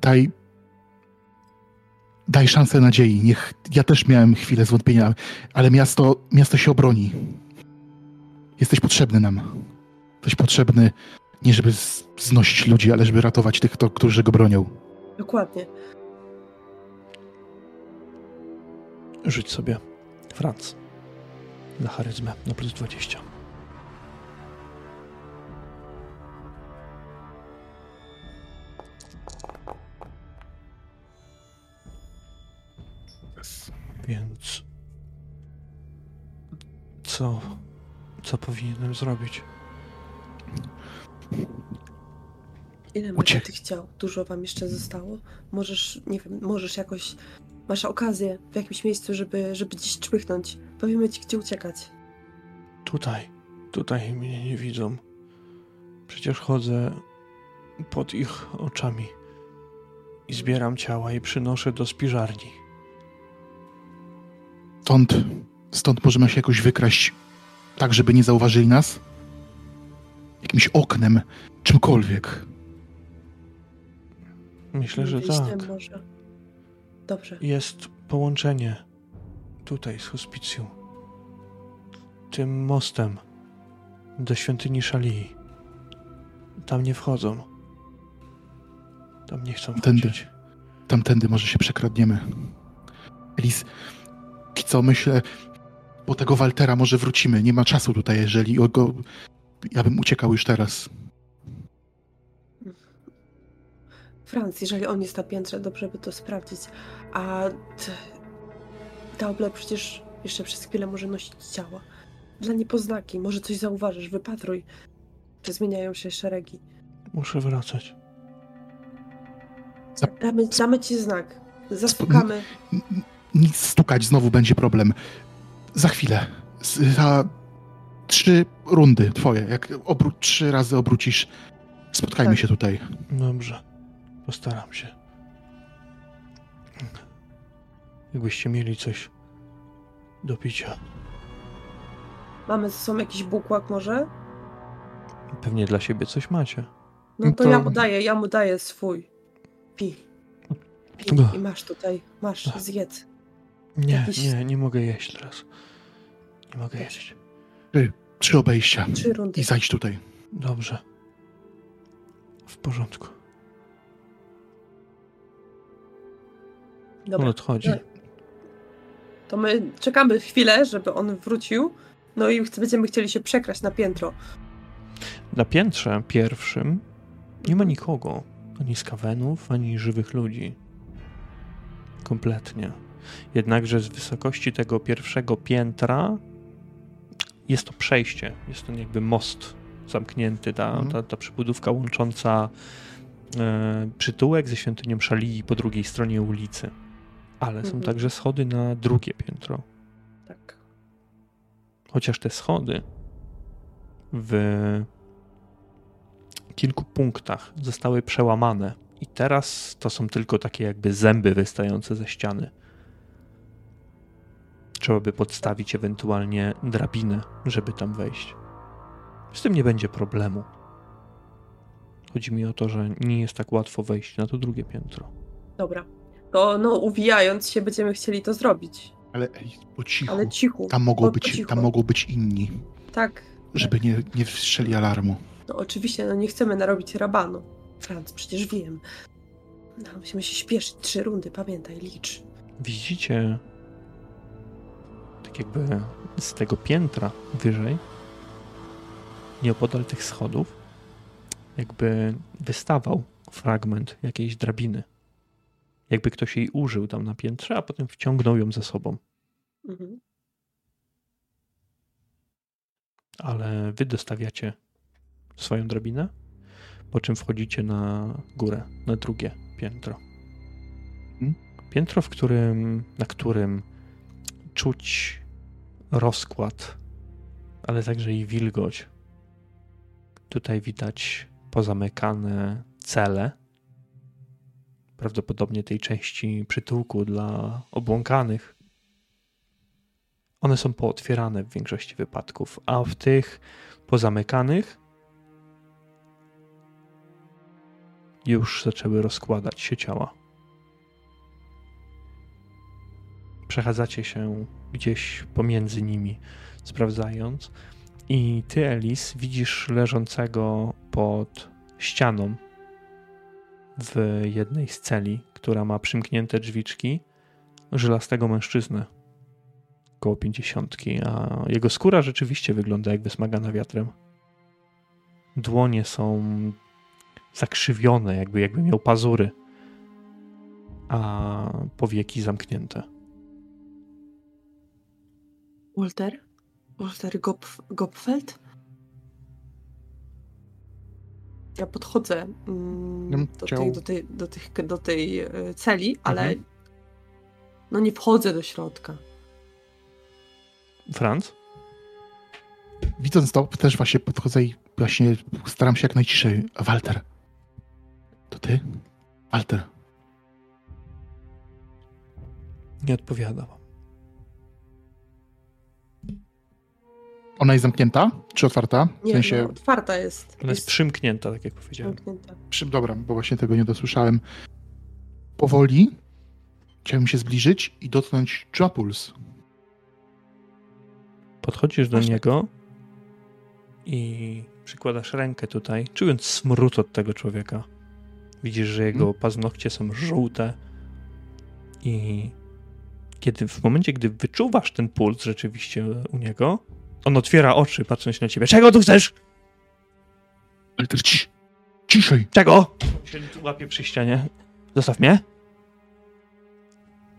daj. Daj szansę nadziei. Niech ja też miałem chwilę zwątpienia, ale miasto, miasto się obroni. Jesteś potrzebny nam. Jesteś potrzebny nie żeby znosić ludzi, ale żeby ratować tych, kto, którzy go bronią. Dokładnie. Rzuć sobie. Franc. Na charyzmę, na plus 20. Więc... Co... Co powinienem zrobić? Ile Uciek- będzie ty chciał? Dużo wam jeszcze zostało? Możesz, nie wiem, możesz jakoś... Masz okazję w jakimś miejscu, żeby, żeby gdzieś czmychnąć. Powiemy ci, gdzie uciekać. Tutaj, tutaj mnie nie widzą. Przecież chodzę pod ich oczami i zbieram ciała i przynoszę do spiżarni. Stąd, stąd możemy się jakoś wykraść, tak żeby nie zauważyli nas? Jakimś oknem, czymkolwiek. Myślę, że tak. może. Dobrze. Jest połączenie tutaj z hospicjum. Tym mostem do świątyni Szalii. Tam nie wchodzą. Tam nie chcą Tędy. wchodzić. Tamtędy może się przekradniemy. Elis, co myślę, po tego Waltera może wrócimy. Nie ma czasu tutaj, jeżeli go... Ja bym uciekał już teraz. Franz, jeżeli on jest na piętrze, dobrze by to sprawdzić. A t- Dauble przecież jeszcze przez chwilę może nosić ciała. Dla niepoznaki, może coś zauważysz, wypatruj. Czy zmieniają się szeregi. Muszę wracać. Damy, damy ci znak. Zastukamy. Nic stukać, znowu będzie problem. Za chwilę. Za trzy rundy twoje. Jak obró- trzy razy obrócisz, spotkajmy Tak. się tutaj. Dobrze. Postaram się. Jakbyście mieli coś do picia. Mamy ze sobą jakiś bukłak może? Pewnie dla siebie coś macie. No to, To- ja mu daję, ja mu daję swój. Pi. Pi. No. I masz tutaj, masz, Tak. zjedz. Nie, Jakiś- nie, nie mogę jeść teraz. Nie mogę jeść. Trzy obejścia. Trzy rundy. I zajdź tutaj. Dobrze. W porządku. On Dobra, odchodzi. Nie. to my czekamy chwilę, żeby on wrócił. No i będziemy chcieli się przekraść na piętro. Na piętrze pierwszym nie ma nikogo. Ani skawenów, ani żywych ludzi. Kompletnie. Jednakże z wysokości tego pierwszego piętra jest to przejście. Jest to jakby most zamknięty. Ta, Mhm. ta, ta przybudówka łącząca e, przytułek ze świątynią Szalii po drugiej stronie ulicy. Ale są Mhm. także schody na drugie piętro. Tak. Chociaż te schody w kilku punktach zostały przełamane i teraz to są tylko takie jakby zęby wystające ze ściany. Trzeba by podstawić ewentualnie drabinę, żeby tam wejść. Z tym nie będzie problemu. Chodzi mi o to, że nie jest tak łatwo wejść na to drugie piętro. Dobra. To no, uwijając się, będziemy chcieli to zrobić. Ale ej, po cichu. Ale cichu. Tam mogą, po, po być, cichu. tam mogą być inni, Tak. żeby nie, nie wstrzeli alarmu. No oczywiście, no nie chcemy narobić rabanu. Franc, przecież wiem. No, musimy się śpieszyć. Trzy rundy, pamiętaj, licz. Widzicie, tak jakby z tego piętra wyżej, nieopodal tych schodów, jakby wystawał fragment jakiejś drabiny. Jakby ktoś jej użył tam na piętrze, a potem wciągnął ją ze sobą. Mhm. Ale wy dostawiacie swoją drabinę, po czym wchodzicie na górę, na drugie piętro. Mhm. Piętro, w którym, na którym czuć rozkład, ale także i wilgoć. Tutaj widać pozamykane cele, prawdopodobnie tej części przytułku dla obłąkanych. One są pootwierane w większości wypadków, a w tych pozamykanych już zaczęły rozkładać się ciała. Przechadzacie się gdzieś pomiędzy nimi, sprawdzając, i ty, Elis, widzisz leżącego pod ścianą w jednej z celi, która ma przymknięte drzwiczki, żelastego mężczyznę koło pięćdziesiątki, a jego skóra rzeczywiście wygląda jak wysmagana wiatrem. Dłonie są zakrzywione, jakby, jakby miał pazury, a powieki zamknięte. Walter? Walter Gopf Gopfeld? Ja podchodzę mm, do, tej, do, tej, do, tych, do tej e, celi, ale Mhm. no nie wchodzę do środka. Franz? Widząc to, też właśnie podchodzę i właśnie staram się jak najciszej. Walter. To ty? Walter. Nie odpowiada Ona jest zamknięta? Czy otwarta? W Nie, sensie, no, otwarta jest. Ona jest przymknięta, tak jak powiedziałem. zamknięta. przy, dobra, bo właśnie tego nie dosłyszałem. Powoli chciałem się zbliżyć i dotknąć Jupuls. Podchodzisz do tak. niego i przykładasz rękę tutaj, czując smród od tego człowieka. Widzisz, że jego Mhm. paznokcie są żółte i kiedy w momencie, gdy wyczuwasz ten puls rzeczywiście u niego, on otwiera oczy, patrząc na ciebie. Czego tu chcesz? Walter, ci, ciszej. Czego? Się łapie przy ścianie. Zostaw mnie.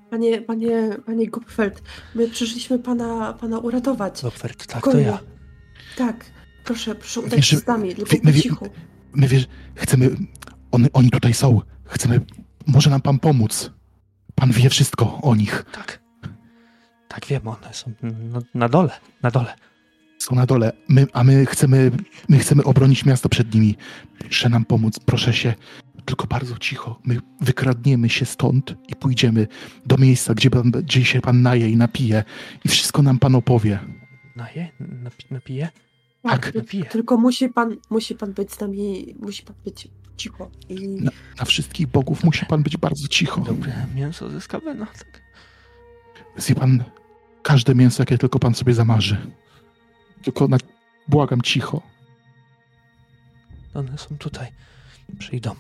Panie, panie, panie Gopfeld, my przyszliśmy pana, pana uratować. Lopfert, tak, to ja. Tak, proszę, proszę udać Wiesz, się z nami, tylko wie- cichu. My wiesz, chcemy, on, oni tutaj są. Chcemy, może nam pan pomóc. Pan wie wszystko o nich. Tak. Tak wiem, one są na, na dole, na dole. Są na dole, my, a my chcemy, my chcemy obronić miasto przed nimi. Proszę nam pomóc, proszę się, tylko bardzo cicho. My wykradniemy się stąd i pójdziemy do miejsca, gdzie, pan, gdzie się pan naje i napije i wszystko nam pan opowie. Naje? Napi, napije? Tak. ty- Napiję. Tylko musi pan, musi pan być z nami, musi pan być cicho. I Na, na wszystkich bogów musi pan być bardzo cicho. Dobre mięso ze skawena. Tak. Zje pan każde mięso, jakie tylko pan sobie zamarzy. Tylko na... błagam cicho. One są tutaj. Przyjdą.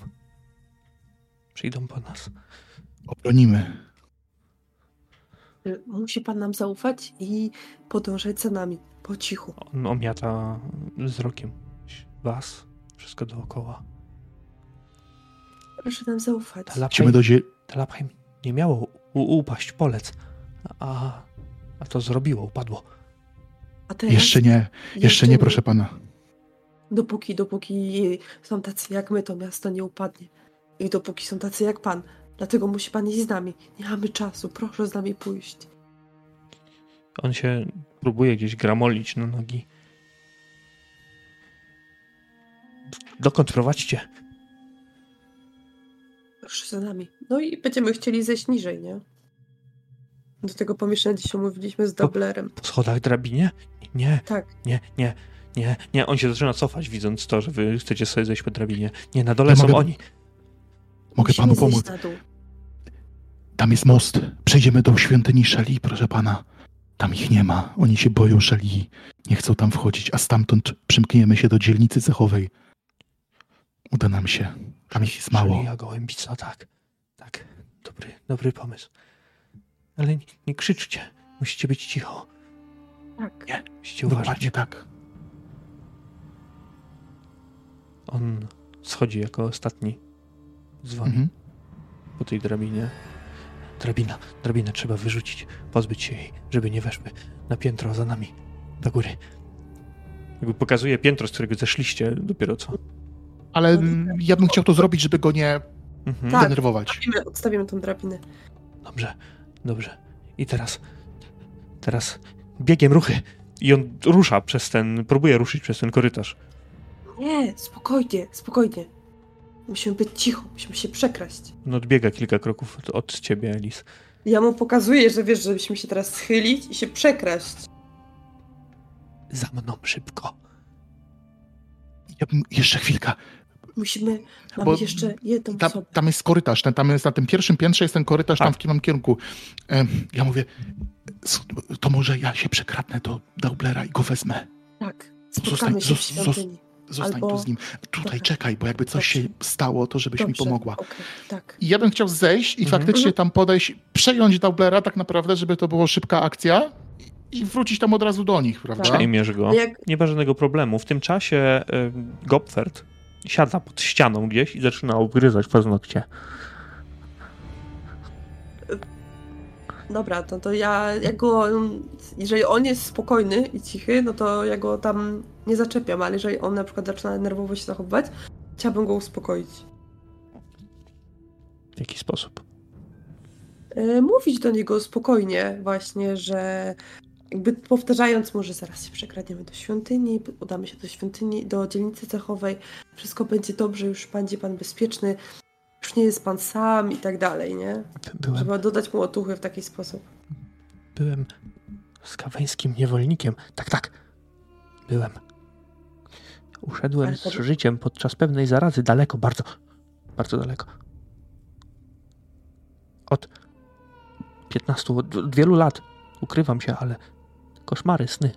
Przyjdą po nas. Obronimy. Y, Musi pan nam zaufać i podążać za nami, po cichu. On omiata wzrokiem was, wszystko dookoła. Proszę nam zaufać. Talapheim, Idziemy do zie... Nie miało u- upaść polec, a, a to zrobiło, upadło. A teraz Jeszcze nie, jeszcze nie, jedziemy. proszę pana. Dopóki, dopóki są tacy jak my, to miasto nie upadnie. I dopóki są tacy jak pan. Dlatego musi pan iść z nami. Nie mamy czasu, proszę z nami pójść. On się próbuje gdzieś gramolić na nogi. Dokąd prowadźcie? Proszę za nami. No i będziemy chcieli zejść niżej, nie? Do tego pomieszczenia, gdzie się umówiliśmy z Doblerem. Po schodach drabinie? Nie, Tak, nie, nie, nie, nie. On się zaczyna cofać, widząc to, że wy chcecie sobie zejść po drabinie. Nie, na dole Ja są mogę- oni. Mogę musimy panu pomóc. Tam jest most. Przejdziemy do świątyni Szali, proszę pana. Tam ich nie ma. Oni się boją Szali. Nie chcą tam wchodzić, a stamtąd przymkniemy się do dzielnicy cechowej. Uda nam się. Tam ich jest mało. Ja gołębica, tak. Tak, dobry, dobry pomysł. Ale nie, nie krzyczcie. Musicie być cicho. Tak. Nie, Musicie uważać. Dokładnie tak. On schodzi jako ostatni z wami Mhm. po tej drabinie. Drabina, drabinę trzeba wyrzucić, pozbyć się jej, żeby nie weszły na piętro za nami, do góry. Jakby pokazuje piętro, z którego zeszliście dopiero co. Ale ja bym chciał to zrobić, żeby go nie Mhm. Tak. denerwować. Odstawimy, odstawimy tą drabinę. Dobrze, dobrze. I teraz, teraz biegiem ruchy. I on rusza przez ten, próbuje ruszyć przez ten korytarz. Nie, spokojnie, spokojnie. Musimy być cicho, musimy się przekraść. On odbiega kilka kroków od, od ciebie, Elis. Ja mu pokazuję, że wiesz, żebyśmy się teraz schylić i się przekraść. Za mną szybko. Ja bym jeszcze chwilka. Musimy, mamy Bo jeszcze jedną Tam, osobę. tam jest korytarz. Ten, tam jest na tym pierwszym piętrze jest ten korytarz Tak. tam w którym kierunku. Ja mówię, to może ja się przekradnę do Daublera i go wezmę. Tak, Zostań- spotkamy się w świątyni. Zostań Albo- tu z nim. Tutaj Dobra. czekaj, bo jakby coś Dobrze. się stało, to żebyś mi Dobrze, pomogła. okej, tak. I ja bym chciał zejść i Mhm. faktycznie tam podejść, przejąć Daublera tak naprawdę, żeby to była szybka akcja i- wrócić tam od razu do nich, prawda? Tak. Przejmiesz go. Jak, Nie ma żadnego problemu. W tym czasie y, Gopfert siada pod ścianą gdzieś i zaczyna obgryzać paznokcie. dobra, to, to ja, ja go, jeżeli on jest spokojny i cichy, no to ja go tam nie zaczepiam, ale jeżeli on na przykład zaczyna nerwowo się zachowywać, chciałabym go uspokoić. W jaki sposób? E, mówić do niego spokojnie właśnie, że jakby powtarzając mu, że zaraz się przekradniemy do świątyni, udamy się do świątyni, do dzielnicy cechowej, wszystko będzie dobrze, już będzie pan bezpieczny, już nie jest pan sam i tak dalej, nie? Byłem, Żeby dodać mu otuchy w taki sposób. byłem skaweńskim niewolnikiem. Tak, tak. Byłem. Uszedłem Ale z życiem podczas pewnej zarazy daleko, bardzo, bardzo daleko. Od 15, od wielu lat ukrywam się, ale koszmary, sny.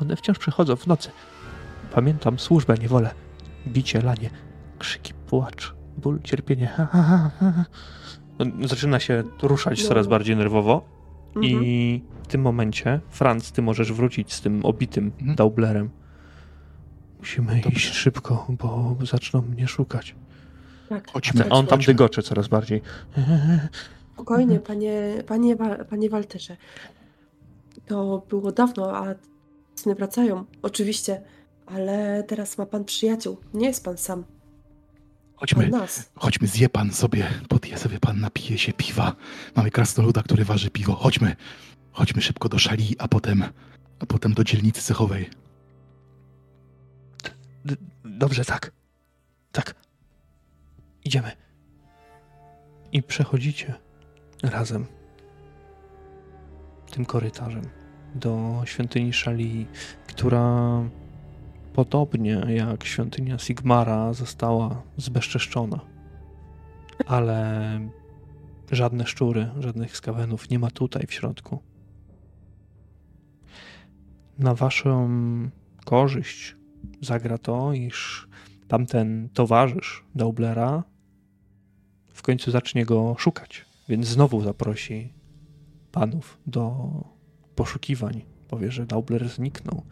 One wciąż przychodzą w nocy. Pamiętam służbę, niewolę, bicie, lanie, krzyki, płacz, ból, cierpienie. Ha, ha, ha. On Zaczyna się ruszać No. coraz bardziej nerwowo. Mhm. I w tym momencie, Franz, ty możesz wrócić z tym obitym Mhm. Daublerem. Musimy Dobrze. iść szybko, bo zaczną mnie szukać. Tak. Chodźmy. A on tam Chodźmy. dygocze coraz bardziej. Spokojnie, panie, panie, panie Walterze. To było dawno, a syny wracają, oczywiście, ale teraz ma pan przyjaciół. Nie jest pan sam. Chodźmy, Pan nas. chodźmy, zje pan sobie, podje sobie pan, napije się piwa. Mamy krasnoluda, który waży piwo. Chodźmy, chodźmy szybko do szali, a potem, a potem do dzielnicy cechowej. D- Dobrze, tak. Tak. Idziemy. I przechodzicie razem tym korytarzem do świątyni Szali, która podobnie jak świątynia Sigmara została zbezczeszczona. Ale Żadne szczury, żadnych skawenów nie ma tutaj w środku. Na waszą korzyść zagra to, iż tamten towarzysz Daublera w końcu zacznie go szukać, więc znowu zaprosi panów do poszukiwań. Powie, że Daubler zniknął.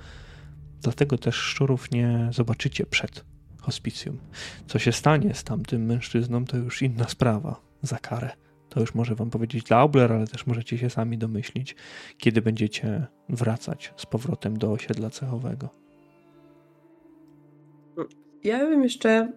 Dlatego też szczurów nie zobaczycie przed hospicjum. Co się stanie z tamtym mężczyzną, to już inna sprawa za karę. To już może wam powiedzieć Daubler, ale też możecie się sami domyślić, kiedy będziecie wracać z powrotem do osiedla cechowego. Ja wiem jeszcze,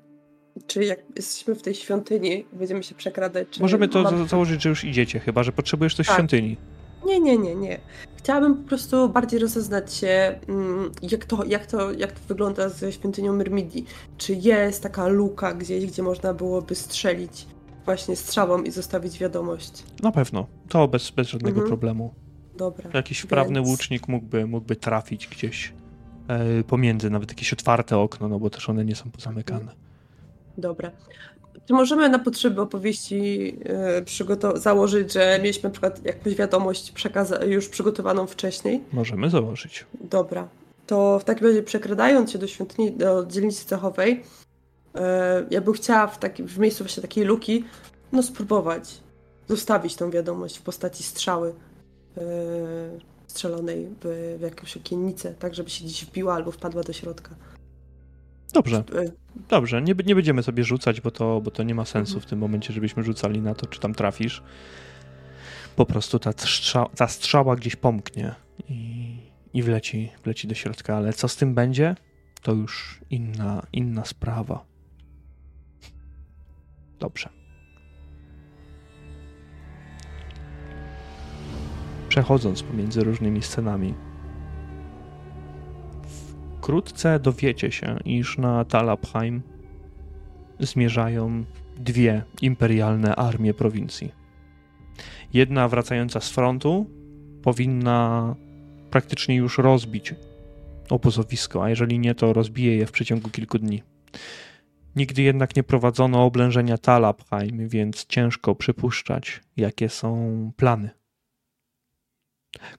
czy jak jesteśmy w tej świątyni, będziemy się przekradać. Czy Możemy to mam... za założyć, że już idziecie, chyba że potrzebujesz coś w Tak. świątyni. Nie, nie, nie, nie. Chciałabym po prostu bardziej rozeznać się, mm, jak to, jak to, jak to wygląda ze świątynią Myrmidii. Czy jest taka luka gdzieś, gdzie można byłoby strzelić właśnie strzałą i zostawić wiadomość? Na pewno. To bez, bez żadnego Mhm. problemu. Dobra. Jakiś wprawny Więc- łucznik mógłby, mógłby trafić gdzieś e, pomiędzy, nawet jakieś otwarte okno, no bo też one nie są pozamykane. Dobra. Czy możemy na potrzeby opowieści e, założyć, że mieliśmy na przykład jakąś wiadomość przekaza- już przygotowaną wcześniej? Możemy założyć. Dobra. To w takim razie przekradając się do świątyni, do dzielnicy cechowej, e, ja bym chciała w, takim, w miejscu właśnie takiej luki, no spróbować zostawić tą wiadomość w postaci strzały e, strzelonej w, w jakąś okiennicę, tak żeby się gdzieś wbiła albo wpadła do środka. Dobrze, E, dobrze. Nie, nie będziemy sobie rzucać, bo to, bo to nie ma sensu w tym momencie, żebyśmy rzucali na to, czy tam trafisz. Po prostu ta, strza ta strzała gdzieś pomknie i, i wleci, wleci do środka, ale co z tym będzie, to już inna, inna sprawa. Dobrze. Przechodząc pomiędzy różnymi scenami, wkrótce dowiecie się, iż na Talabheim zmierzają dwie imperialne armie prowincji. Jedna wracająca z frontu powinna praktycznie już rozbić obozowisko, a jeżeli nie, to rozbije je w przeciągu kilku dni. Nigdy jednak nie prowadzono oblężenia Talabheim, więc ciężko przypuszczać, jakie są plany.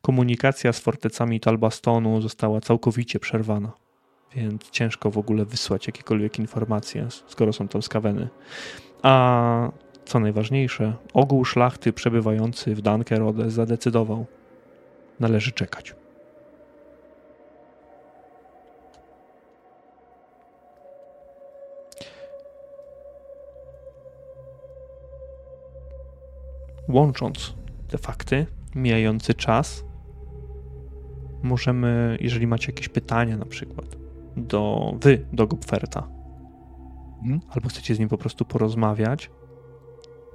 Komunikacja z fortecami Talbastonu została całkowicie przerwana, więc ciężko w ogóle wysłać jakiekolwiek informacje, skoro są tam skaweny. A co najważniejsze, ogół szlachty przebywający w Dankerode zadecydował. Należy czekać. Łącząc te fakty, mijający czas, możemy, jeżeli macie jakieś pytania na przykład, do wy, do Gopferta, Mhm. albo chcecie z nim po prostu porozmawiać,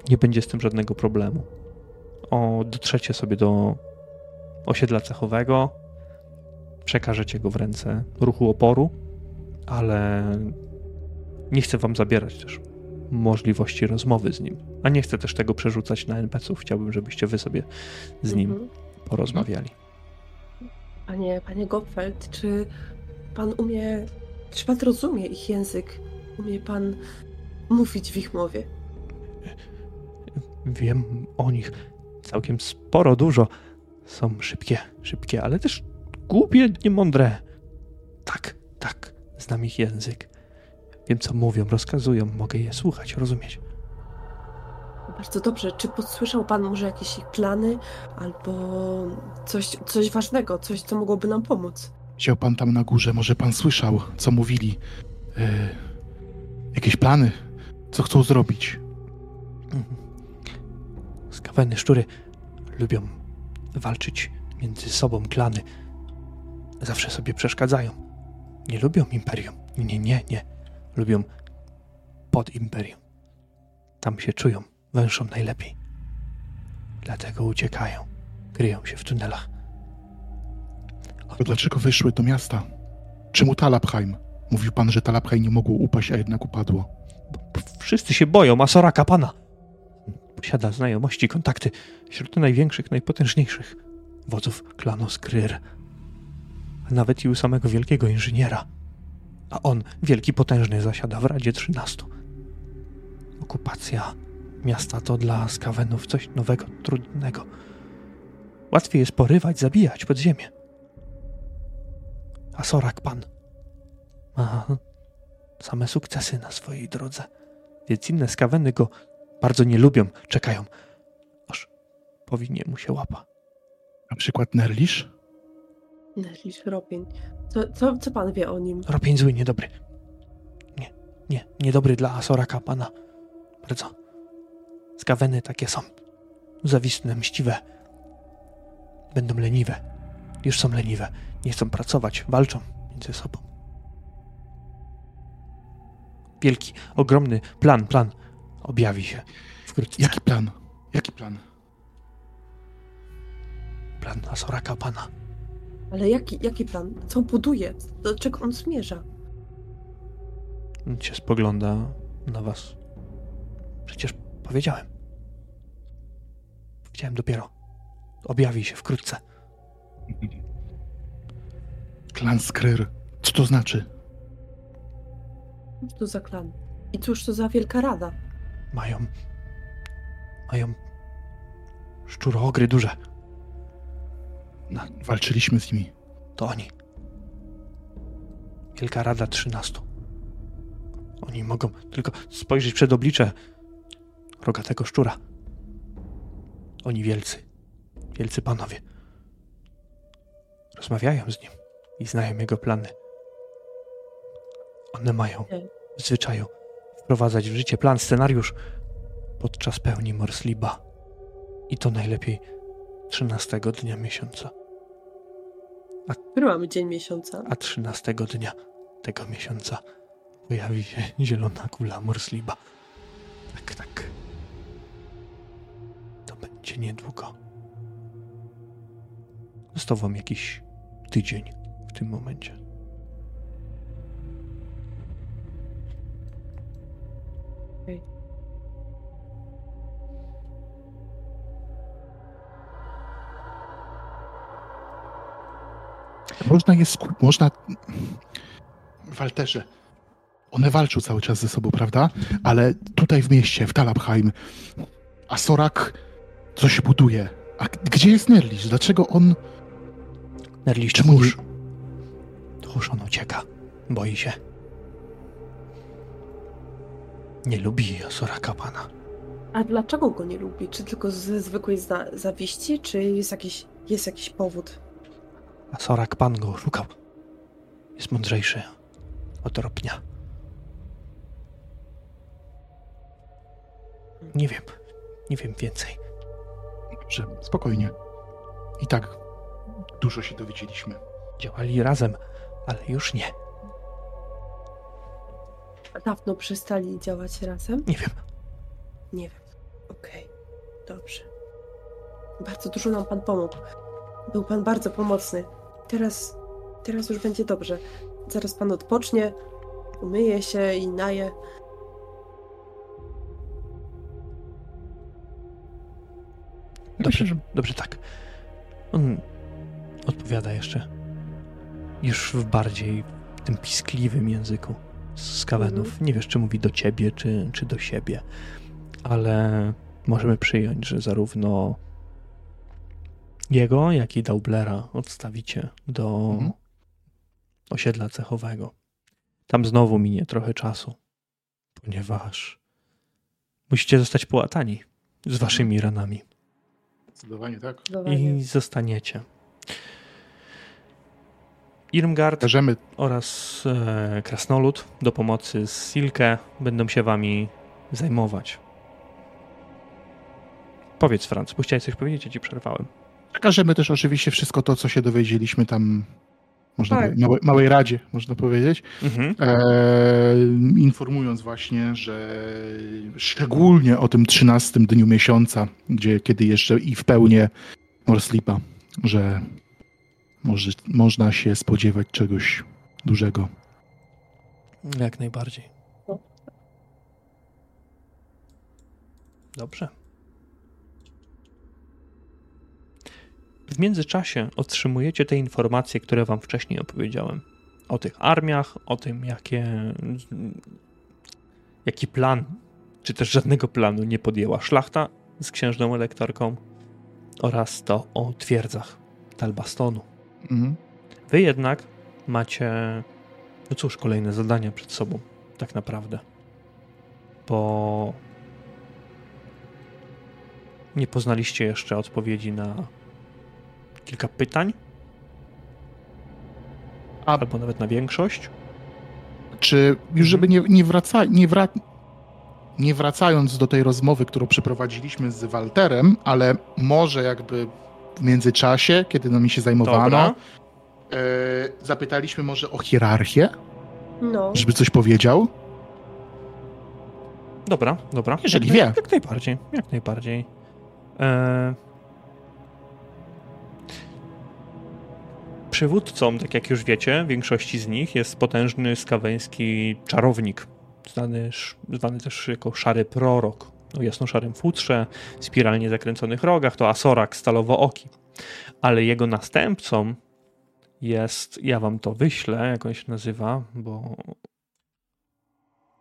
nie będzie z tym żadnego problemu. O, dotrzecie sobie do osiedla cechowego, przekażecie go w ręce ruchu oporu, ale nie chcę wam zabierać też możliwości rozmowy z nim. A nie chcę też tego przerzucać na NPC-ów. Chciałbym, żebyście wy sobie z nim mhm. porozmawiali. Panie, panie Gottfeld, czy pan umie, czy pan rozumie ich język? Umie pan mówić w ich mowie? Wiem o nich całkiem sporo, dużo. Są szybkie, szybkie, ale też głupie, niemądre. Tak, tak, znam ich język. Wiem, co mówią, rozkazują, mogę je słuchać, rozumieć. Bardzo dobrze. Czy podsłyszał pan może jakieś ich plany albo coś, coś ważnego, coś, co mogłoby nam pomóc? Siedział pan tam na górze, może pan słyszał, co mówili. E, jakieś plany? Co chcą zrobić? Mhm. Skaweny szczury lubią walczyć między sobą klany. Zawsze sobie przeszkadzają. Nie lubią imperium. Nie, nie, nie. Lubią pod imperium. Tam się czują, węszą najlepiej. Dlatego uciekają. Kryją się w tunelach. To dlaczego wyszły do miasta? Czemu Talabheim? Mówił pan, że Talabheim nie mogło upaść, a jednak upadło. Wszyscy się boją, a Soraka pana posiada znajomości, kontakty wśród największych, najpotężniejszych wodzów klanu Skryr. A nawet i u samego wielkiego inżyniera. A on, wielki potężny, zasiada w Radzie 13. Okupacja miasta to dla skawenów coś nowego, trudnego. Łatwiej jest porywać, zabijać pod ziemię. A Sorak pan ma same sukcesy na swojej drodze, więc inne skaweny go bardzo nie lubią, czekają, aż powinie mu się łapa. Na przykład Nerlisz? Nerlisz Ropień. Co, co, co pan wie o nim? Ropień zły, niedobry. Nie, nie, niedobry dla Asoraka pana. Bardzo. Skaweny takie są. Zawisne, mściwe. Będą leniwe. Już są leniwe. Nie chcą pracować, walczą między sobą. Wielki, ogromny plan, plan objawi się wkrótce. Jaki plan? Jaki plan? Plan Asoraka pana. Ale jaki, jaki plan? Co buduje? Do czego on zmierza? On się spogląda na was. Przecież powiedziałem. Powiedziałem dopiero. Objawi się wkrótce. *laughs* Klan Skryr. Co to znaczy? Cóż to za klan? I cóż to za wielka rada? Mają. Mają. Szczuroogry duże. Walczyliśmy z nimi. To oni. Wielka Rada Trzynastu. Oni mogą tylko spojrzeć przed oblicze rogatego szczura. Oni wielcy. Wielcy panowie. Rozmawiają z nim i znają jego plany. One mają w zwyczaju wprowadzać w życie plan, scenariusz podczas pełni Morsliba. I to najlepiej 13 dnia miesiąca. Który mamy dzień miesiąca? a 13 dnia tego miesiąca pojawi się *laughs* zielona kula Morsliba. Tak, tak. To będzie niedługo. Został wam jakiś tydzień w tym momencie. Można je sku... Można... Walterze, one walczą cały czas ze sobą, prawda? Ale tutaj w mieście, w Talabheim, a Sorak coś buduje. A gdzie jest Nerlisz? Dlaczego on... Nerlisz Czemu tchórz. Tchórz on ucieka. Boi się. Nie lubi Soraka pana. A dlaczego go nie lubi? Czy tylko ze zwykłej zna- zawiści, czy jest jakiś, jest jakiś powód? A Sorak pan go szukał. Jest mądrzejszy od ropnia. Nie wiem. Nie wiem więcej. Dobrze, spokojnie. I tak dużo się dowiedzieliśmy. Działali razem, ale już nie. A dawno przestali działać razem? Nie wiem. Nie wiem. Okej, dobrze. Bardzo dużo nam pan pomógł. Był pan bardzo pomocny. Teraz, teraz już będzie dobrze. Zaraz pan odpocznie, umyje się i naje. Dobrze, Myślę, że dobrze tak. On odpowiada jeszcze. Już w bardziej tym piskliwym języku z kawenów. Nie wiesz, czy mówi do ciebie, czy, czy do siebie. Ale możemy przyjąć, że zarówno jego, jak i Daublera odstawicie do Mhm. osiedla cechowego. Tam znowu minie trochę czasu, ponieważ musicie zostać połatani z waszymi ranami. zdecydowanie tak. Zdecydowanie. I zostaniecie. Irmgard Każemy oraz e, Krasnolud do pomocy z Silke będą się wami zajmować. Powiedz, Franc, bo chciałeś coś powiedzieć, ja ci przerwałem. Przekażemy też oczywiście wszystko to, co się dowiedzieliśmy tam, można Tak. małej, małej radzie, można powiedzieć, Mhm. e, informując właśnie, że szczególnie o tym 13 dniu miesiąca, gdzie kiedy jeszcze i w pełni Morslipa, że może, można się spodziewać czegoś dużego. Jak najbardziej. Dobrze. W międzyczasie otrzymujecie te informacje, które wam wcześniej opowiedziałem. O tych armiach, o tym, jakie, jaki plan czy też żadnego planu nie podjęła szlachta z księżną elektorką oraz to o twierdzach Talbastonu. Mhm. Wy jednak macie, no cóż, kolejne zadania przed sobą, tak naprawdę. Bo nie poznaliście jeszcze odpowiedzi na kilka pytań, A albo nawet na większość. czy już żeby nie, nie, wraca, nie, wra, nie wracając do tej rozmowy, którą przeprowadziliśmy z Walterem, ale może jakby w międzyczasie, kiedy nami się zajmowano, e, zapytaliśmy może o hierarchię, No. żeby coś powiedział. Dobra, dobra. Jeżeli jak, wie. naj- Jak najbardziej, jak najbardziej. E... Przywódcą, tak jak już wiecie, większości z nich jest potężny skaweński czarownik, znany, zwany też jako szary prorok. O jasno-szarym futrze, spiralnie zakręconych rogach, to Asorak stalowo-oki. Ale jego następcą jest, ja wam to wyślę, jak on się nazywa, bo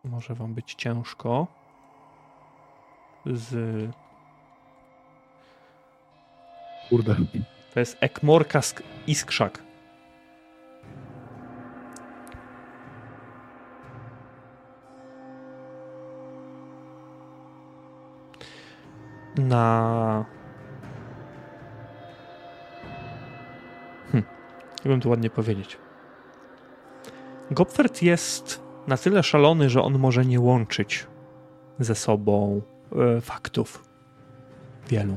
może wam być ciężko z... Kurde. To jest Ekmorka Sk- Iskrzak. Na... Hm. Jak bym to ładnie powiedzieć. Gopfert jest na tyle szalony, że on może nie łączyć ze sobą e, faktów. Wielu.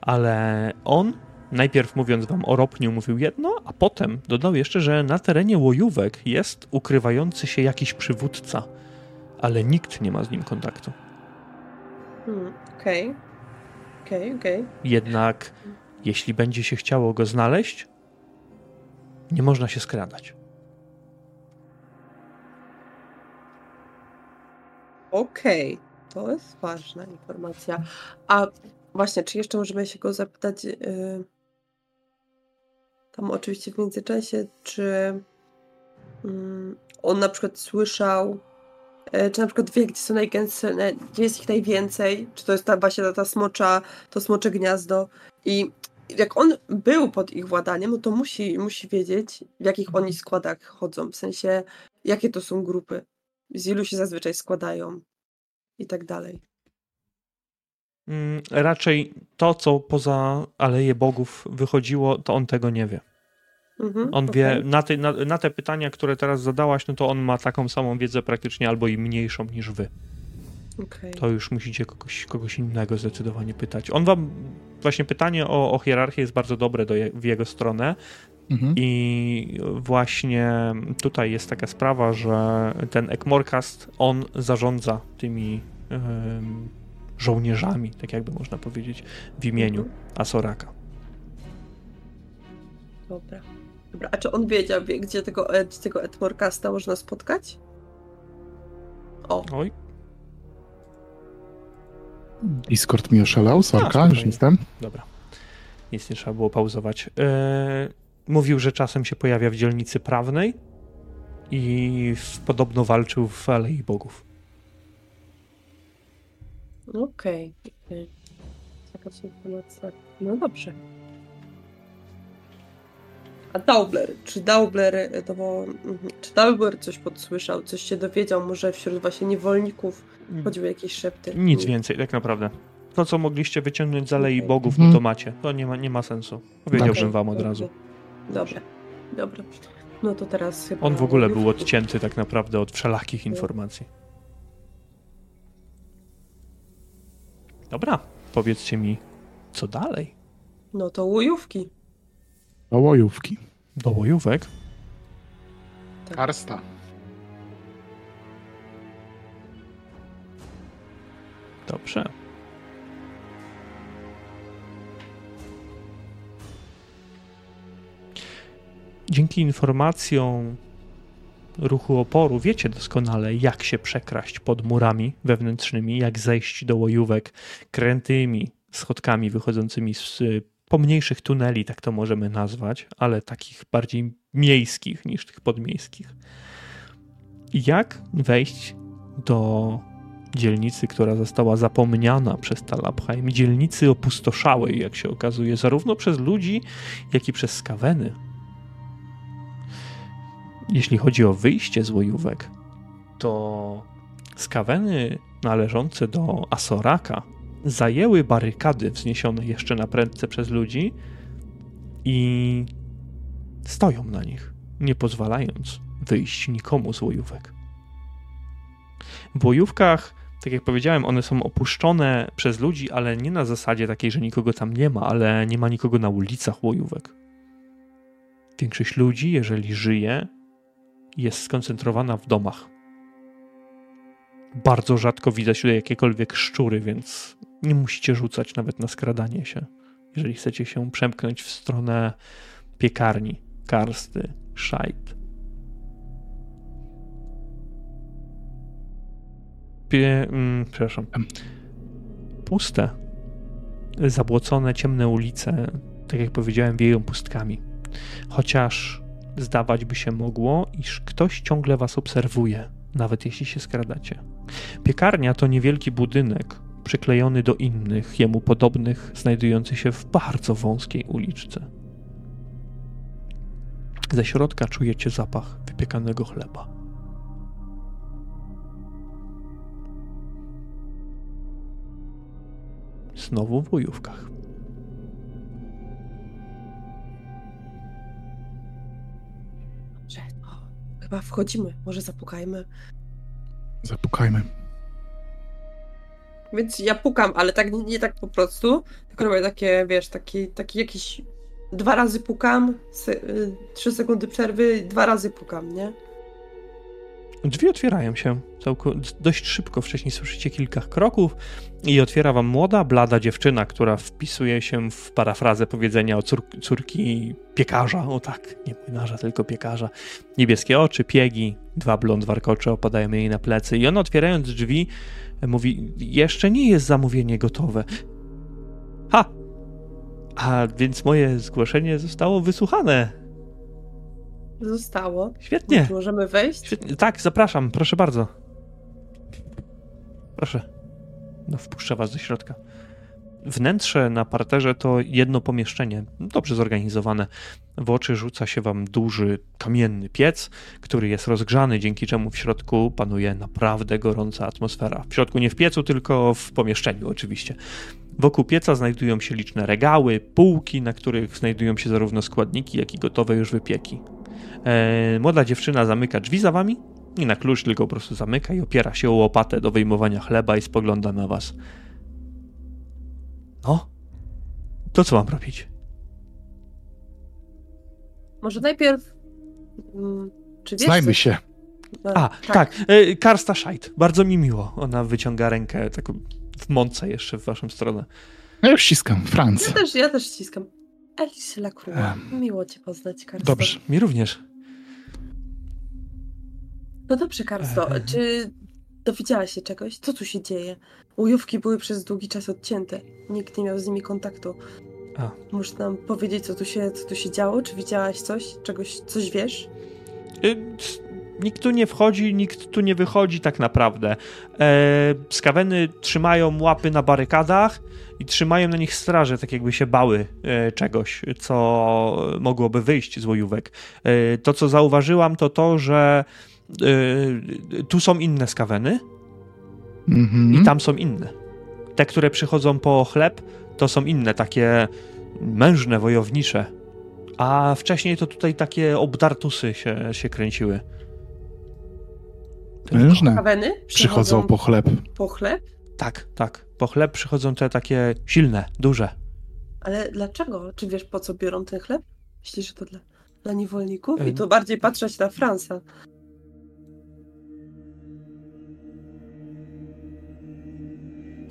Ale on najpierw mówiąc wam o Ropniu mówił jedno, a potem dodał jeszcze, że na terenie Łojówek jest ukrywający się jakiś przywódca, ale nikt nie ma z nim kontaktu. Hmm, Okej. Okej, okej. Jednak jeśli będzie się chciało go znaleźć, nie można się skradać. Okej. To jest ważna informacja. A właśnie, czy jeszcze możemy się go zapytać, yy, tam oczywiście w międzyczasie, czy mm, on na przykład słyszał, czy na przykład wie, gdzie są najgęstsze, na- gdzie jest ich najwięcej, czy to jest ta właśnie ta, ta smocza, to smocze gniazdo i jak on był pod ich władaniem, no to musi, musi wiedzieć, w jakich oni składach chodzą, w sensie, jakie to są grupy, z ilu się zazwyczaj składają i tak dalej. Mm, Raczej to, co poza Aleje Bogów wychodziło, to on tego nie wie. Mhm, On wie, okej. na te, na, na te pytania, które teraz zadałaś, no to on ma taką samą wiedzę praktycznie albo i mniejszą niż wy. Okej. To już musicie kogoś, kogoś innego zdecydowanie pytać. On wam, właśnie pytanie o, o hierarchię jest bardzo dobre do je, w jego stronę Mhm. i właśnie tutaj jest taka sprawa, że ten Ekmorcast, on zarządza tymi em, żołnierzami, tak jakby można powiedzieć, w imieniu Mhm. Asoraka. Dobra. Dobra. A czy on wiedział, wie, gdzie tego, e, gdzie tego Edmorcasta można spotkać? O, Oj, Discord mi oszalał, sorka, już jestem. Dobra. Nic nie trzeba było pauzować. E, mówił, że czasem się pojawia w dzielnicy prawnej i w, podobno walczył w Alei Bogów. okej. okej. Taka informacja. No dobrze. A Daubler, czy Daubler, e, to bo, mhm, czy Daubler coś podsłyszał, coś się dowiedział, może wśród właśnie niewolników chodziły jakieś szepty? Nic więcej, tak naprawdę. To, co mogliście wyciągnąć z Alei Okej. Bogów, Mhm. no to macie. To nie ma, nie ma sensu. Powiedziałbym Okej, wam od dobrze. razu. Dobra, dobra. No to teraz chyba... On w ogóle był odcięty tak naprawdę od wszelakich informacji. Dobra, powiedzcie mi, co dalej? No to łojówki. Do łojówki. Do łojówek? Karsta. Dobrze. Dzięki informacjom ruchu oporu wiecie doskonale, jak się przekraść pod murami wewnętrznymi, jak zejść do łojówek krętymi schodkami wychodzącymi z y, pomniejszych tuneli, tak to możemy nazwać, ale takich bardziej miejskich niż tych podmiejskich. Jak wejść do dzielnicy, która została zapomniana przez Talabheim, dzielnicy opustoszałej, jak się okazuje, zarówno przez ludzi, jak i przez skaweny. Jeśli chodzi o wyjście z łojówek, to skaweny należące do Asoraka zajęły barykady wzniesione jeszcze na prędce przez ludzi i stoją na nich, nie pozwalając wyjść nikomu z łojówek. W łojówkach, tak jak powiedziałem, one są opuszczone przez ludzi, ale nie na zasadzie takiej, że nikogo tam nie ma, ale nie ma nikogo na ulicach łojówek. Większość ludzi, jeżeli żyje, jest skoncentrowana w domach. Bardzo rzadko widać tutaj jakiekolwiek szczury, więc nie musicie rzucać nawet na skradanie się, jeżeli chcecie się przemknąć w stronę piekarni, karsty, szajt. Pie, mm, przepraszam. Puste, zabłocone, ciemne ulice, tak jak powiedziałem, wieją pustkami. Chociaż zdawać by się mogło, iż ktoś ciągle was obserwuje, nawet jeśli się skradacie. Piekarnia to niewielki budynek, przyklejony do innych, jemu podobnych, znajdujący się w bardzo wąskiej uliczce. Ze środka czujecie zapach wypiekanego chleba. Znowu w bojówkach. Dobrze, to chyba wchodzimy. Może zapukajmy. Zapukajmy. Więc ja pukam, ale tak nie, nie tak po prostu, tylko robię takie, wiesz, taki, taki jakiś... Dwa razy pukam, se, y, trzy sekundy przerwy, dwa razy pukam, nie? Drzwi otwierają się dość szybko. Wcześniej słyszycie kilka kroków i otwiera wam młoda, blada dziewczyna, która wpisuje się w parafrazę powiedzenia o cór- córki piekarza. O tak, nie młynarza, tylko piekarza. Niebieskie oczy, piegi, dwa blond warkocze opadają jej na plecy. I ona otwierając drzwi mówi, jeszcze nie jest zamówienie gotowe. Ha! A więc moje zgłoszenie zostało wysłuchane. Zostało. Świetnie. Możemy wejść? Świetnie. Tak, zapraszam, proszę bardzo. Proszę. No, wpuszczę was do środka. Wnętrze na parterze to jedno pomieszczenie, dobrze zorganizowane. W oczy rzuca się wam duży kamienny piec, który jest rozgrzany, dzięki czemu w środku panuje naprawdę gorąca atmosfera. W środku nie w piecu, tylko w pomieszczeniu oczywiście. Wokół pieca znajdują się liczne regały, półki, na których znajdują się zarówno składniki, jak i gotowe już wypieki. E, młoda dziewczyna zamyka drzwi za wami, nie na klucz, tylko po prostu zamyka i opiera się o łopatę do wyjmowania chleba i spogląda na was. No, to co mam robić? Może najpierw... Mm, czy wiesz Znajmy się. No, A, tak, e, Karsta Szajt, bardzo mi miło. Ona wyciąga rękę taką w mące jeszcze w waszą stronę. Ja już ściskam. Ja Franc. też, ja też ściskam. Alice Lacroix. Em, Miło cię poznać, Karsto. Dobrze. Mi również. No dobrze, Karsto. Czy dowiedziałaś się czegoś? Co tu się dzieje? Ujówki były przez długi czas odcięte. Nikt nie miał z nimi kontaktu. A. Możesz nam powiedzieć, co tu się, co tu się działo? Czy widziałaś coś? Czegoś, coś wiesz? Y, Nikt tu nie wchodzi, nikt tu nie wychodzi tak naprawdę. E, skaweny trzymają łapy na barykadach i trzymają na nich straże, tak jakby się bały e, czegoś, co mogłoby wyjść z łojówek. E, to, co zauważyłam, to to, że e, tu są inne skaweny Mhm. i tam są inne. Te, które przychodzą po chleb, to są inne, takie mężne, wojownicze. A wcześniej to tutaj takie obdartusy się, się kręciły. Mężne. Kaweny? Przychodzą po chleb. po chleb? Tak, tak. Po chleb przychodzą te takie silne, duże. Ale dlaczego? Czy wiesz, po co biorą ten chleb? Myślisz, że to dla, dla niewolników? I Ym. to bardziej patrzeć na Fransa.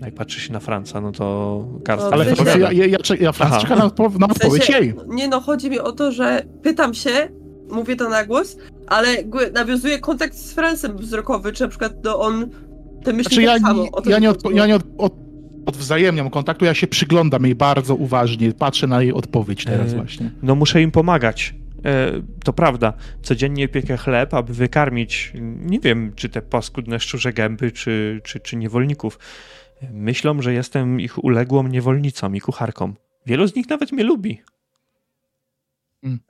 Jak patrzy się na Franca, no to Karst. No, Ale to, ja, ja, ja, ja Franc czeka na, na W odpowiedź sensie, jej. Nie no, chodzi mi o to, że pytam się, mówię to na głos, ale jakby nawiązuję kontakt z Fransem wzrokowy, czy na przykład no on te myśli Znaczy ja, tak samo. nie- O to ja nie, ja nie od, od, odwzajemniam kontaktu, ja się przyglądam jej bardzo uważnie, patrzę na jej odpowiedź teraz Yy, właśnie. No muszę im pomagać. E, to prawda, codziennie piekę chleb, aby wykarmić, nie wiem, czy te paskudne szczurze gęby, czy, czy, czy niewolników. Myślą, że jestem ich uległą niewolnicą i kucharką. Wielu z nich nawet mnie lubi.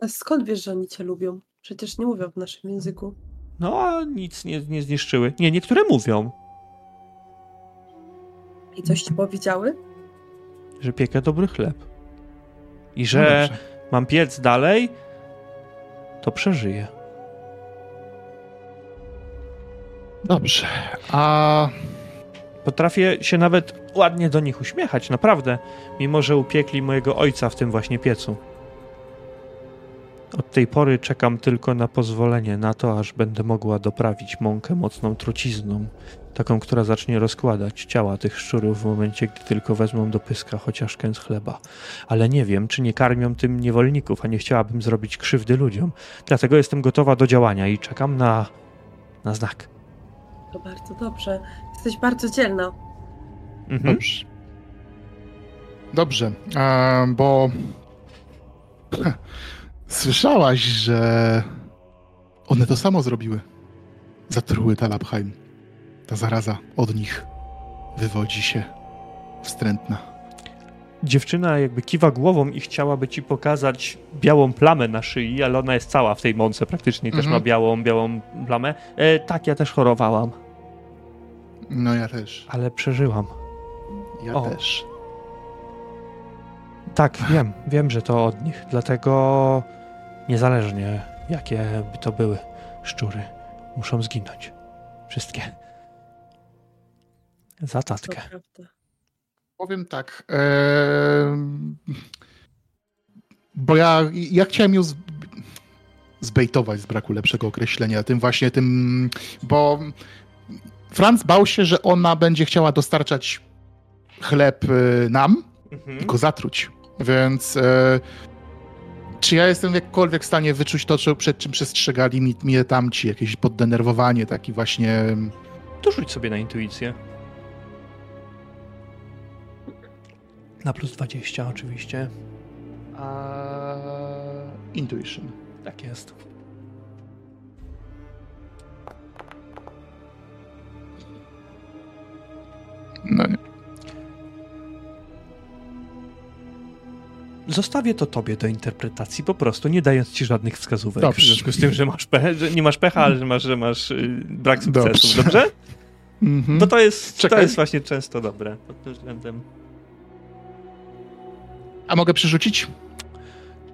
A skąd wiesz, że oni cię lubią? Przecież nie mówią w naszym języku. No, a nic nie, nie zniszczyły. Nie, niektóre mówią, I coś ci powiedziały? że piekę dobry chleb. I No że dobrze. mam piec dalej, to przeżyję. Dobrze. A Potrafię się nawet ładnie do nich uśmiechać, naprawdę, mimo że upiekli mojego ojca w tym właśnie piecu. Od tej pory czekam tylko na pozwolenie na to, aż będę mogła doprawić mąkę mocną trucizną, taką, która zacznie rozkładać ciała tych szczurów w momencie, gdy tylko wezmą do pyska chociaż kęs chleba. Ale nie wiem, czy nie karmią tym niewolników, a nie chciałabym zrobić krzywdy ludziom. Dlatego jestem gotowa do działania i czekam na, na znak. To bardzo dobrze. Jesteś bardzo dzielna. Mhm. Dobrze. Dobrze, a, bo słyszałaś, że one to samo zrobiły. Zatruły Talabheim. Ta zaraza od nich wywodzi się wstrętna. Dziewczyna jakby kiwa głową i chciałaby ci pokazać białą plamę na szyi, ale ona jest cała w tej mące praktycznie, też Mhm. ma białą, białą plamę. E, tak, ja też chorowałam, No ja też. ale przeżyłam. Ja O. też. Tak, wiem, wiem, że to od nich, dlatego niezależnie jakie by to były szczury, muszą zginąć. Wszystkie. Za tatkę. Powiem tak. em, bo ja, ja chciałem ją z, zbejtować z braku lepszego określenia, tym właśnie tym, bo Franz bał się, że ona będzie chciała dostarczać chleb y, nam Mhm. i go zatruć. Więc e, czy ja jestem jakkolwiek w stanie wyczuć to, co- przed czym przestrzegali mi, mnie tamci, jakieś poddenerwowanie, taki właśnie. To rzuć sobie na intuicję. Na plus 20 oczywiście. A... Intuition. Tak jest. No nie. Zostawię to tobie do interpretacji, po prostu nie dając ci żadnych wskazówek. Dobrze. W związku z tym, że masz pecha, że nie masz pecha, ale że masz, że masz y, brak sukcesów, Dobrze. dobrze? Mhm. Bo to jest, to jest właśnie często dobre pod tym względem. A mogę przerzucić?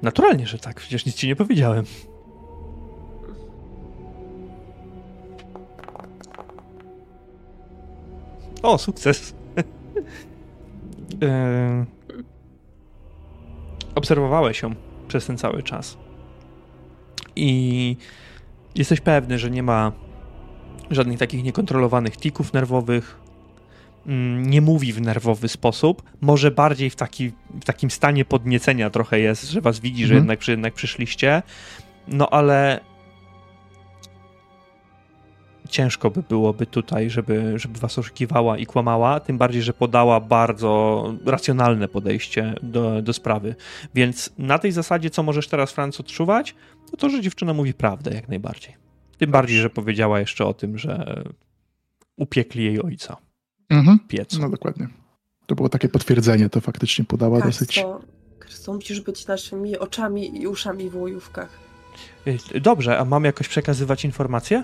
Naturalnie, że tak, przecież nic ci nie powiedziałem. O, sukces. *laughs* Em, Obserwowałeś ją przez ten cały czas. I jesteś pewny, że nie ma żadnych takich niekontrolowanych tików nerwowych. Mm, Nie mówi w nerwowy sposób. Może bardziej w, taki, w takim stanie podniecenia trochę jest, że was widzi, że Mhm. jednak, przy- jednak przyszliście. No ale ciężko by byłoby tutaj, żeby, żeby was oszukiwała i kłamała, tym bardziej, że podała bardzo racjonalne podejście do, do sprawy. Więc na tej zasadzie, co możesz teraz, Franc, odczuwać, to to, że dziewczyna mówi prawdę jak najbardziej. Tym bardziej, że powiedziała jeszcze o tym, że upiekli jej ojca Mhm. piecu. No dokładnie. To było takie potwierdzenie, to faktycznie podała dosyć. Karsto, Karsto, musisz być naszymi oczami i uszami w łojówkach. Y, Dobrze, a mam jakoś przekazywać informacje?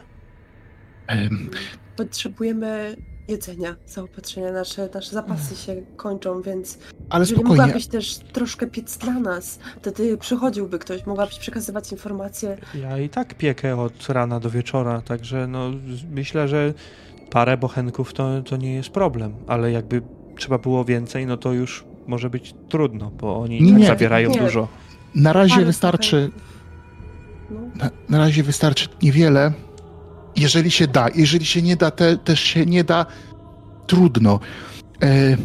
Em, Potrzebujemy jedzenia, zaopatrzenia. Nasze, nasze zapasy się kończą, więc Ale jeżeli spokojnie. mogłabyś też troszkę piec dla nas, wtedy przychodziłby ktoś, mogłabyś przekazywać informacje. Ja i tak piekę od rana do wieczora, także no myślę, że parę bochenków to, to nie jest problem, ale jakby trzeba było więcej, no to już może być trudno, bo oni Nie, tak nie. zabierają Nie. dużo. Na razie Parę wystarczy. No, Na, na razie wystarczy niewiele. Jeżeli się da, jeżeli się nie da, te, też się nie da, trudno. E,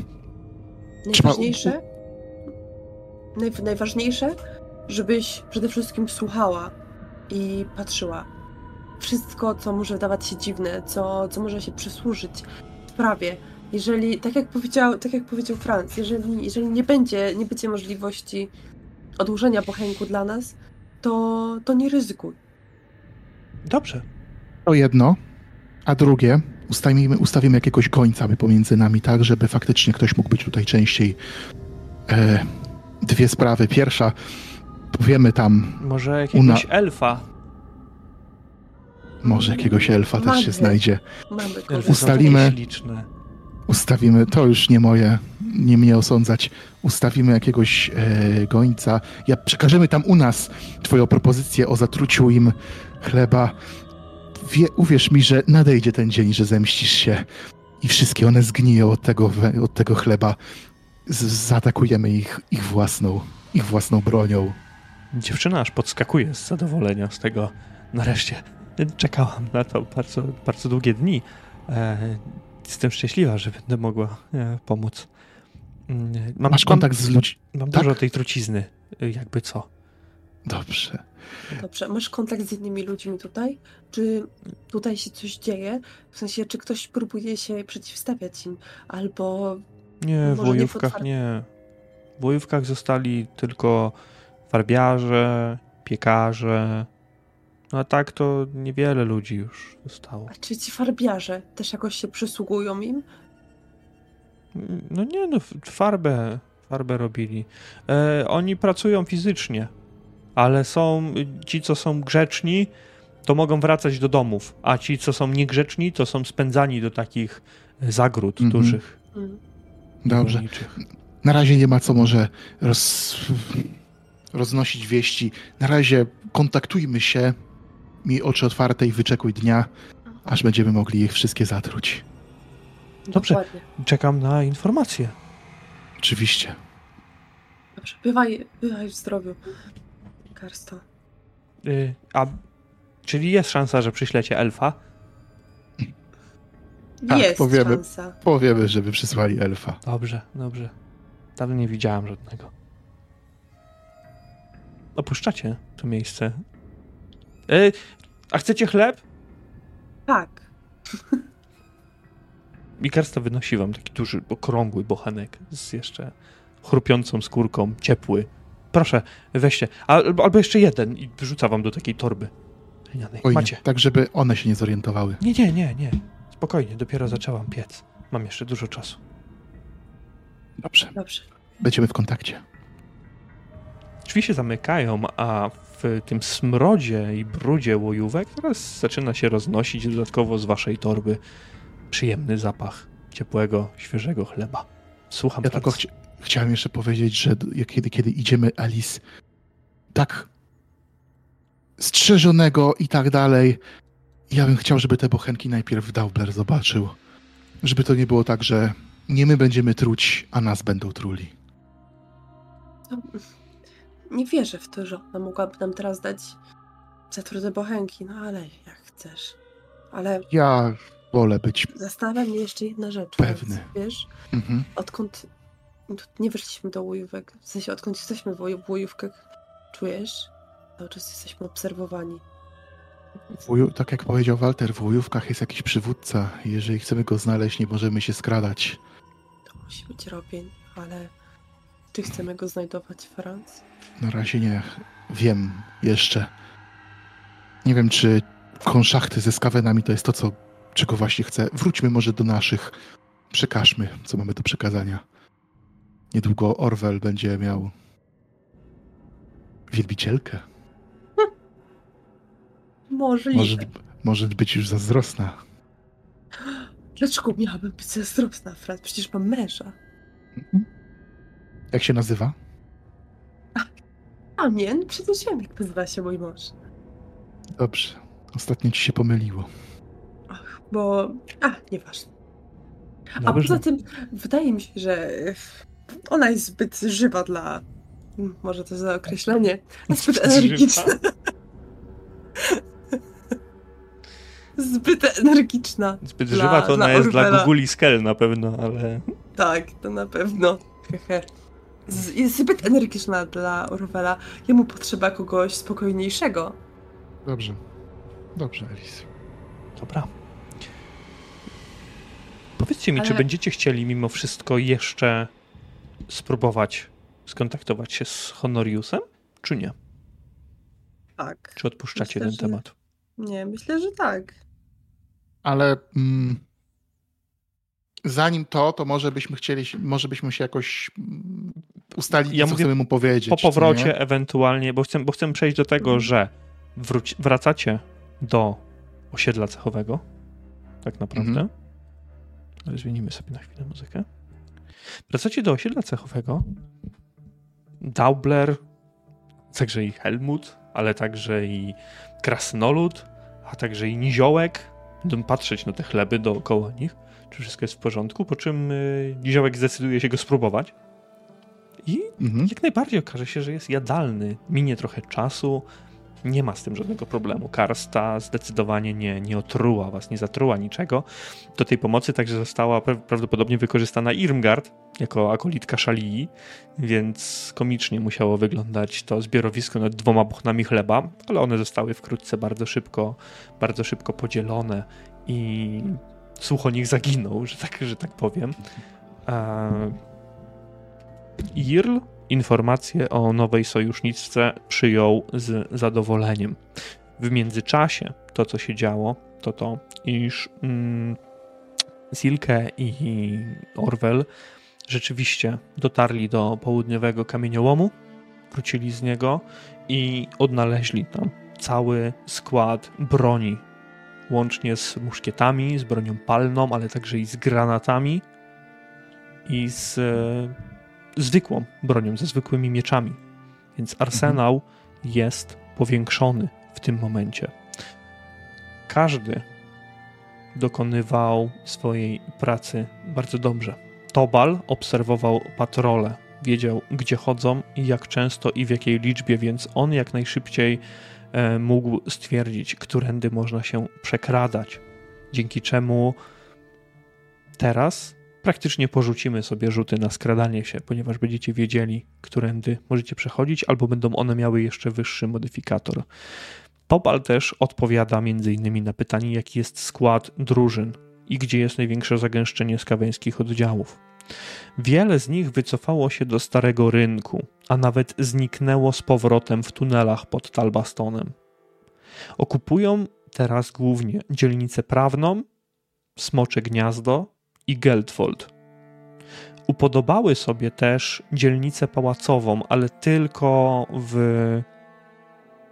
najważniejsze, naj, najważniejsze, żebyś przede wszystkim słuchała i patrzyła. Wszystko, co może wydawać się dziwne, co, co może się przysłużyć sprawie. Jeżeli, tak jak powiedział, tak jak powiedział Franz, jeżeli, jeżeli nie będzie, nie będzie możliwości odłożenia bochenku dla nas, to, to nie ryzykuj. Dobrze. To jedno, a drugie, ustawimy, ustawimy jakiegoś gońca pomiędzy nami, tak, żeby faktycznie ktoś mógł być tutaj częściej. E, dwie sprawy. Pierwsza, powiemy tam, Może jakiegoś Una- elfa. może jakiegoś elfa też się znajdzie. Mamy Ustalimy-. Ustawimy, to już nie moje, nie mnie osądzać. Ustawimy jakiegoś e, gońca. Ja przekażemy tam u nas twoją propozycję o zatruciu im chleba. Wie, uwierz mi, że nadejdzie ten dzień, że zemścisz się i wszystkie one zgniją od tego, od tego chleba. Z, zaatakujemy ich, ich własną, ich własną bronią. Dziewczyna aż podskakuje z zadowolenia z tego. Nareszcie czekałam na to bardzo, bardzo długie dni. E, jestem szczęśliwa, że będę mogła e, pomóc. Mm, Mam, Masz kontakt z ludźmi. Mam, mam tak? dużo tej trucizny, e, jakby co. Dobrze. Dobrze, masz kontakt z innymi ludźmi tutaj? Czy tutaj się coś dzieje? W sensie, czy ktoś próbuje się przeciwstawiać im? Albo Nie, w Może nie nie. W łojówkach zostali tylko farbiarze, piekarze. No a tak to niewiele ludzi już zostało. a czy ci farbiarze też jakoś się przysługują im? No nie, no farbę, farbę robili. E, oni pracują fizycznie, ale są ci, co są grzeczni, to mogą wracać do domów, a ci, co są niegrzeczni, to są spędzani do takich zagród Mhm. dużych. Mm. Dobrze. Na razie nie ma co może roz, roznosić wieści. Na razie kontaktujmy się, miej oczy otwarte i wyczekuj dnia, aż będziemy mogli ich wszystkie zatruć. Dobrze. Dokładnie. Czekam na informacje. Oczywiście. Dobrze, bywaj, bywaj w zdrowiu. Karsto. Y, a czyli jest szansa, że przyślecie elfa? Tak, Jest powiemy. szansa. Powiemy, żeby przysłali elfa. Dobrze, dobrze. Dawno nie widziałem żadnego. Opuszczacie to miejsce. Y, a chcecie chleb? Tak. *laughs* I Karsta wynosi wam taki duży, okrągły bochenek z jeszcze chrupiącą skórką, ciepły. Proszę, weźcie. Albo, albo jeszcze jeden i wrzuca wam do takiej torby. glinianej. Oj, Macie. nie, tak żeby one się nie zorientowały. Nie, nie, nie, nie. Spokojnie, dopiero zaczęłam piec. Mam jeszcze dużo czasu. Dobrze, Dobrze. będziemy w kontakcie. Drzwi się zamykają, a w tym smrodzie i brudzie łojówek teraz zaczyna się roznosić dodatkowo z waszej torby przyjemny zapach ciepłego, świeżego chleba. Słucham Ja tylko chci- chciałem jeszcze powiedzieć, że kiedy, kiedy idziemy, Alice, tak strzeżonego i tak dalej, ja bym chciał, żeby te bochenki najpierw Daubler zobaczył. Żeby to nie było tak, że nie my będziemy truć, a nas będą truli. Nie wierzę w to, że ona mogłaby nam teraz dać zatrute bochenki, no ale jak chcesz. Ale Ja wolę być zastanawia mnie jeszcze jedna rzecz. Pewny. Więc, wiesz, mhm. odkąd nie weszliśmy do łojówek, w sensie odkąd jesteśmy w łoj- w łojówkach, czujesz? Cały czas jesteśmy obserwowani. W Łoju- tak jak powiedział Walter, w łojówkach jest jakiś przywódca. Jeżeli chcemy go znaleźć, nie możemy się skradać. To musi być Robin, ale czy chcemy go znajdować, Franz? Na razie nie wiem jeszcze. Nie wiem, czy konszachty ze skawenami to jest to, co, czego właśnie chcę. Wróćmy może do naszych. Przekażmy, co mamy do przekazania. Niedługo Orwell będzie miał wielbicielkę. *laughs* Możliwe. Może, może być już zazdrosna. Dlaczego miałabym być zazdrosna, Franz? Przecież mam męża. Jak się nazywa? A nie, no przecież wiem, jak nazywa się mój mąż. Dobrze. Ostatnio ci się pomyliło. Ach, bo... A, nieważne. A Dobrze. poza tym, wydaje mi się, że ona jest zbyt żywa dla... Może to za określenie. Zbyt energiczna. *laughs* Zbyt energiczna. Zbyt Dla- żywa to ona jest dla. Google i Skell na pewno, ale Tak, to na pewno. Z- Jest zbyt energiczna dla Orwella. Jemu potrzeba kogoś spokojniejszego. Dobrze. Dobrze, Alice. dobra. Powiedzcie mi, czy Ale- będziecie chcieli mimo wszystko jeszcze spróbować skontaktować się z Honoriusem, czy nie? tak. Czy odpuszczacie Myślę, ten że- temat? Nie, myślę, że tak. Ale mm, zanim to, to może byśmy chcieli, się- może byśmy się jakoś mm, ustalić, Ja co chcemy mu powiedzieć. Po powrocie ewentualnie, bo chcę, bo chcę przejść do tego, Mhm. że wróci, wracacie do osiedla cechowego, tak naprawdę. Mhm. Ale zmienimy sobie na chwilę muzykę. Wracacie do osiedla cechowego. Daubler, także i Helmut, ale także i Krasnolud, a także i Niziołek. Będą patrzeć na te chleby dookoła nich, czy wszystko jest w porządku, po czym y, Niziołek zdecyduje się go spróbować. I Mhm. jak najbardziej okaże się, że jest jadalny. Minie trochę czasu, nie ma z tym żadnego problemu. Karsta zdecydowanie nie, nie otruła was, nie zatruła niczego. Do tej pomocy także została pra- prawdopodobnie wykorzystana Irmgard jako akolitka Szalii, więc komicznie musiało wyglądać to zbiorowisko nad dwoma buchnami chleba, ale one zostały wkrótce bardzo szybko, bardzo szybko podzielone i słuch o nich zaginął, że tak, że tak powiem. A Irl informację o nowej sojuszniczce przyjął z zadowoleniem. W międzyczasie to, co się działo, to to, iż mm, Silke i Orwell rzeczywiście dotarli do południowego kamieniołomu, wrócili z niego i odnaleźli tam cały skład broni, łącznie z muszkietami, z bronią palną, ale także i z granatami i z zwykłą bronią, ze zwykłymi mieczami. Więc arsenał jest powiększony w tym momencie. Każdy dokonywał swojej pracy bardzo dobrze. Tobal obserwował patrole, wiedział gdzie chodzą i jak często i w jakiej liczbie, więc on jak najszybciej e, mógł stwierdzić, którędy można się przekradać. Dzięki czemu teraz praktycznie porzucimy sobie rzuty na skradanie się, ponieważ będziecie wiedzieli, którędy możecie przechodzić, albo będą one miały jeszcze wyższy modyfikator. Topal też odpowiada m.in. na pytanie, jaki jest skład drużyn i gdzie jest największe zagęszczenie skaweńskich oddziałów. Wiele z nich wycofało się do starego rynku, a nawet zniknęło z powrotem w tunelach pod Talbastonem. Okupują teraz głównie dzielnicę prawną, Smocze Gniazdo i Geldfold. Upodobały sobie też dzielnicę pałacową, ale tylko w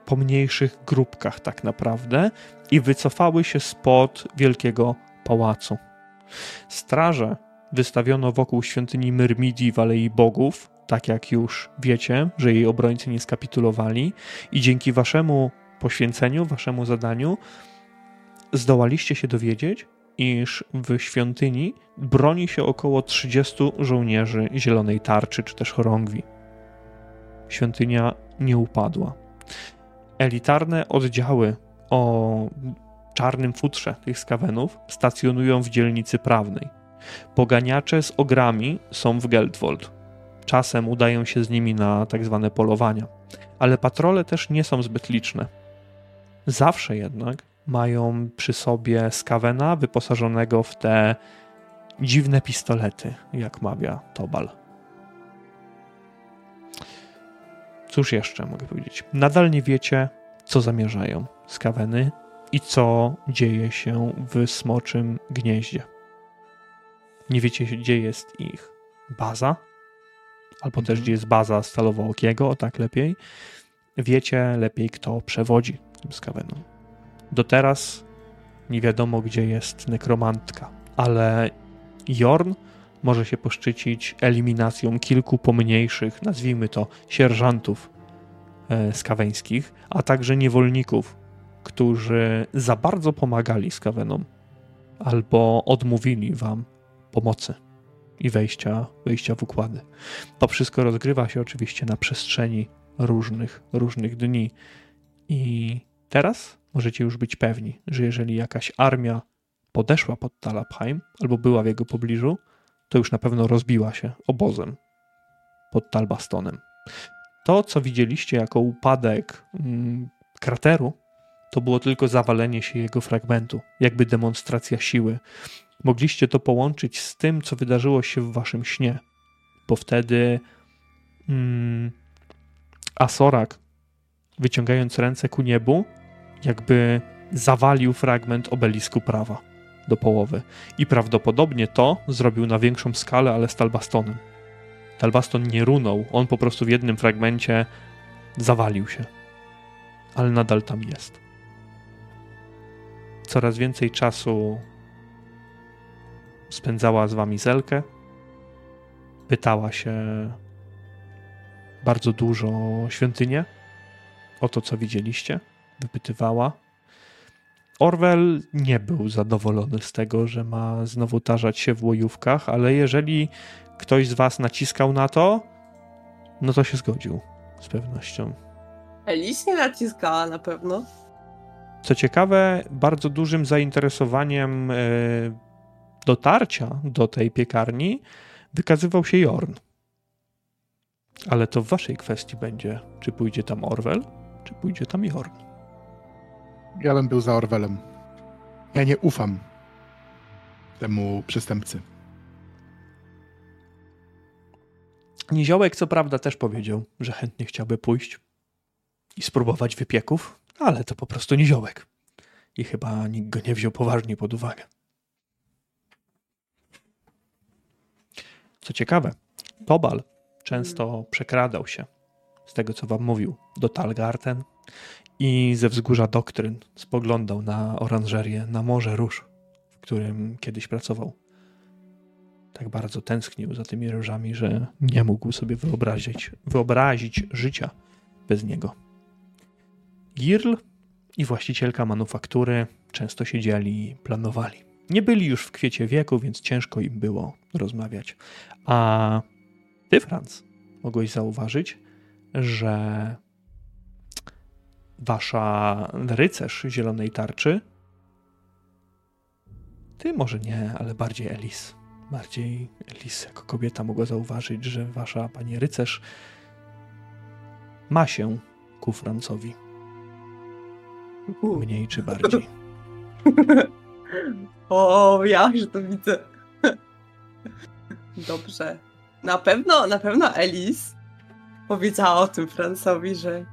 pomniejszych grupkach tak naprawdę i wycofały się spod wielkiego pałacu. Straże wystawiono wokół świątyni Myrmidii w Alei Bogów, tak jak już wiecie, że jej obrońcy nie skapitulowali i dzięki waszemu poświęceniu, waszemu zadaniu zdołaliście się dowiedzieć, iż w świątyni broni się około 30 żołnierzy zielonej tarczy czy też chorągwi. Świątynia nie upadła. Elitarne oddziały o czarnym futrze tych skawenów stacjonują w dzielnicy prawnej. Poganiacze z ogrami są w Geldwold. Czasem udają się z nimi na tak zwane polowania, ale patrole też nie są zbyt liczne. Zawsze jednak mają przy sobie skawena wyposażonego w te dziwne pistolety, jak mawia Tobal. Cóż jeszcze mogę powiedzieć? Nadal nie wiecie, co zamierzają skaweny i co dzieje się w smoczym gnieździe. Nie wiecie, gdzie jest ich baza, albo też Mhm. gdzie jest baza Stalowookiego, o tak lepiej. Wiecie lepiej, kto przewodzi tym skawenom. Do teraz nie wiadomo, gdzie jest nekromantka, ale Jorn może się poszczycić eliminacją kilku pomniejszych, nazwijmy to, sierżantów e, skaweńskich, a także niewolników, którzy za bardzo pomagali skawenom albo odmówili wam pomocy i wejścia, wejścia w układy. To wszystko rozgrywa się oczywiście na przestrzeni różnych, różnych dni i teraz możecie już być pewni, że jeżeli jakaś armia podeszła pod Talabheim albo była w jego pobliżu, to już na pewno rozbiła się obozem pod Talbastonem. To, co widzieliście jako upadek mm, krateru, to było tylko zawalenie się jego fragmentu, jakby demonstracja siły. Mogliście to połączyć z tym, co wydarzyło się w waszym śnie, bo wtedy mm, Asorak wyciągając ręce ku niebu, jakby zawalił fragment obelisku prawa do połowy. I prawdopodobnie to zrobił na większą skalę, ale z Talbastonem. Talbaston nie runął, on po prostu w jednym fragmencie zawalił się. Ale nadal tam jest. Coraz więcej czasu spędzała z wami Zelkę. Pytała się bardzo dużo świątynię, o to, co widzieliście. Wypytywała. Orwell nie był zadowolony z tego, że ma znowu tarzać się w łojówkach, ale jeżeli ktoś z was naciskał na to, no to się zgodził z pewnością. Elis nie naciskała na pewno. Co ciekawe, bardzo dużym zainteresowaniem e, dotarcia do tej piekarni wykazywał się Jorn. Ale to w waszej kwestii będzie, czy pójdzie tam Orwell, czy pójdzie tam Jorn. Ja bym był za Orwellem. Ja nie ufam temu przestępcy. Niziołek co prawda też powiedział, że chętnie chciałby pójść i spróbować wypieków, ale to po prostu niziołek. I chyba nikt go nie wziął poważnie pod uwagę. Co ciekawe, Tobal często przekradał się, z tego co wam mówił, do Talgarten i ze wzgórza doktryn spoglądał na oranżerię, na morze róż, w którym kiedyś pracował. Tak bardzo tęsknił za tymi różami, że nie mógł sobie wyobrazić, wyobrazić życia bez niego. Girl i właścicielka manufaktury często siedzieli i planowali. Nie byli już w kwiecie wieku, więc ciężko im było rozmawiać. A ty, Franz, mogłeś zauważyć, że wasza rycerz zielonej tarczy, ty może nie, ale bardziej Elis. Bardziej Elis jako kobieta mogła zauważyć, że wasza pani rycerz ma się ku Francowi. Mniej czy bardziej. *laughs* o, ja już to widzę. *laughs* Dobrze. Na pewno, na pewno Elis powiedziała o tym Francowi, że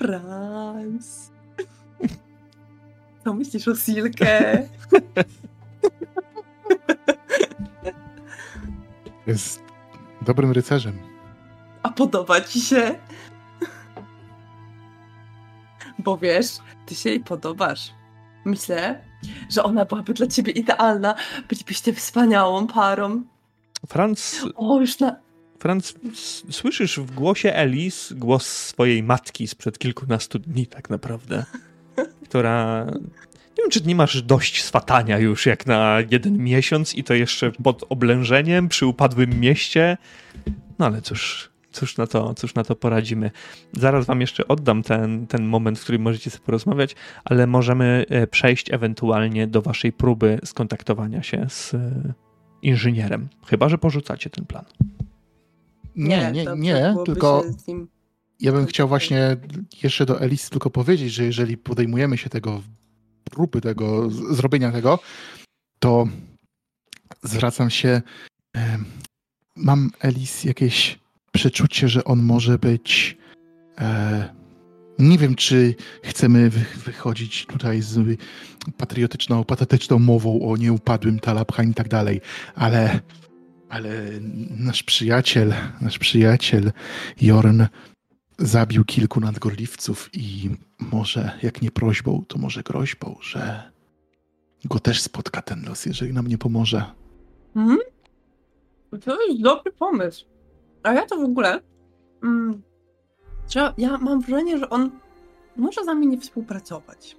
Franz. Co myślisz o Silke? Jest dobrym rycerzem. A podoba ci się? Bo wiesz, ty się jej podobasz. Myślę, że ona byłaby dla ciebie idealna. Bylibyście wspaniałą parą. Franz, O, już na... Franz, słyszysz w głosie Elis głos swojej matki sprzed kilkunastu dni tak naprawdę, *laughs* która... Nie wiem, czy nie masz dość swatania już jak na jeden miesiąc i to jeszcze pod oblężeniem przy upadłym mieście. No ale cóż, cóż na to, cóż na to poradzimy. Zaraz wam jeszcze oddam ten, ten moment, w którym możecie sobie porozmawiać, ale możemy e, przejść ewentualnie do waszej próby skontaktowania się z e, inżynierem. Chyba, że porzucacie ten plan. Nie, nie, nie, byłoby tylko ja bym chciał właśnie jeszcze do Elis tylko powiedzieć, że jeżeli podejmujemy się tego próby tego, zrobienia tego, to zwracam się. Mam Elis jakieś przeczucie, że on może być. E, nie wiem, czy chcemy wy, wychodzić tutaj z patriotyczną, patetyczną mową o nieupadłym Talabhain i tak dalej, ale, ale nasz przyjaciel, nasz przyjaciel Jorn zabił kilku nadgorliwców i może, jak nie prośbą, to może groźbą, że go też spotka ten los, jeżeli nam nie pomoże. Mhm. To jest dobry pomysł. A ja to w ogóle. Mm, że ja mam wrażenie, że on może z nami nie współpracować.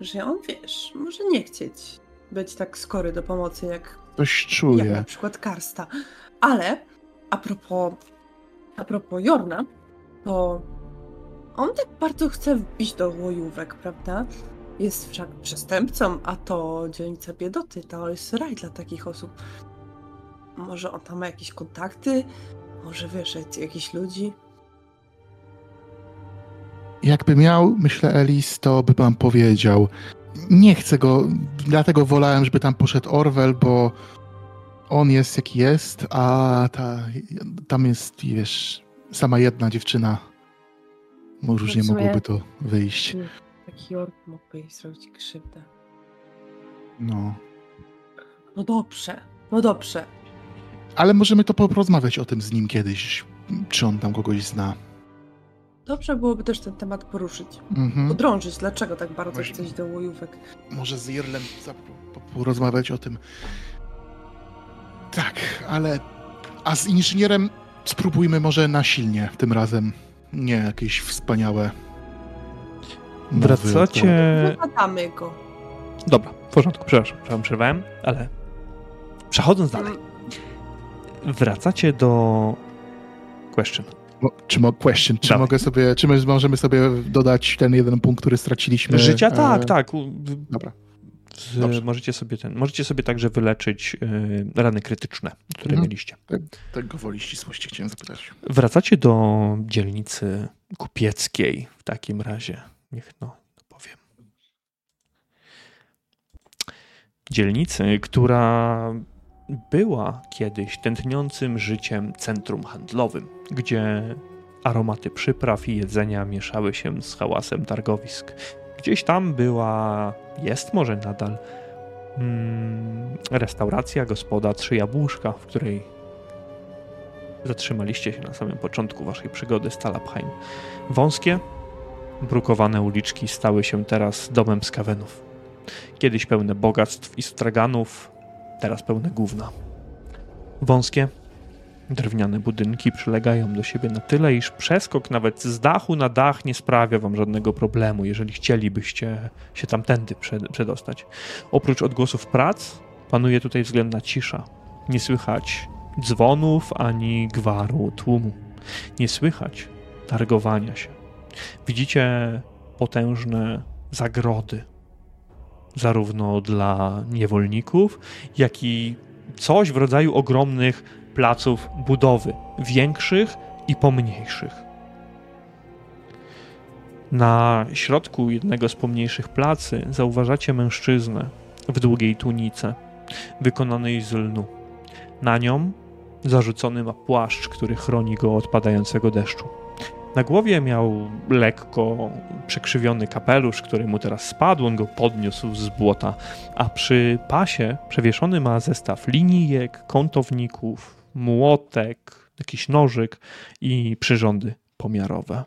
Że on wiesz, może nie chcieć być tak skory do pomocy jak, Coś jak czuję. na przykład Karsta. Ale a propos, a propos Jorna, to on tak bardzo chce wbić do łojówek, prawda? Jest wszak przestępcą, a to dzielnica biedoty, to jest raj dla takich osób. Może on tam ma jakieś kontakty? Może wiesz, jakichś ludzi? Jakby miał, myślę, Elis, to by wam powiedział. Nie chcę go, dlatego wolałem, żeby tam poszedł Orwell, bo on jest jaki jest, a ta, tam jest, wiesz, sama jedna dziewczyna. Bo różnie w sumie- mogłoby to wyjść. Taki ork mógłby jej zrobić krzywdę. No. No dobrze, no dobrze. Ale możemy to porozmawiać o tym z nim kiedyś. Czy on tam kogoś zna. Dobrze byłoby też ten temat poruszyć. Mhm. Podrążyć, dlaczego tak bardzo Właśnie. chce iść do łojówek. Może z Irlem porozmawiać o tym. Tak, ale. A z inżynierem spróbujmy może na silnie tym razem. Nie jakieś wspaniałe. Wracacie. Wypadamy go. Dobra, w porządku, przepraszam, wam przerwałem, ale przechodząc dalej. Wracacie do question. Czy mo- question, czy Dawaj. mogę sobie, czy my możemy sobie dodać ten jeden punkt, który straciliśmy? Życia? Tak, e, tak. u- Dobra. Z, Dobrze. możecie, sobie ten, możecie sobie także wyleczyć y, rany krytyczne, które Mhm. mieliście. Tego woli ścisłości chciałem zapytać. Wracacie do dzielnicy kupieckiej w takim razie. Niech no, powiem. Dzielnicy, która była kiedyś tętniącym życiem centrum handlowym, gdzie aromaty przypraw i jedzenia mieszały się z hałasem targowisk. Gdzieś tam była, jest może nadal, mm, restauracja, gospoda Trzy Jabłuszka, w której zatrzymaliście się na samym początku waszej przygody z Talabheim. Wąskie, brukowane uliczki stały się teraz domem skawenów. Kiedyś pełne bogactw i straganów, teraz pełne gówna. Wąskie, drewniane budynki przylegają do siebie na tyle, iż przeskok nawet z dachu na dach nie sprawia wam żadnego problemu, jeżeli chcielibyście się tamtędy przed- przedostać. Oprócz odgłosów prac, panuje tutaj względna cisza. Nie słychać dzwonów ani gwaru tłumu. Nie słychać targowania się. Widzicie potężne zagrody, zarówno dla niewolników, jak i coś w rodzaju ogromnych placów budowy, większych i pomniejszych. Na środku jednego z pomniejszych placy zauważacie mężczyznę w długiej tunice, wykonanej z lnu. Na nią zarzucony ma płaszcz, który chroni go od padającego deszczu. Na głowie miał lekko przekrzywiony kapelusz, który mu teraz spadł, on go podniósł z błota, a przy pasie przewieszony ma zestaw linijek, kątowników, młotek, jakiś nożyk i przyrządy pomiarowe.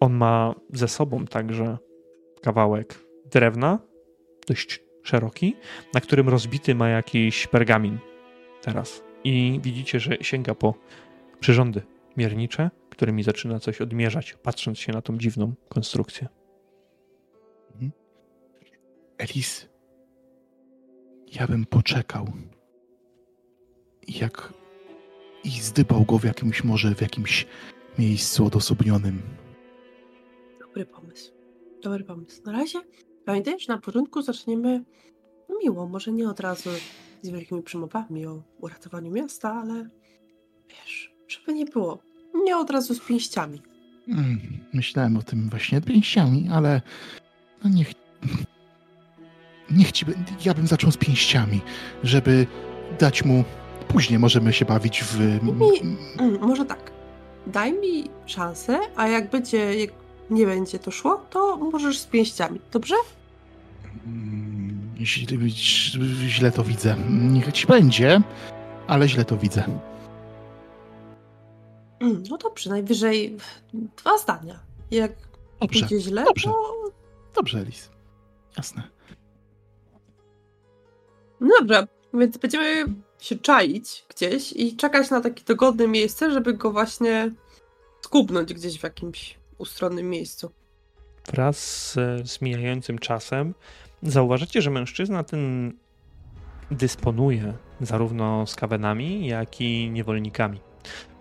On ma ze sobą także kawałek drewna, dość szeroki, na którym rozbity ma jakiś pergamin teraz. I widzicie, że sięga po przyrządy miernicze, którymi zaczyna coś odmierzać, patrząc się na tą dziwną konstrukcję. Elis, ja bym poczekał. Jak i zdybał go w jakimś może w jakimś miejscu odosobnionym. Dobry pomysł. Dobry pomysł. Na razie pamiętaj, że na początku zaczniemy miło, może nie od razu z wielkimi przemowami o uratowaniu miasta, ale wiesz, żeby nie było. Nie od razu z pięściami. Mm, Myślałem o tym właśnie pięściami, ale no niech. Niech ci. Ja bym zaczął z pięściami, żeby dać mu. Później możemy się bawić w. Mm, może tak. Daj mi szansę, a jak będzie, jak nie będzie to szło, to możesz z pięściami, dobrze? Mm, Źle, źle to widzę. Niech ci będzie, ale źle to widzę. Mm, No dobrze, najwyżej dwa zdania. Jak Dobrze, pójdzie źle, dobrze. to dobrze, Elis. Jasne. No dobrze, więc będziemy się czaić gdzieś i czekać na takie dogodne miejsce, żeby go właśnie skubnąć gdzieś w jakimś ustronnym miejscu. Wraz z, z mijającym czasem zauważacie, że mężczyzna ten dysponuje zarówno skawenami, jak i niewolnikami.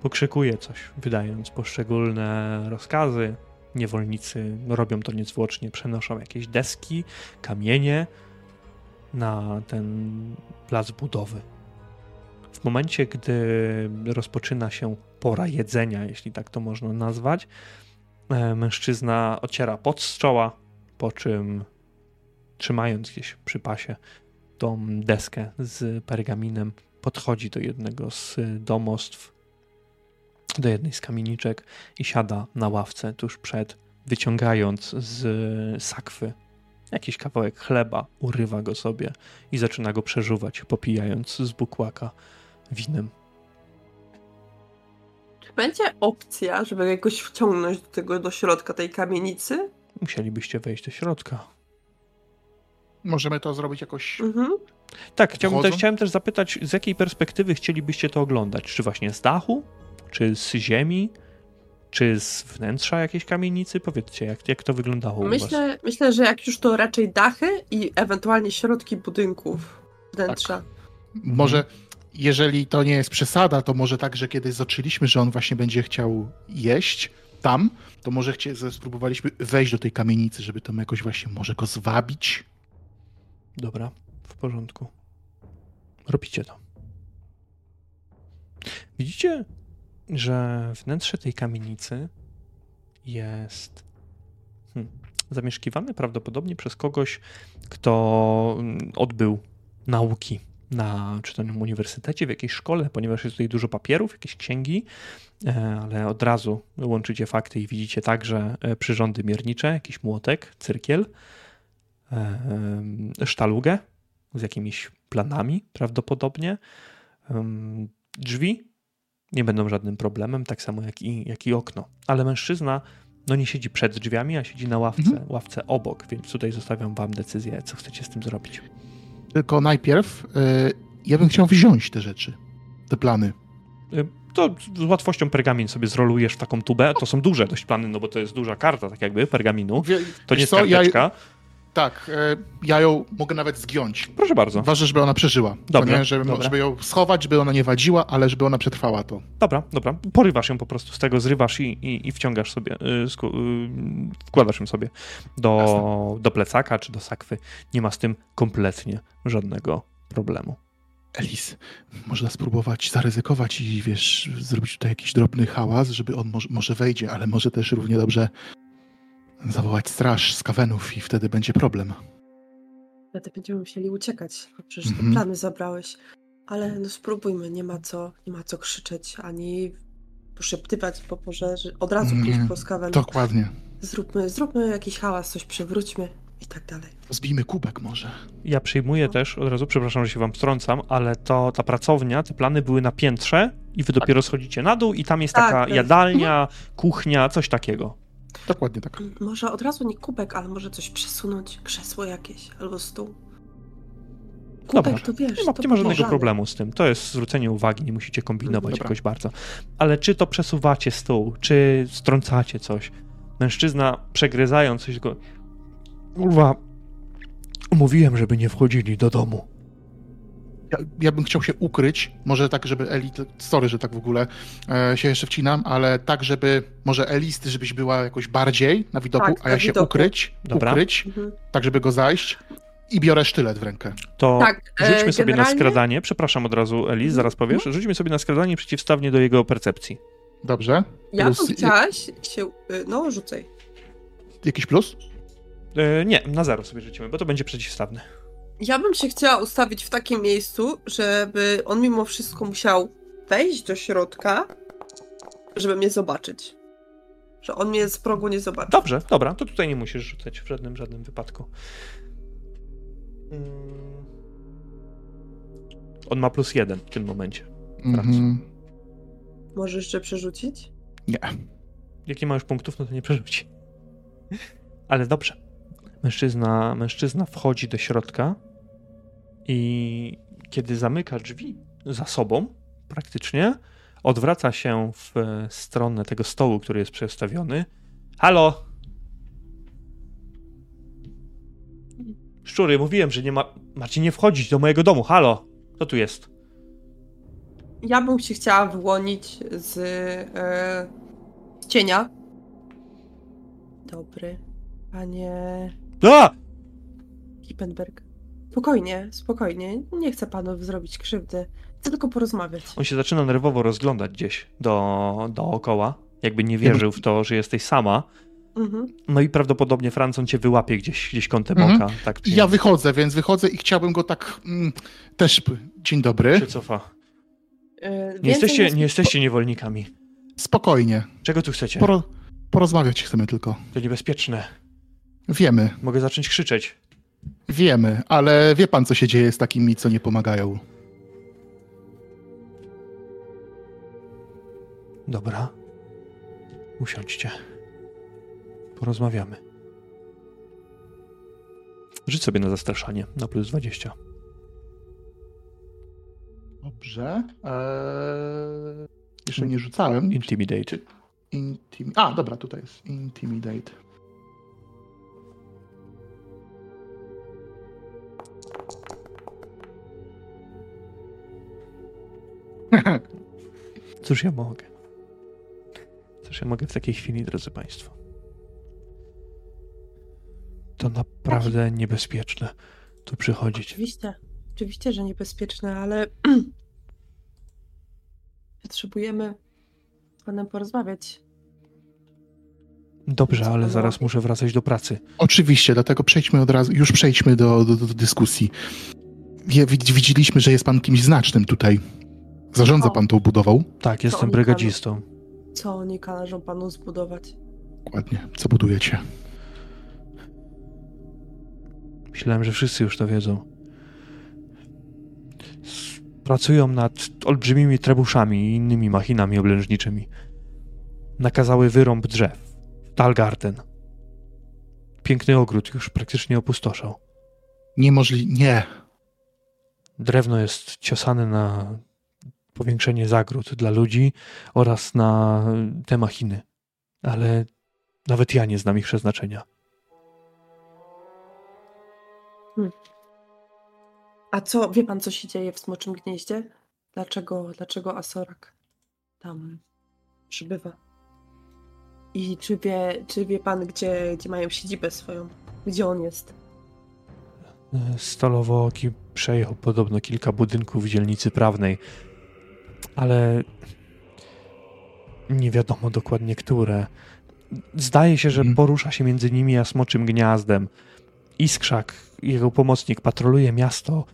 Pokrzykuje coś, wydając poszczególne rozkazy. Niewolnicy robią to niezwłocznie, przenoszą jakieś deski, kamienie na ten plac budowy. W momencie, gdy rozpoczyna się pora jedzenia, jeśli tak to można nazwać, E, Mężczyzna ociera pot z czoła, po czym trzymając gdzieś przy pasie tą deskę z pergaminem, podchodzi do jednego z domostw, do jednej z kamieniczek i siada na ławce tuż przed, wyciągając z sakwy jakiś kawałek chleba, urywa go sobie i zaczyna go przeżuwać, popijając z bukłaka winem. Czy będzie opcja, żeby jakoś wciągnąć do tego, do środka tej kamienicy? Musielibyście wejść do środka. Możemy to zrobić jakoś. Mhm. Tak, chciałbym też, chciałem też zapytać, z jakiej perspektywy chcielibyście to oglądać? Czy właśnie z dachu? Czy z ziemi? Czy z wnętrza jakiejś kamienicy? Powiedzcie, jak, jak to wyglądało u was? Myślę, myślę, że jak już to raczej dachy i ewentualnie środki budynków wnętrza. Może, jeżeli to nie jest przesada, to może tak, że kiedy zaczęliśmy, że on właśnie będzie chciał jeść tam, to może chcie, spróbowaliśmy wejść do tej kamienicy, żeby tam jakoś właśnie może go zwabić. Dobra, w porządku. Robicie to. Widzicie, że wnętrze tej kamienicy jest hmm, zamieszkiwane prawdopodobnie przez kogoś, kto mm, odbył nauki na czy to na uniwersytecie, w jakiejś szkole, ponieważ jest tutaj dużo papierów, jakieś księgi, e, ale od razu łączycie fakty i widzicie także e, przyrządy miernicze, jakiś młotek, cyrkiel, e, sztalugę z jakimiś planami prawdopodobnie. Drzwi nie będą żadnym problemem, tak samo jak i, jak i okno. Ale mężczyzna no nie siedzi przed drzwiami, a siedzi na ławce, Mhm. ławce obok, więc tutaj zostawiam wam decyzję, co chcecie z tym zrobić. Tylko najpierw y, ja bym chciał wziąć te rzeczy, te plany. Y, To z łatwością pergamin sobie zrolujesz w taką tubę. To są duże dość plany, no bo to jest duża karta, tak jakby, pergaminu. To nie jest co, ja, karteczka. Tak, y, ja ją mogę nawet zgiąć. Proszę bardzo. Ważne, żeby ona przeżyła. Dobra, nie, żeby, dobra. żeby ją schować, żeby ona nie wadziła, ale żeby ona przetrwała to. Dobra, dobra. Porywasz ją po prostu z tego, zrywasz i, i, i wciągasz sobie, y, y, wkładasz ją sobie do, do plecaka czy do sakwy. Nie ma z tym kompletnie żadnego problemu. Elis, można spróbować zaryzykować i wiesz, zrobić tutaj jakiś drobny hałas, żeby on może, może wejdzie, ale może też równie dobrze zawołać straż z kawenów i wtedy będzie problem. Wtedy będziemy musieli uciekać, bo przecież Mhm. te plany zabrałeś. Ale no spróbujmy, nie ma co, nie ma co krzyczeć, ani poszeptywać po pożarze, od razu pójść po skawę. Dokładnie. Zróbmy, zróbmy jakiś hałas, coś przewróćmy i tak dalej. Zbijmy kubek może. Ja przyjmuję też, od razu przepraszam, że się wam wtrącam, ale to ta pracownia, te plany były na piętrze i wy dopiero schodzicie na dół i tam jest Tak, taka tak. jadalnia, kuchnia, coś takiego. Dokładnie tak. Może od razu nie kubek, ale może coś przesunąć, krzesło jakieś albo stół. Kubek Dobra. to wiesz, Nie ma, to nie ma żadnego problemu z tym. To jest zwrócenie uwagi, nie musicie kombinować Dobra. jakoś bardzo. Ale czy to przesuwacie stół, czy strącacie coś? Mężczyzna przegryzając coś go. Kurwa, mówiłem, żeby nie wchodzili do domu. Ja, ja bym chciał się ukryć, może tak, żeby Eli, to- sorry, że tak w ogóle e, się jeszcze wcinam, ale tak, żeby może Elis, ty żebyś była jakoś bardziej na widoku, Tak, a ja się widoku. ukryć, Dobra. ukryć, Mhm. tak, żeby go zajść i biorę sztylet w rękę. To Tak, e, rzućmy sobie na skradanie. Przepraszam od razu, Elis, zaraz powiesz. Rzućmy sobie na skradanie przeciwstawnie do jego percepcji. Dobrze? Ja Plus- bym chciała się, y, no rzucaj. Jakiś plus? E, nie, na zero sobie rzucimy, bo to będzie przeciwstawny. Ja bym się chciała ustawić w takim miejscu, żeby on mimo wszystko musiał wejść do środka, żeby mnie zobaczyć. Że on mnie z progu nie zobaczy. Dobrze, dobra, to tutaj nie musisz rzucać w żadnym, żadnym wypadku. Mm. On ma plus jeden w tym momencie. Mhm. Możesz jeszcze przerzucić? Nie. Jak nie ma już punktów, no to nie przerzuci. *laughs* Ale dobrze. Mężczyzna, mężczyzna wchodzi do środka i kiedy zamyka drzwi za sobą, praktycznie, odwraca się w stronę tego stołu, który jest przestawiony. Halo! Szczury, mówiłem, że nie ma. Macie nie wchodzić do mojego domu. Halo! Co tu jest? Ja bym się chciała wyłonić z, e, z cienia. Dobry. Panie A! Kippenberg. Spokojnie, spokojnie. Nie chcę panu zrobić krzywdy. Chcę tylko porozmawiać. On się zaczyna nerwowo rozglądać gdzieś do, dookoła, jakby nie wierzył w to, że jesteś sama. Mhm. No i prawdopodobnie Francon cię wyłapie gdzieś, gdzieś kątem Mhm. oka. Tak, Ja wychodzę, więc wychodzę i chciałbym go tak mm, też... Dzień dobry. się cofa. E, Nie jesteście, nie jesteście niewolnikami. Spokojnie. Czego tu chcecie? Poro, porozmawiać chcemy tylko. To niebezpieczne. Wiemy, Mogę zacząć krzyczeć. Wiemy, ale wie pan, co się dzieje z takimi, co nie pomagają. Dobra. Usiądźcie. Porozmawiamy. Rzuć sobie na zastraszanie, na plus 20. Dobrze. Eee, jeszcze nie rzucałem. Intimidate. Intim... A, dobra, tutaj jest. Intimidate. *laughs* Cóż ja mogę? Cóż ja mogę w takiej chwili, drodzy Państwo? To naprawdę niebezpieczne tu przychodzić. Oczywiście, oczywiście, że niebezpieczne, ale *clears throat* potrzebujemy z panem porozmawiać. Dobrze, ale zaraz muszę wracać do pracy. Oczywiście, dlatego przejdźmy od razu, już przejdźmy do, do, do dyskusji. Widzieliśmy, że jest pan kimś znacznym tutaj. Zarządza pan tą budową. Tak, jestem oni brygadzistą. Co oni każą panu zbudować? Dokładnie. Co budujecie? Myślałem, że wszyscy już to wiedzą. Pracują nad olbrzymimi trebuszami i innymi machinami oblężniczymi. Nakazały wyrąb drzew. Dalgarten. Piękny ogród już praktycznie opustoszał. Niemożliwe. Nie. Drewno jest ciosane na powiększenie zagród dla ludzi oraz na te machiny. Ale nawet ja nie znam ich przeznaczenia. A co, wie pan, co się dzieje w Smoczym Gnieździe? Dlaczego, dlaczego Asorak tam przybywa? I czy wie, czy wie pan, gdzie, gdzie mają siedzibę swoją? Gdzie on jest? Stolowooki przejął podobno kilka budynków w dzielnicy prawnej, ale nie wiadomo dokładnie które. Zdaje się, że Mhm. porusza się między nimi a Smoczym Gniazdem. Iskrzak, jego pomocnik, patroluje miasto,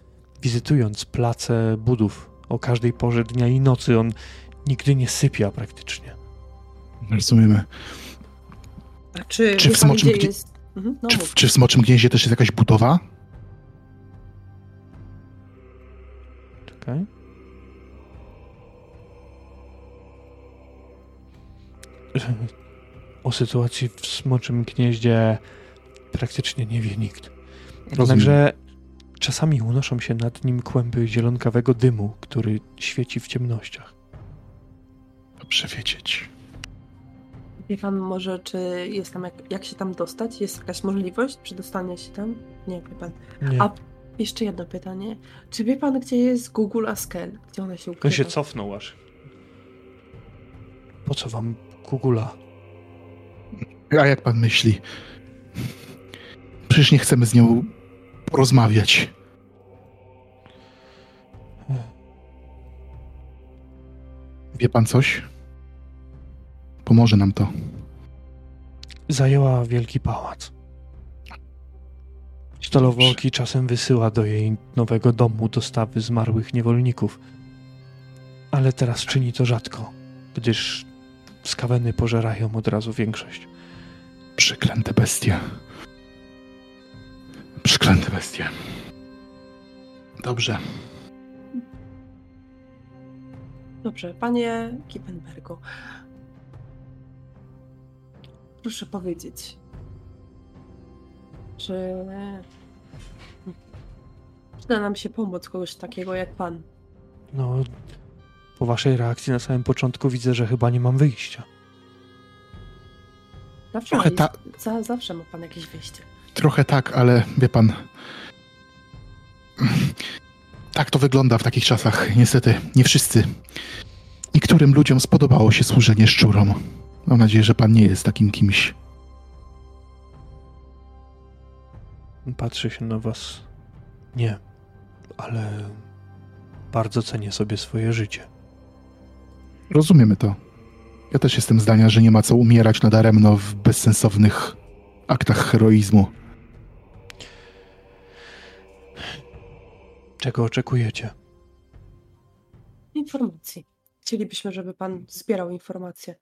wizytując place budów o każdej porze dnia i nocy. On nigdy nie sypia praktycznie. Rozumiemy. A czy, Czy w Smoczym gdzie jest? Mhm, no Czy, w- czy w Smoczym Gnieździe też jest jakaś budowa? Czekaj. O sytuacji w Smoczym Gnieździe praktycznie nie wie nikt. Jednakże czasami unoszą się nad nim kłęby zielonkawego dymu, który świeci w ciemnościach. Dobrze wiedzieć. Wie pan może, czy jest tam, jak, jak się tam dostać? Jest jakaś możliwość przedostania się tam? Nie, wie pan. Nie. A jeszcze jedno pytanie. Czy wie pan, gdzie jest Google Askel? Gdzie ona się ukrywa? On się cofnął aż. Po co wam Kugula? A jak pan myśli? Przecież nie chcemy z nią porozmawiać. Wie pan coś? Pomoże nam to. Zajęła wielki pałac. Stolowooki czasem wysyła do jej nowego domu dostawy zmarłych niewolników. Ale teraz czyni to rzadko, gdyż skaweny pożerają od razu większość. Przeklęte bestie. Przeklęte bestie. Dobrze. Dobrze, panie Kippenbergu. Proszę powiedzieć, czy przyda nam się pomóc kogoś takiego jak pan? No, po waszej reakcji na samym początku widzę, że chyba nie mam wyjścia. Zawsze, Trochę ma, ta- za, zawsze ma pan jakieś wyjście. Trochę tak, ale wie pan. Tak to wygląda w takich czasach. Niestety, nie wszyscy. Niektórym ludziom spodobało się służenie szczurom. Mam nadzieję, że pan nie jest takim kimś. Patrzę się na was. Nie, ale bardzo cenię sobie swoje życie. Rozumiemy to. Ja też jestem zdania, że nie ma co umierać nadaremno w bezsensownych aktach heroizmu. Czego oczekujecie? Informacji. chcielibyśmy, żeby pan zbierał informacje.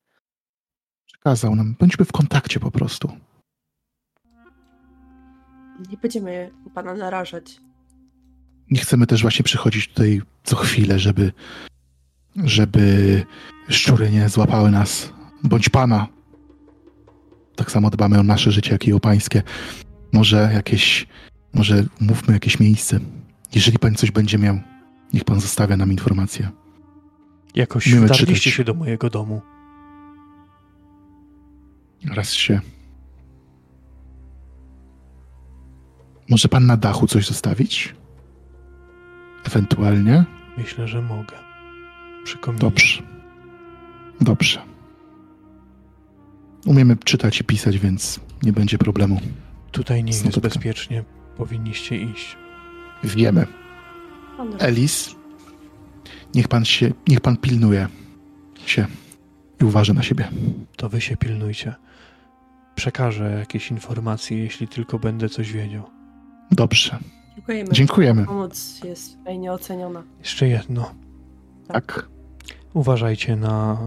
Przekazał nam. Bądźmy w kontakcie po prostu. Nie będziemy pana narażać. Nie chcemy też właśnie przychodzić tutaj co chwilę, żeby, żeby szczury nie złapały nas, bądź pana. Tak samo dbamy o nasze życie, jak i o pańskie. Może jakieś, może mówmy jakieś miejsce. Jeżeli pan coś będzie miał, niech pan zostawia nam informację. Jakoś Umiemy wdarliście się do mojego domu. Raz się. Może pan na dachu coś zostawić? Ewentualnie? Myślę, że mogę. Przy kominie. Dobrze. Dobrze. Umiemy czytać i pisać, więc nie będzie problemu. Tutaj nie jest bezpiecznie. Powinniście iść. Wiemy. Elis, niech pan się, niech pan pilnuje się i uważa na siebie. To wy się pilnujcie. Przekażę jakieś informacje, jeśli tylko będę coś wiedział. Dobrze. Dziękujemy. Dziękujemy. Pomoc jest tutaj nieoceniona. Jeszcze jedno. Tak. Uważajcie na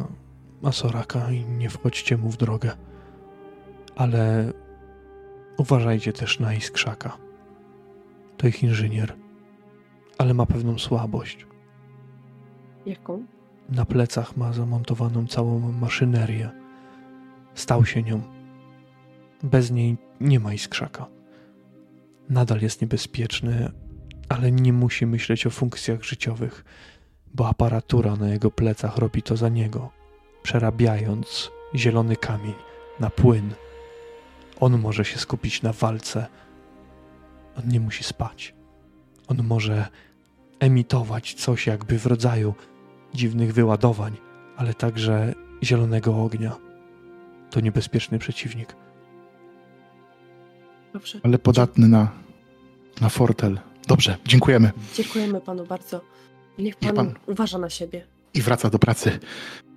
Asoraka i nie wchodźcie mu w drogę. Ale uważajcie też na Iskrzaka. To ich inżynier, ale ma pewną słabość. Jaką? Na plecach ma zamontowaną całą maszynerię. Stał się nią. Bez niej nie ma Iskrzaka. Nadal jest niebezpieczny, ale nie musi myśleć o funkcjach życiowych, bo aparatura na jego plecach robi to za niego, przerabiając zielony kamień na płyn. On może się skupić na walce. On nie musi spać. On może emitować coś jakby w rodzaju dziwnych wyładowań, ale także zielonego ognia. To niebezpieczny przeciwnik. Dobrze. Ale podatny na, na fortel. Dobrze, dziękujemy. Dziękujemy panu bardzo. Niech Niech pan, pan- uważa na siebie. I wraca do pracy.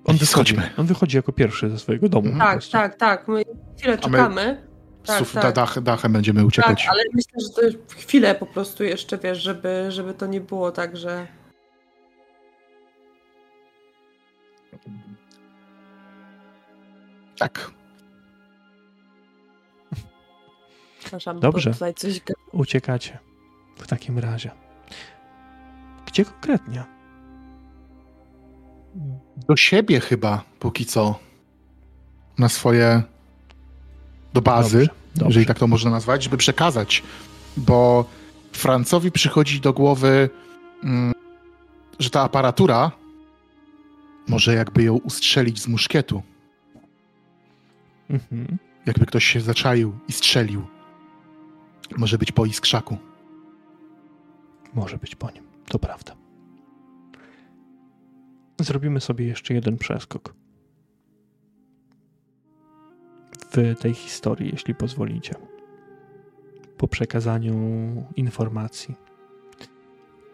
On wychodzi, Schodźmy. on wychodzi jako pierwszy ze swojego domu. po Tak, tak, tak. My chwilę A my- czekamy. Tak, Suf, tak. Dach, dachem będziemy Tak, uciekać. ale myślę, że to już chwilę po prostu jeszcze, wiesz, żeby, żeby to nie było tak, że... Tak. Przepraszam, Dobrze. bo tutaj coś... Uciekacie. W takim razie. Gdzie konkretnie? Do siebie chyba, póki co. Na swoje... Do bazy, Dobrze, dobrze. jeżeli tak to można nazwać, żeby przekazać. Bo Francowi przychodzi do głowy, mm, że ta aparatura może jakby ją ustrzelić z muszkietu. Mhm. Jakby ktoś się zaczaił i strzelił. Może być po iskrzaku. Może być po nim. To prawda. Zrobimy sobie jeszcze jeden przeskok. W tej historii, jeśli pozwolicie. Po przekazaniu informacji.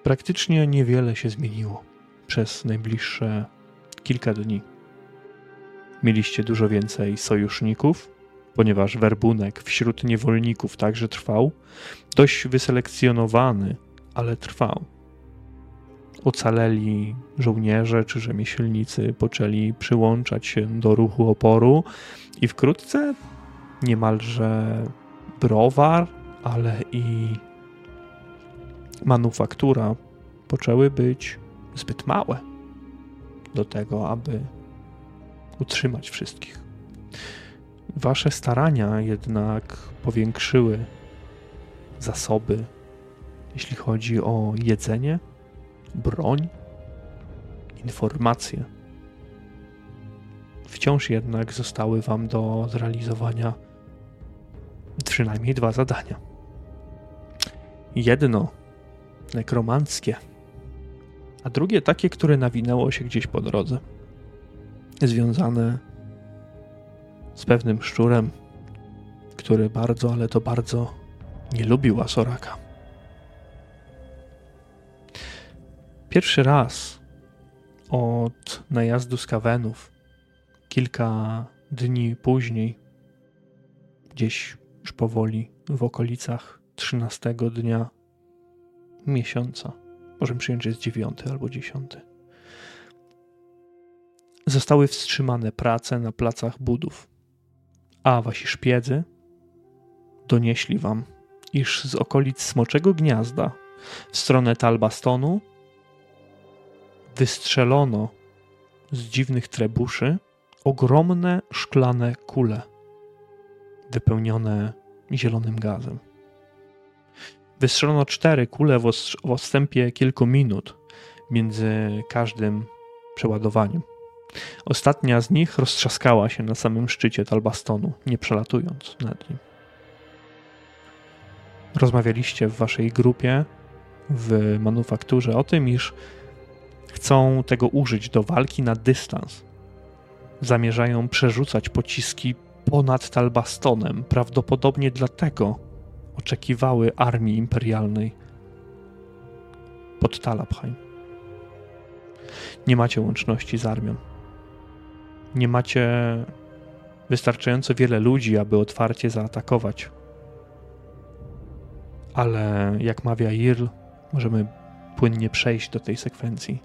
Praktycznie niewiele się zmieniło przez najbliższe kilka dni. Mieliście dużo więcej sojuszników, ponieważ werbunek wśród niewolników także trwał. Dość wyselekcjonowany, ale trwał. Ocaleli żołnierze czy rzemieślnicy poczęli przyłączać się do ruchu oporu i wkrótce niemalże browar, ale i manufaktura poczęły być zbyt małe do tego, aby utrzymać wszystkich. Wasze starania jednak powiększyły zasoby, jeśli chodzi o jedzenie, broń, informacje. Wciąż jednak zostały wam do zrealizowania przynajmniej dwa zadania. Jedno nekromanckie, a drugie takie, które nawinęło się gdzieś po drodze. Związane z pewnym szczurem, który bardzo, ale to bardzo nie lubił Asoraka. Pierwszy raz od najazdu z Kawenów, kilka dni później, gdzieś już powoli w okolicach 13 dnia miesiąca, możemy przyjąć, że jest 9 albo 10. zostały wstrzymane prace na placach budów, a wasi szpiedzy donieśli wam, iż z okolic Smoczego Gniazda w stronę Talbastonu wystrzelono z dziwnych trebuszy ogromne szklane kule wypełnione zielonym gazem. Wystrzelono cztery kule w, w odstępie kilku minut między każdym przeładowaniem. Ostatnia z nich roztrzaskała się na samym szczycie Talbastonu, nie przelatując nad nim. Rozmawialiście w waszej grupie w manufakturze o tym, iż chcą tego użyć do walki na dystans. Zamierzają przerzucać pociski ponad Talbastonem, prawdopodobnie dlatego oczekiwały armii imperialnej pod Talabheim. Nie macie łączności z armią. Nie macie wystarczająco wiele ludzi, aby otwarcie zaatakować. Ale jak mawia Irl, możemy płynnie przejść do tej sekwencji.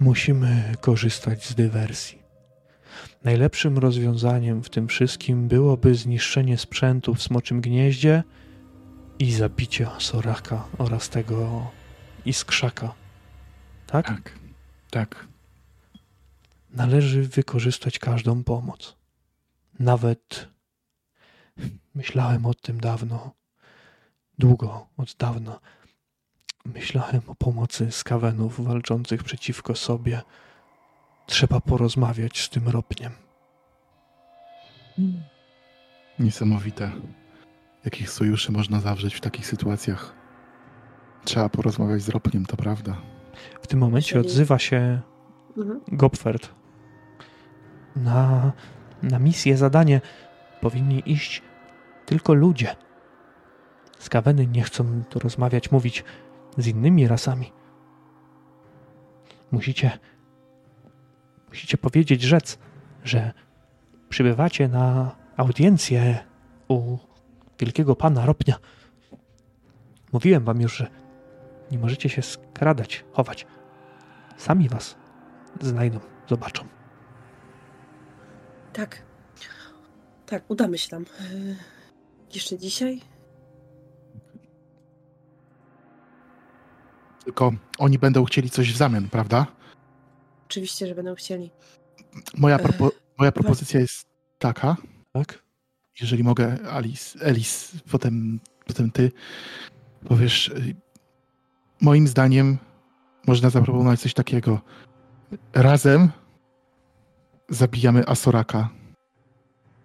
Musimy korzystać z dywersji. Najlepszym rozwiązaniem w tym wszystkim byłoby zniszczenie sprzętu w smoczym gnieździe i zabicie Soraka oraz tego iskrzaka. Tak? Tak, tak. Należy wykorzystać każdą pomoc. Nawet myślałem o tym dawno, długo, od dawna. Myślałem o pomocy skawenów walczących przeciwko sobie. Trzeba porozmawiać z tym ropniem. Niesamowite. Jakich sojuszy można zawrzeć w takich sytuacjach? Trzeba porozmawiać z ropniem, to prawda. W tym momencie odzywa się Mhm. Gopfert. Na, na misję, zadanie powinni iść tylko ludzie. Skaweny nie chcą tu rozmawiać, mówić z innymi rasami. Musicie, musicie powiedzieć, rzec, że przybywacie na audiencję u wielkiego pana Ropnia. Mówiłem wam już, że nie możecie się skradać, chować. Sami was znajdą, zobaczą. Tak. Tak, udamy się tam. Yy, Jeszcze dzisiaj? Tylko oni będą chcieli coś w zamian, prawda? Oczywiście, że będą chcieli. Moja, Ech, propo- moja propozycja jest taka, Tak? jeżeli mogę, Alice, Elis, potem, potem ty powiesz. y, Moim zdaniem można zaproponować coś takiego. Razem zabijamy Asoraka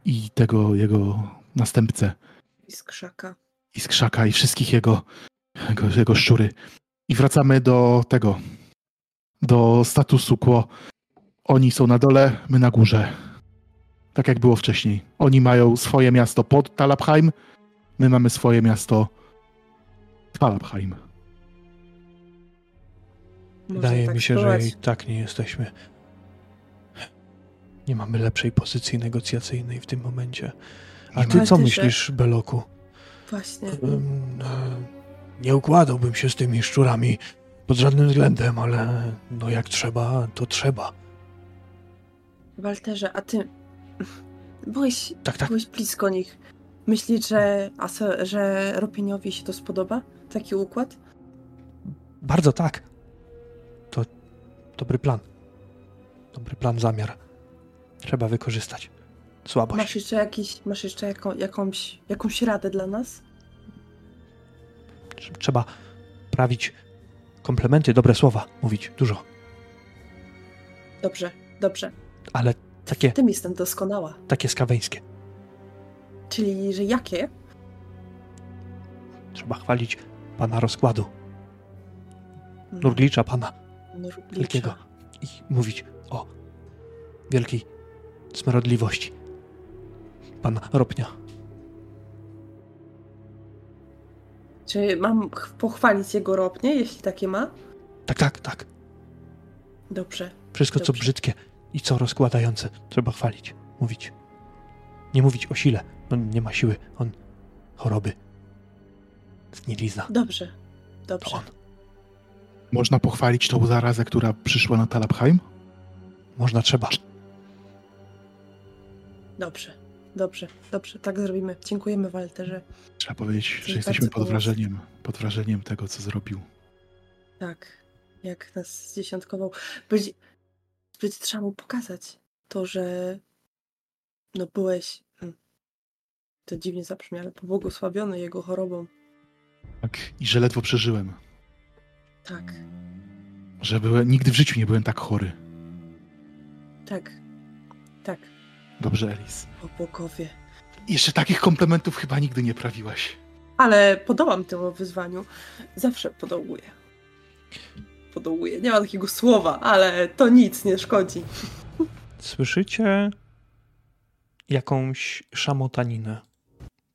i tego jego następcę, I z krzaka. i skrzaka, i wszystkich jego, jego, jego szczury. I wracamy do tego, do statusu quo. Oni są na dole, my na górze. Tak jak było wcześniej. Oni mają swoje miasto pod Talabheim, my mamy swoje miasto w Talabheim. Wydaje tak mi się, że spróbować. i tak nie jesteśmy. Nie mamy lepszej pozycji negocjacyjnej w tym momencie. A ty co myślisz, Beloku? Właśnie. E, Nie układałbym się z tymi szczurami pod żadnym względem, ale no jak trzeba, to trzeba. Walterze, a ty byłeś, Tak, tak. byłeś blisko nich. Myślisz, że, że Ropieniowi się to spodoba? Taki układ? Bardzo tak. To dobry plan. Dobry plan, zamiar. Trzeba wykorzystać. Słabość. Masz jeszcze, jakiś, masz jeszcze jako, jakąś, jakąś radę dla nas? Trzeba prawić komplementy, dobre słowa, mówić dużo. Dobrze, dobrze. Ale takie, W tym jestem doskonała. takie skaweńskie. Czyli, że jakie? Trzeba chwalić pana rozkładu, No, nurglicza pana Nurglicza. wielkiego i mówić o wielkiej smarodliwości pana Ropnia. Czy mam ch- pochwalić jego ropnie, jeśli takie ma? Tak, tak, tak. Dobrze. Wszystko, co Dobrze. brzydkie i co rozkładające, trzeba chwalić, mówić. Nie mówić o sile. On nie ma siły, on choroby. Zgnilizna. Dobrze. To Dobrze. on. Można pochwalić tą zarazę, która przyszła na Talabheim? Można trzeba. Dobrze, dobrze, dobrze, tak zrobimy. Dziękujemy, Walterze. Trzeba powiedzieć, że jesteśmy pod wrażeniem, pod wrażeniem tego, co zrobił. Tak, jak nas zdziesiątkował. Będzie, będzie trzeba mu pokazać to, że no byłeś, hmm, to dziwnie zabrzmi, ale pobłogosławiony jego chorobą. Tak, i że ledwo przeżyłem. Tak, Że byłem, nigdy w życiu nie byłem tak chory. tak, Dobrze, Elis. o bogowie. Jeszcze takich komplementów chyba nigdy nie prawiłaś. Ale podołam temu wyzwaniu. Zawsze podołuję. Podołuję. Nie ma takiego słowa, ale to nic nie szkodzi. Słyszycie jakąś szamotaninę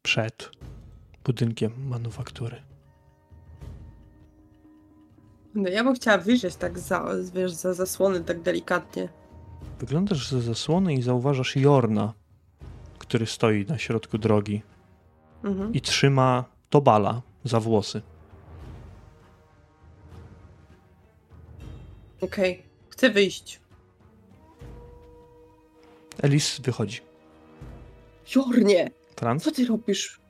przed budynkiem manufaktury. No ja bym chciała wyjrzeć tak za, wiesz, za zasłony tak delikatnie. Wyglądasz ze zasłony i zauważasz Jorna, który stoi na środku drogi Mhm. i trzyma Tobala za włosy. Okej, chcę wyjść. Elis wychodzi. Jornie, Franz? co ty robisz?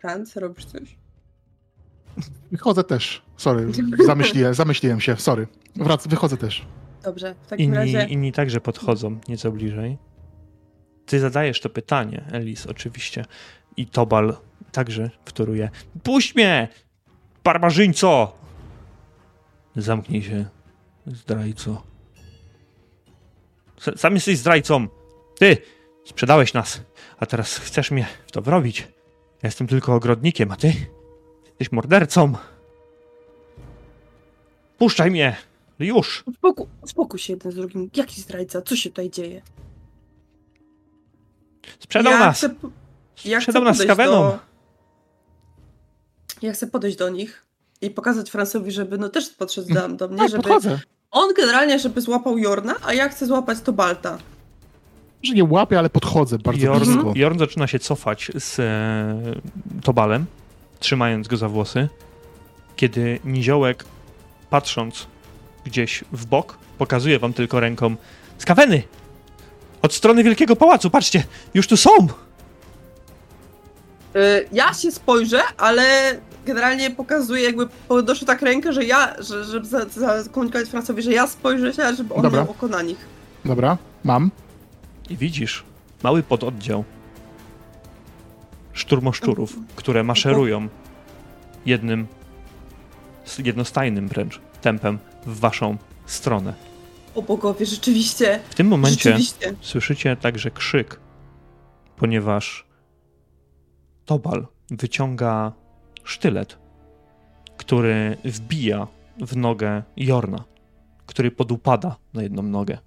Franc, robisz coś? Wychodzę też. Sorry, zamyśliłem, zamyśliłem się, sorry. Wrac, wychodzę też. Dobrze, w takim Inni, razie... inni także podchodzą nieco bliżej. Ty zadajesz to pytanie, Elis, oczywiście. I Tobal także wtóruje. Puść mnie! Barbarzyńco! Zamknij się, zdrajco. Sam jesteś zdrajcą. Ty sprzedałeś nas, a teraz chcesz mnie w to wrobić. Ja jestem tylko ogrodnikiem, a ty jesteś mordercą. Puszczaj mnie! Już! Spokój, spokój się jeden z drugim. Jaki zdrajca? Co się tutaj dzieje? Sprzedał ja nas! Chcę, ja Sprzedał nas z kaweną. Do... Ja chcę podejść do nich i pokazać Francowi, żeby no też podszedł do, do mnie, Tak, żeby podchodzę. on generalnie, żeby złapał Jorna, a ja chcę złapać Tobalta. Że nie łapię, ale podchodzę bardzo Jorn, blisko. Jorn zaczyna się cofać z e, Tobalem, trzymając go za włosy, kiedy Niziołek, patrząc gdzieś w bok, pokazuje wam tylko ręką z kaweny! Od strony Wielkiego Pałacu, patrzcie, już tu są! Y, ja się spojrzę, ale generalnie pokazuję jakby podnoszę tak rękę, że ja, że, żeby za- za- zakomunikować Francowi, że ja spojrzę się, żeby on Dobra. miał oko na nich. Dobra, mam. I widzisz mały pododdział szturmoszczurów, które maszerują jednym, jednostajnym wręcz tempem w waszą stronę. O bogowie, rzeczywiście. W tym momencie Rzeczywiście. słyszycie także krzyk, ponieważ Tobal wyciąga sztylet, który wbija w nogę Jorna, który podupada na jedną nogę.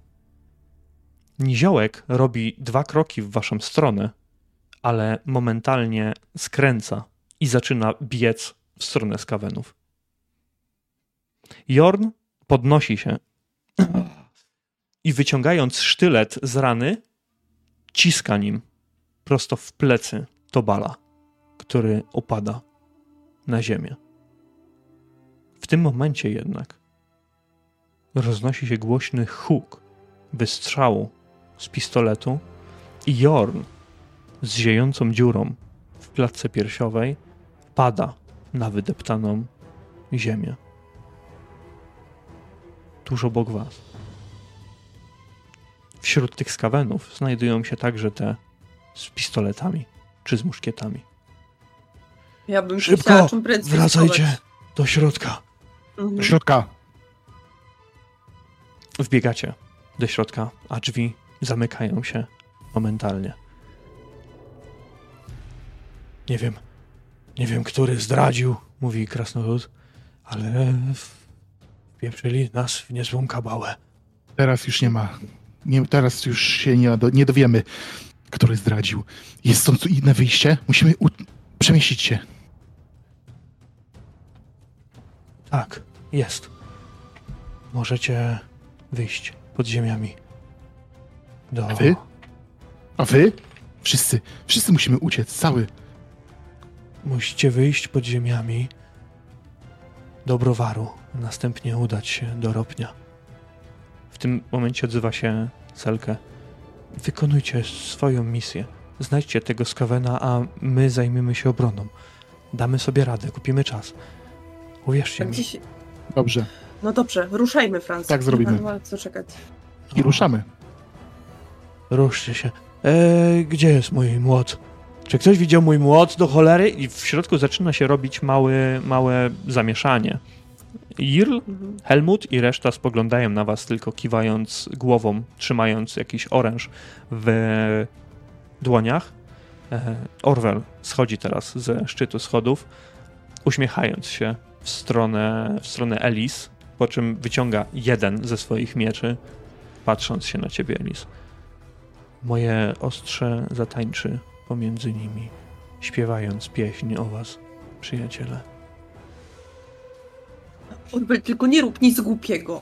Niziołek robi dwa kroki w waszą stronę, ale momentalnie skręca i zaczyna biec w stronę skawenów. Jorn podnosi się i wyciągając sztylet z rany, ciska nim prosto w plecy Tobala, który opada na ziemię. W tym momencie jednak roznosi się głośny huk wystrzału z pistoletu i Jorn z ziejącą dziurą w klatce piersiowej pada na wydeptaną ziemię. Tuż obok was. Wśród tych skawenów znajdują się także te z pistoletami czy z muszkietami. Ja bym Szybko, chciała czym prędzej Wracajcie do środka. Mhm. Do środka. Wbiegacie do środka, a drzwi zamykają się momentalnie. Nie wiem, nie wiem, który zdradził, mówi krasnolud, ale wpieprzyli nas w niezłą kabałę. Teraz już nie ma. Nie, teraz już się nie, do, nie dowiemy, który zdradził. Jest stąd inne wyjście? Musimy u, przemieścić się. Tak, jest. Możecie wyjść pod ziemiami. Do... A wy? A wy? Wszyscy, wszyscy musimy uciec, cały. Musicie wyjść pod ziemiami do browaru, następnie udać się do Ropnia. W tym momencie odzywa się Selkę. Wykonujcie swoją misję. Znajdźcie tego skawena, a my zajmiemy się obroną. Damy sobie radę, kupimy czas. Uwierzcie Tak mi. dziś... Dobrze. No dobrze, ruszajmy, Franz. Tak zrobimy. Nie ma co czekać. I ruszamy. Ruszcie się. Eee, gdzie jest mój młot? Czy ktoś widział mój młot do cholery? I w środku zaczyna się robić mały, małe zamieszanie. Irl. Helmut i reszta spoglądają na was, tylko kiwając głową, trzymając jakiś oręż w dłoniach. E, Orwell schodzi teraz ze szczytu schodów, uśmiechając się w stronę, w stronę Elis, po czym wyciąga jeden ze swoich mieczy, patrząc się na ciebie, Elis. Moje ostrze zatańczy pomiędzy nimi, śpiewając pieśń o was, przyjaciele. Orwell, tylko nie rób nic głupiego.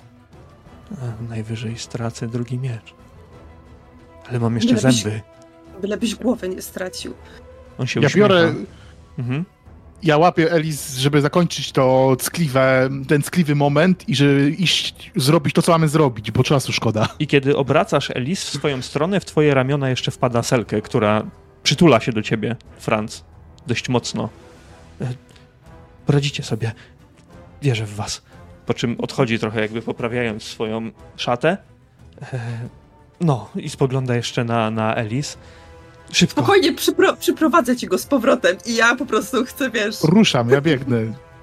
A najwyżej stracę drugi miecz. Ale mam jeszcze lepiej- zęby. Bylebyś głowę nie stracił. On się Ja uśmiecha. biorę, Mhm. ja łapię Elis, żeby zakończyć to ckliwe, ten ckliwy moment i żeby iść, zrobić to, co mamy zrobić, bo czasu szkoda. I kiedy obracasz Elis w swoją stronę, w twoje ramiona jeszcze wpada Selkę, która przytula się do ciebie, Franz, dość mocno. E, Poradzicie sobie. Wierzę w was. Po czym odchodzi trochę, jakby poprawiając swoją szatę. E, No, i spogląda jeszcze na, na Elis. Szybko. Spokojnie, przypro przyprowadzę ci go z powrotem i ja po prostu chcę, wiesz... Ruszam, ja biegnę.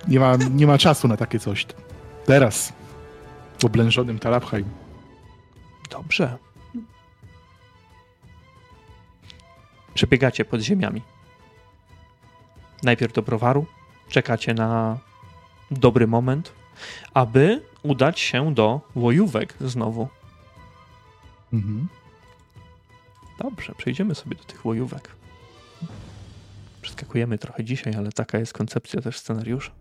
Nie ma, nie ma czasu na takie coś. Teraz. W oblężonym Talabheim. Dobrze. Przebiegacie pod ziemiami. Najpierw do browaru, czekacie na dobry moment, aby udać się do łojówek znowu. Mhm. Dobrze, przejdziemy sobie do tych łojówek. Przeskakujemy trochę dzisiaj, ale taka jest koncepcja też scenariusza.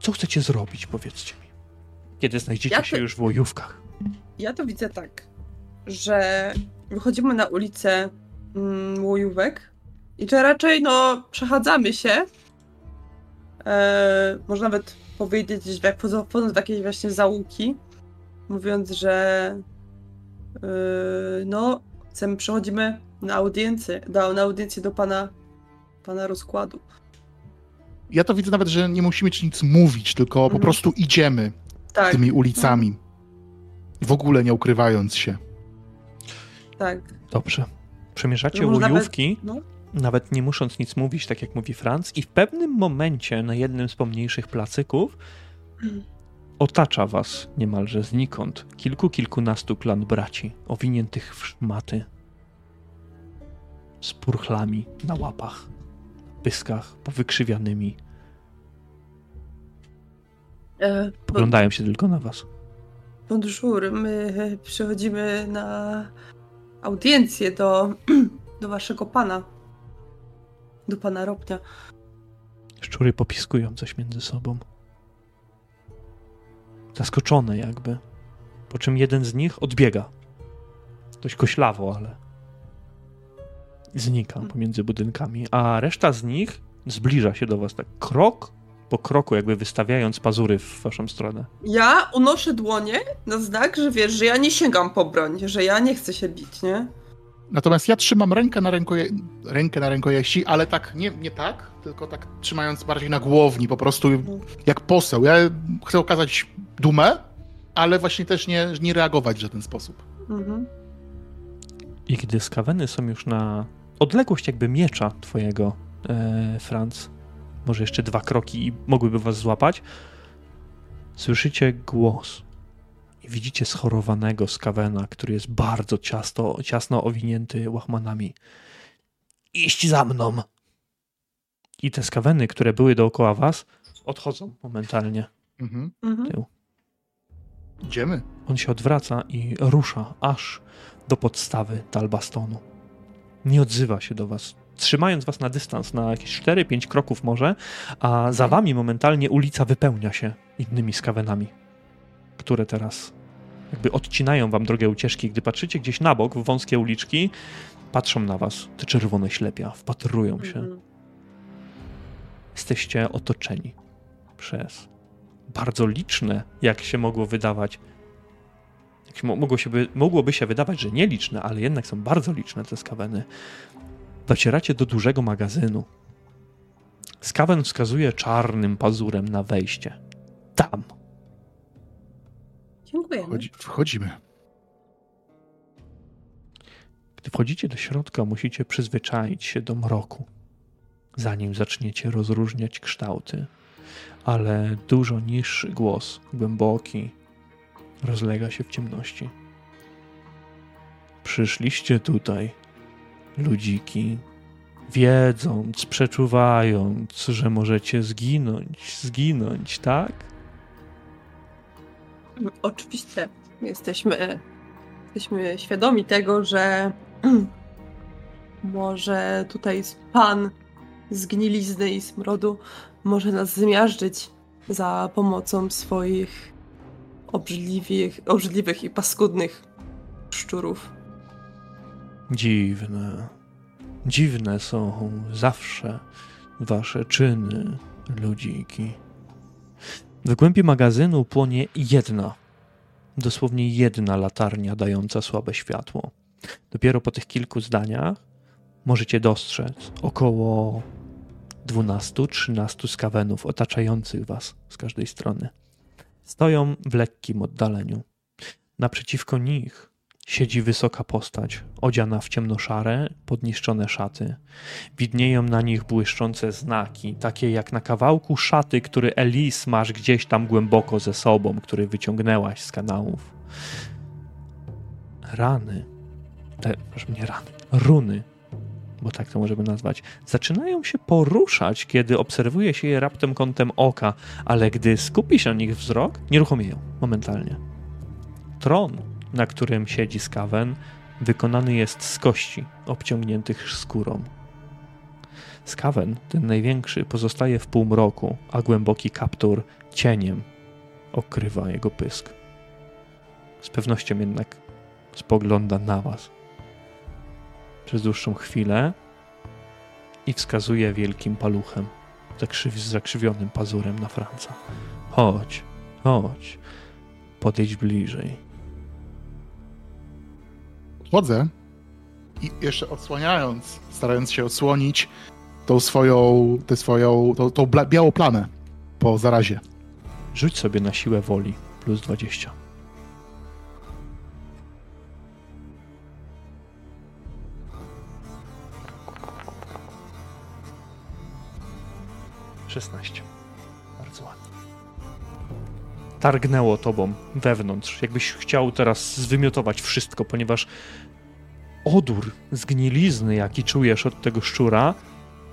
Co chcecie zrobić, powiedzcie mi? Kiedy znajdziecie Ja się to- już w łojówkach? Ja to widzę tak, że wychodzimy na ulicę mm, Łojówek i że raczej no przechadzamy się. E, można nawet powiedzieć, jak wchodzą- wchodząc w jakieś właśnie załuki, mówiąc, że e, no chcemy, przechodzimy na audiencję, do, na audiencję do pana, pana rozkładu. Ja to widzę nawet, że nie musimy ci nic mówić, tylko po Mhm. prostu idziemy Tak, tymi ulicami. W ogóle nie ukrywając się. Tak. Dobrze. Przemierzacie No, łojówki, no. nawet nie musząc nic mówić, tak jak mówi Franz, i w pewnym momencie na jednym z pomniejszych placyków otacza was niemalże znikąd kilku, kilkunastu klan braci, owiniętych w szmaty, z purchlami na łapach, pyskach powykrzywianymi. E, Poglądają się tylko na was. Bonjour, my przychodzimy na audiencję do, *clears throat* do waszego pana. Do pana Ropnia. Szczury popiskują coś między sobą. Zaskoczone jakby. Po czym jeden z nich odbiega. Dość koślawo, ale znika pomiędzy budynkami, a reszta z nich zbliża się do was tak krok po kroku, jakby wystawiając pazury w waszą stronę. Ja unoszę dłonie na znak, że wiesz, że ja nie sięgam po broń, że ja nie chcę się bić, nie? Natomiast ja trzymam rękę na, rękoje... rękę na rękojeści, ale tak, nie, nie tak, tylko tak trzymając bardziej na głowni, po prostu jak poseł. Ja chcę okazać dumę, ale właśnie też nie, nie reagować w żaden sposób. Mhm. I gdy skaweny są już na odległość jakby miecza twojego, e, Franz, może jeszcze dwa kroki i mogłyby was złapać, słyszycie głos i widzicie schorowanego skawena, który jest bardzo ciasto, ciasno owinięty łachmanami. Iść za mną! I te skaweny, które były dookoła was, odchodzą momentalnie. Mhm. Mhm. Idziemy. On się odwraca i rusza aż do podstawy Talbastonu. Nie odzywa się do was, trzymając was na dystans, na jakieś 4-5 kroków może, a za wami momentalnie ulica wypełnia się innymi skawenami, które teraz jakby odcinają wam drogę ucieczki. Gdy patrzycie gdzieś na bok, w wąskie uliczki, patrzą na was te czerwone ślepia, wpatrują się. Mhm. Jesteście otoczeni przez bardzo liczne, jak się mogło wydawać, jak się, mogło się, mogłoby się wydawać, że nieliczne, ale jednak są bardzo liczne te skaweny. Docieracie do dużego magazynu. Skawen wskazuje czarnym pazurem na wejście. Tam. Dziękujemy. Wchodzi, wchodzimy. Gdy wchodzicie do środka, musicie przyzwyczaić się do mroku, zanim zaczniecie rozróżniać kształty. Ale dużo niższy głos, głęboki, rozlega się w ciemności. Przyszliście tutaj, ludziki, wiedząc, przeczuwając, że możecie zginąć, zginąć, tak? Oczywiście jesteśmy, jesteśmy świadomi tego, że *clears throat* może tutaj pan z gnilizny i smrodu może nas zmiażdżyć za pomocą swoich obrzydliwych, obrzydliwych i paskudnych szczurów. Dziwne. Dziwne są zawsze wasze czyny, ludziki. W głębi magazynu płonie jedna, dosłownie jedna latarnia dająca słabe światło. Dopiero po tych kilku zdaniach możecie dostrzec około 12-13 skawenów otaczających was z każdej strony. Stoją w lekkim oddaleniu. Naprzeciwko nich siedzi wysoka postać, odziana w ciemnoszare, podniszczone szaty. Widnieją na nich błyszczące znaki, takie jak na kawałku szaty, który Elis masz gdzieś tam głęboko ze sobą, który wyciągnęłaś z kanałów. Rany, te, mnie rany, runy bo tak to możemy nazwać, zaczynają się poruszać, kiedy obserwuje się je raptem kątem oka, ale gdy skupi się na nich wzrok, nieruchomieją momentalnie. Tron, na którym siedzi Skaven, wykonany jest z kości obciągniętych skórą. Skaven, ten największy, pozostaje w półmroku, a głęboki kaptur cieniem okrywa jego pysk. Z pewnością jednak spogląda na was przez dłuższą chwilę i wskazuje wielkim paluchem, zakrzyw, zakrzywionym pazurem na Franca. Chodź, chodź, podejdź bliżej. Chodzę i jeszcze odsłaniając, starając się odsłonić tą swoją, tę swoją, tą, tą białą planę po zarazie. Rzuć sobie na siłę woli, plus 20. 16. Targnęło tobą wewnątrz, jakbyś chciał teraz zwymiotować wszystko, ponieważ odór zgnilizny, jaki czujesz od tego szczura,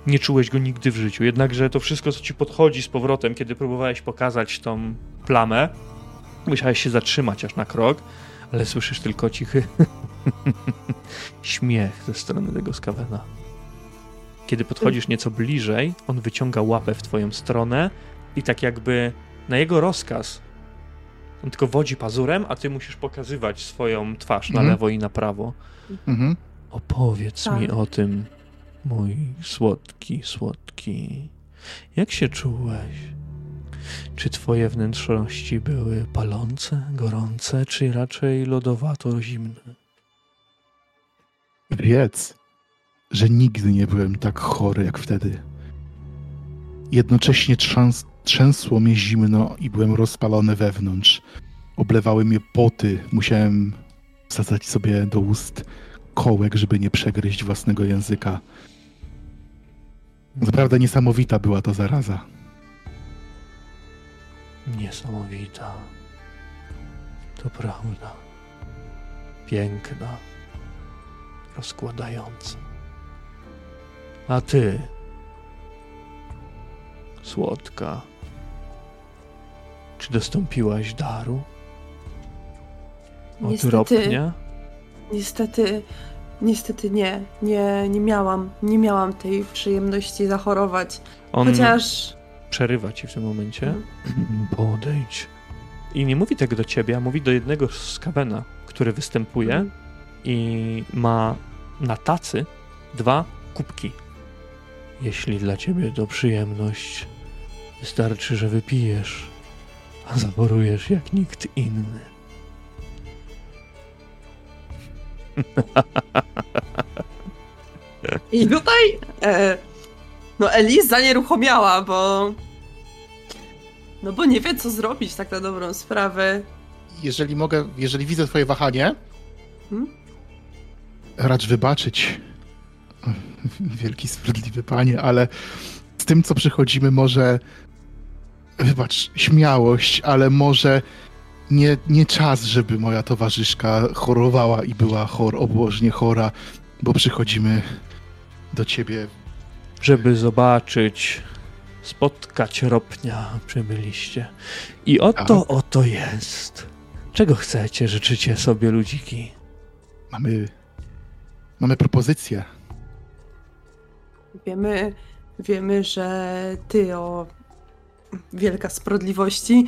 nie czułeś go nigdy w życiu. Jednakże to wszystko, co ci podchodzi z powrotem, kiedy próbowałeś pokazać tą plamę, musiałeś się zatrzymać aż na krok, ale słyszysz tylko cichy *laughs* śmiech ze strony tego skawena. Kiedy podchodzisz nieco bliżej, on wyciąga łapę w twoją stronę i tak jakby na jego rozkaz on tylko wodzi pazurem, a ty musisz pokazywać swoją twarz na mhm. lewo i na prawo. Mhm. Opowiedz tak. mi o tym, mój słodki, słodki. Jak się czułeś? Czy twoje wnętrzności były palące, gorące, czy raczej lodowato zimne? Wiedz, że nigdy nie byłem tak chory jak wtedy. Jednocześnie trzęs, trzęsło mnie zimno i byłem rozpalony wewnątrz. Oblewały mnie poty, musiałem wsadzać sobie do ust kołek, żeby nie przegryźć własnego języka. Naprawdę niesamowita była to zaraza. Niesamowita. To prawda. Piękna. Rozkładająca. A ty, słodka, czy dostąpiłaś daru? Od niestety, Niestety, niestety nie. nie. Nie miałam, nie miałam tej przyjemności zachorować. On Chociaż... Przerywa ci w tym momencie. *clears throat* Podejdź. I nie mówi tego do ciebie, a mówi do jednego z Kawena, który występuje hmm. i ma na tacy dwa kubki Jeśli dla ciebie to przyjemność, wystarczy, że wypijesz, a zaborujesz jak nikt inny. I tutaj e, no Elis zanieruchomiała, bo no bo nie wie co zrobić tak na dobrą sprawę. Jeżeli mogę, jeżeli widzę twoje wahanie, Hmm? racz wybaczyć, wielki sprawiedliwy panie, ale z tym, co przychodzimy, może, wybacz, śmiałość, ale może nie, nie czas, żeby moja towarzyszka chorowała i była chor, obłożnie chora, bo przychodzimy do ciebie. Żeby zobaczyć, spotkać ropnia przybyliście. I oto, Tak. oto jest. Czego chcecie, życzycie sobie, ludziki? Mamy, mamy propozycję. Wiemy, wiemy, że ty o wielka sprawiedliwości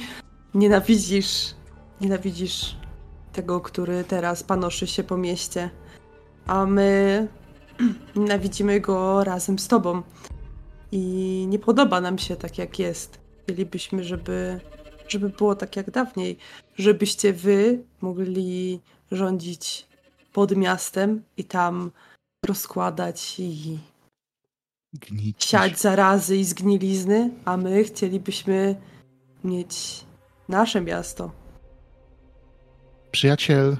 nienawidzisz, nienawidzisz tego, który teraz panoszy się po mieście, a my *clears throat* nienawidzimy go razem z tobą. I nie podoba nam się tak, jak jest. Chcielibyśmy, żeby, żeby było tak jak dawniej, żebyście wy mogli rządzić pod miastem i tam rozkładać i Gnić. siać zarazy i zgnilizny, a my chcielibyśmy mieć nasze miasto. Przyjaciel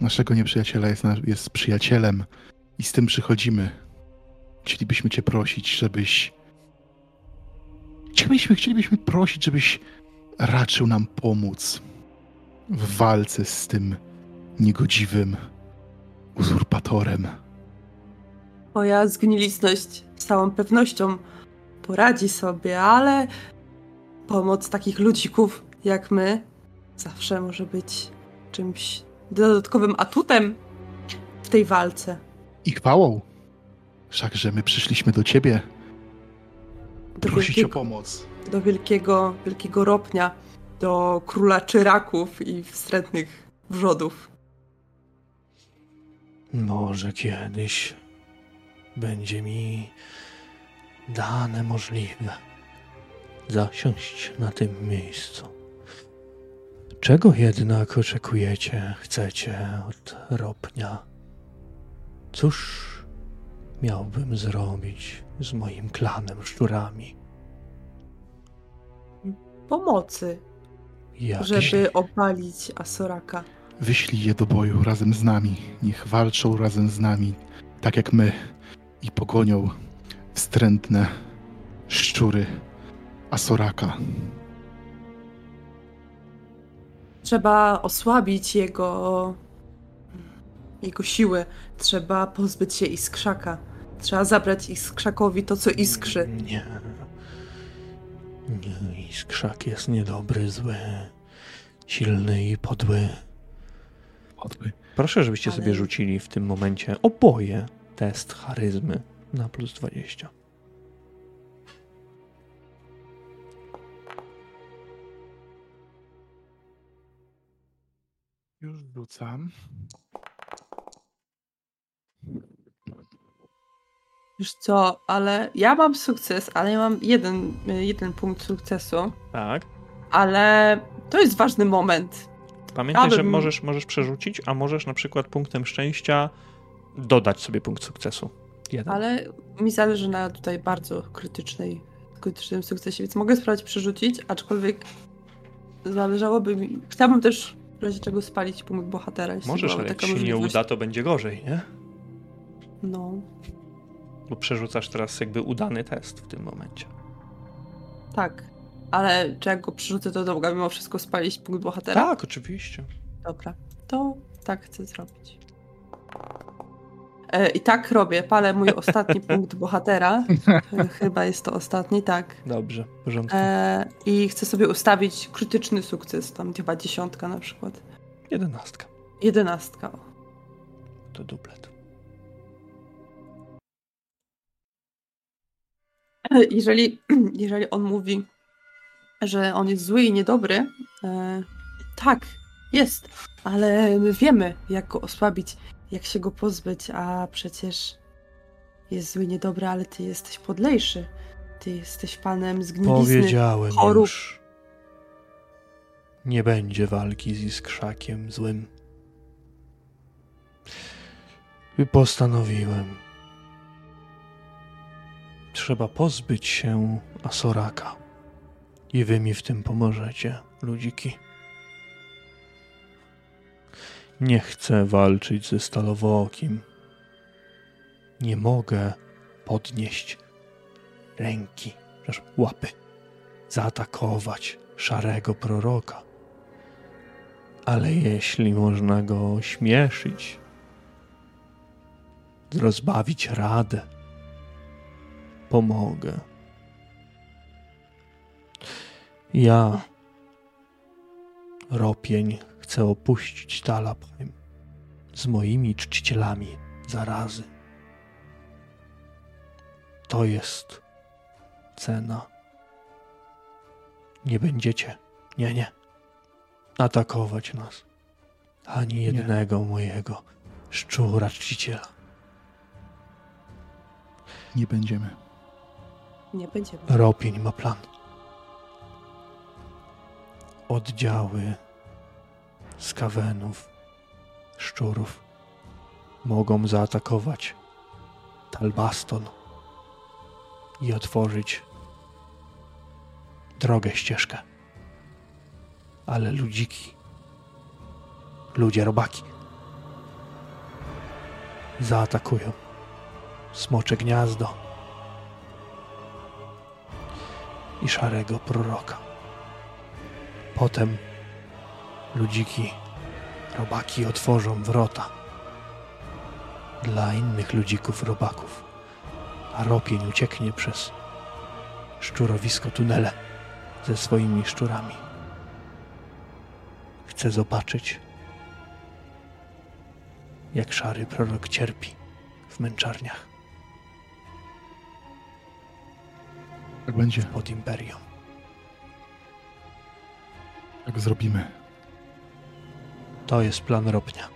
naszego nieprzyjaciela jest, jest przyjacielem i z tym przychodzimy. Chcielibyśmy cię prosić, żebyś... Chcielibyśmy, chcielibyśmy prosić, żebyś raczył nam pomóc w walce z tym niegodziwym uzurpatorem. Moja zgnilizność z całą pewnością poradzi sobie, ale pomoc takich ludzików jak my zawsze może być czymś dodatkowym atutem w tej walce. I chwałą. Wszakże my przyszliśmy do ciebie Do prosić o wielkiego, pomoc. do wielkiego, wielkiego ropnia, do króla czyraków i wstrętnych wrzodów. Może kiedyś będzie mi dane możliwe zasiąść na tym miejscu. Czego jednak oczekujecie, chcecie od ropnia? Cóż miałbym zrobić z moim klanem szczurami? Pomocy, Jakiś żeby opalić Asoraka. Wyślij je do boju razem z nami. Niech walczą razem z nami, tak jak my, i pogonią wstrętne szczury Asoraka. Trzeba osłabić jego, jego siły. Trzeba pozbyć się Iskrzaka. Trzeba zabrać Iskrzakowi to, co iskrzy. Nie. Nie, Iskrzak jest niedobry, zły, silny i podły. Podły. Proszę, żebyście Ale- sobie rzucili w tym momencie oboje test charyzmy na plus 20. Już rzucam. Wiesz co, ale ja mam sukces, ale ja mam jeden, jeden punkt sukcesu. Tak. Ale to jest ważny moment. Pamiętaj, Ja że możesz, możesz przerzucić, a możesz na przykład punktem szczęścia dodać sobie punkt sukcesu. Jeden. Ale mi zależy na tutaj bardzo krytycznej, krytycznym sukcesie, więc mogę spróbować przerzucić, aczkolwiek zależałoby mi. Chciałabym też w razie czego spalić punkt bohatera. jeśli Możesz, ale jak się nie uda, to będzie gorzej, nie? No, Bo przerzucasz teraz jakby udany test w tym momencie. tak. Ale czy jak go przerzucę, to mogę mimo wszystko spalić punkt bohatera? Tak, oczywiście. Dobra, to tak chcę zrobić. E, I tak robię. Palę mój ostatni *laughs* punkt bohatera. E, Chyba jest to ostatni, tak. Dobrze, w porządku. E, I chcę sobie ustawić krytyczny sukces, tam chyba dziesiątka na przykład. Jedenastka. Jedenastka. o. To dublet. Jeżeli, *clears throat* jeżeli on mówi, że on jest zły i niedobry, tak, jest, ale my wiemy, jak go osłabić, jak się go pozbyć, a przecież jest zły, niedobry, ale ty jesteś podlejszy. Ty jesteś panem zgnilizny. Powiedziałem chorób. już. Nie będzie walki z Iskrzakiem złym. I postanowiłem. Trzeba pozbyć się Asoraka. I wy mi w tym pomożecie, ludziki. Nie chcę walczyć ze Stalowookim. Nie mogę podnieść ręki, łapy, zaatakować szarego proroka. Ale jeśli można go ośmieszyć, rozbawić radę, pomogę. Ja, Ropień, chcę opuścić Talabheim z moimi czcicielami zarazy. To jest cena. Nie będziecie, nie, nie, atakować nas. Ani jednego mojego szczura czciciela. Nie będziemy. Nie będziemy. Ropień ma plan. Oddziały skawenów, szczurów mogą zaatakować Talbaston i otworzyć drogę, ścieżkę. Ale ludziki, ludzie robaki zaatakują smocze gniazdo i szarego proroka. Potem ludziki, robaki otworzą wrota dla innych ludzików robaków, a ropień ucieknie przez szczurowisko tunele ze swoimi szczurami. Chcę zobaczyć, jak szary prorok cierpi w męczarniach Tak będzie. pod imperium. Tak zrobimy. To jest plan Ropnia.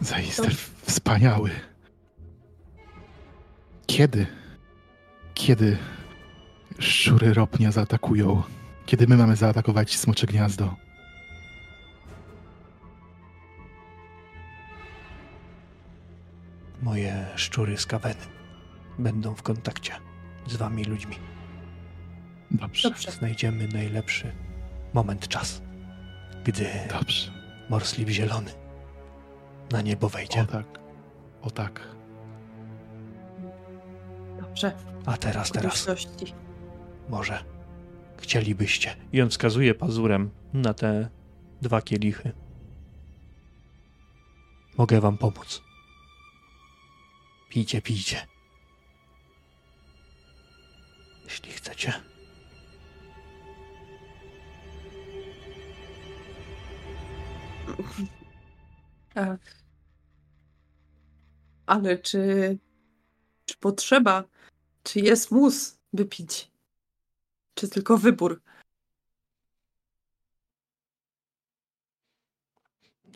Zaiste wspaniały. Kiedy? Kiedy szczury ropnia zaatakują? Kiedy my mamy zaatakować smocze gniazdo? Moje szczury z kaweny będą w kontakcie z wami ludźmi. Dobrze, Dobrze. Znajdziemy najlepszy moment, czas, gdy dobrze. Morsliw Zielony na niebo wejdzie. O tak. O tak. Dobrze. A teraz, teraz, może chcielibyście. I on wskazuje pazurem na te dwa kielichy. Mogę wam pomóc. Pijcie, pijcie. Jeśli chcecie. Ale czy, czy potrzeba, czy jest mus, by pić? Czy tylko wybór?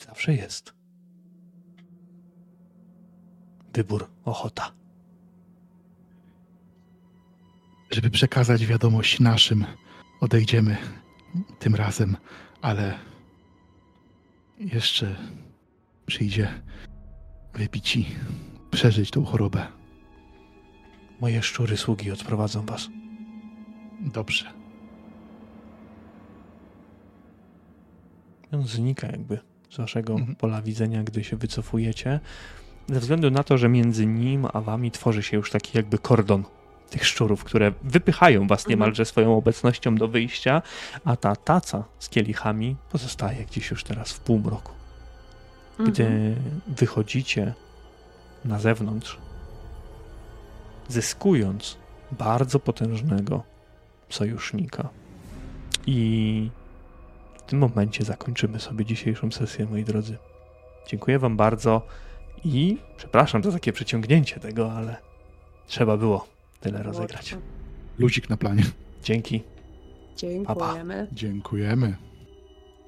Zawsze jest. Wybór, ochota. Żeby przekazać wiadomość naszym, odejdziemy tym razem, ale jeszcze przyjdzie wypić i przeżyć tą chorobę. Moje szczury sługi odprowadzą was. Dobrze. On znika jakby z waszego Mhm. pola widzenia, gdy się wycofujecie. Ze względu na to, że między nim a wami tworzy się już taki jakby kordon tych szczurów, które wypychają was Mhm. niemalże swoją obecnością do wyjścia, a ta taca z kielichami pozostaje gdzieś już teraz w półmroku. Gdy Mhm. wychodzicie na zewnątrz, zyskując bardzo potężnego sojusznika. I w tym momencie zakończymy sobie dzisiejszą sesję, moi drodzy. Dziękuję Wam bardzo i przepraszam za takie przeciągnięcie tego, ale trzeba było tyle rozegrać. Ludzik na planie. Dzięki. Dziękujemy. Dziękujemy.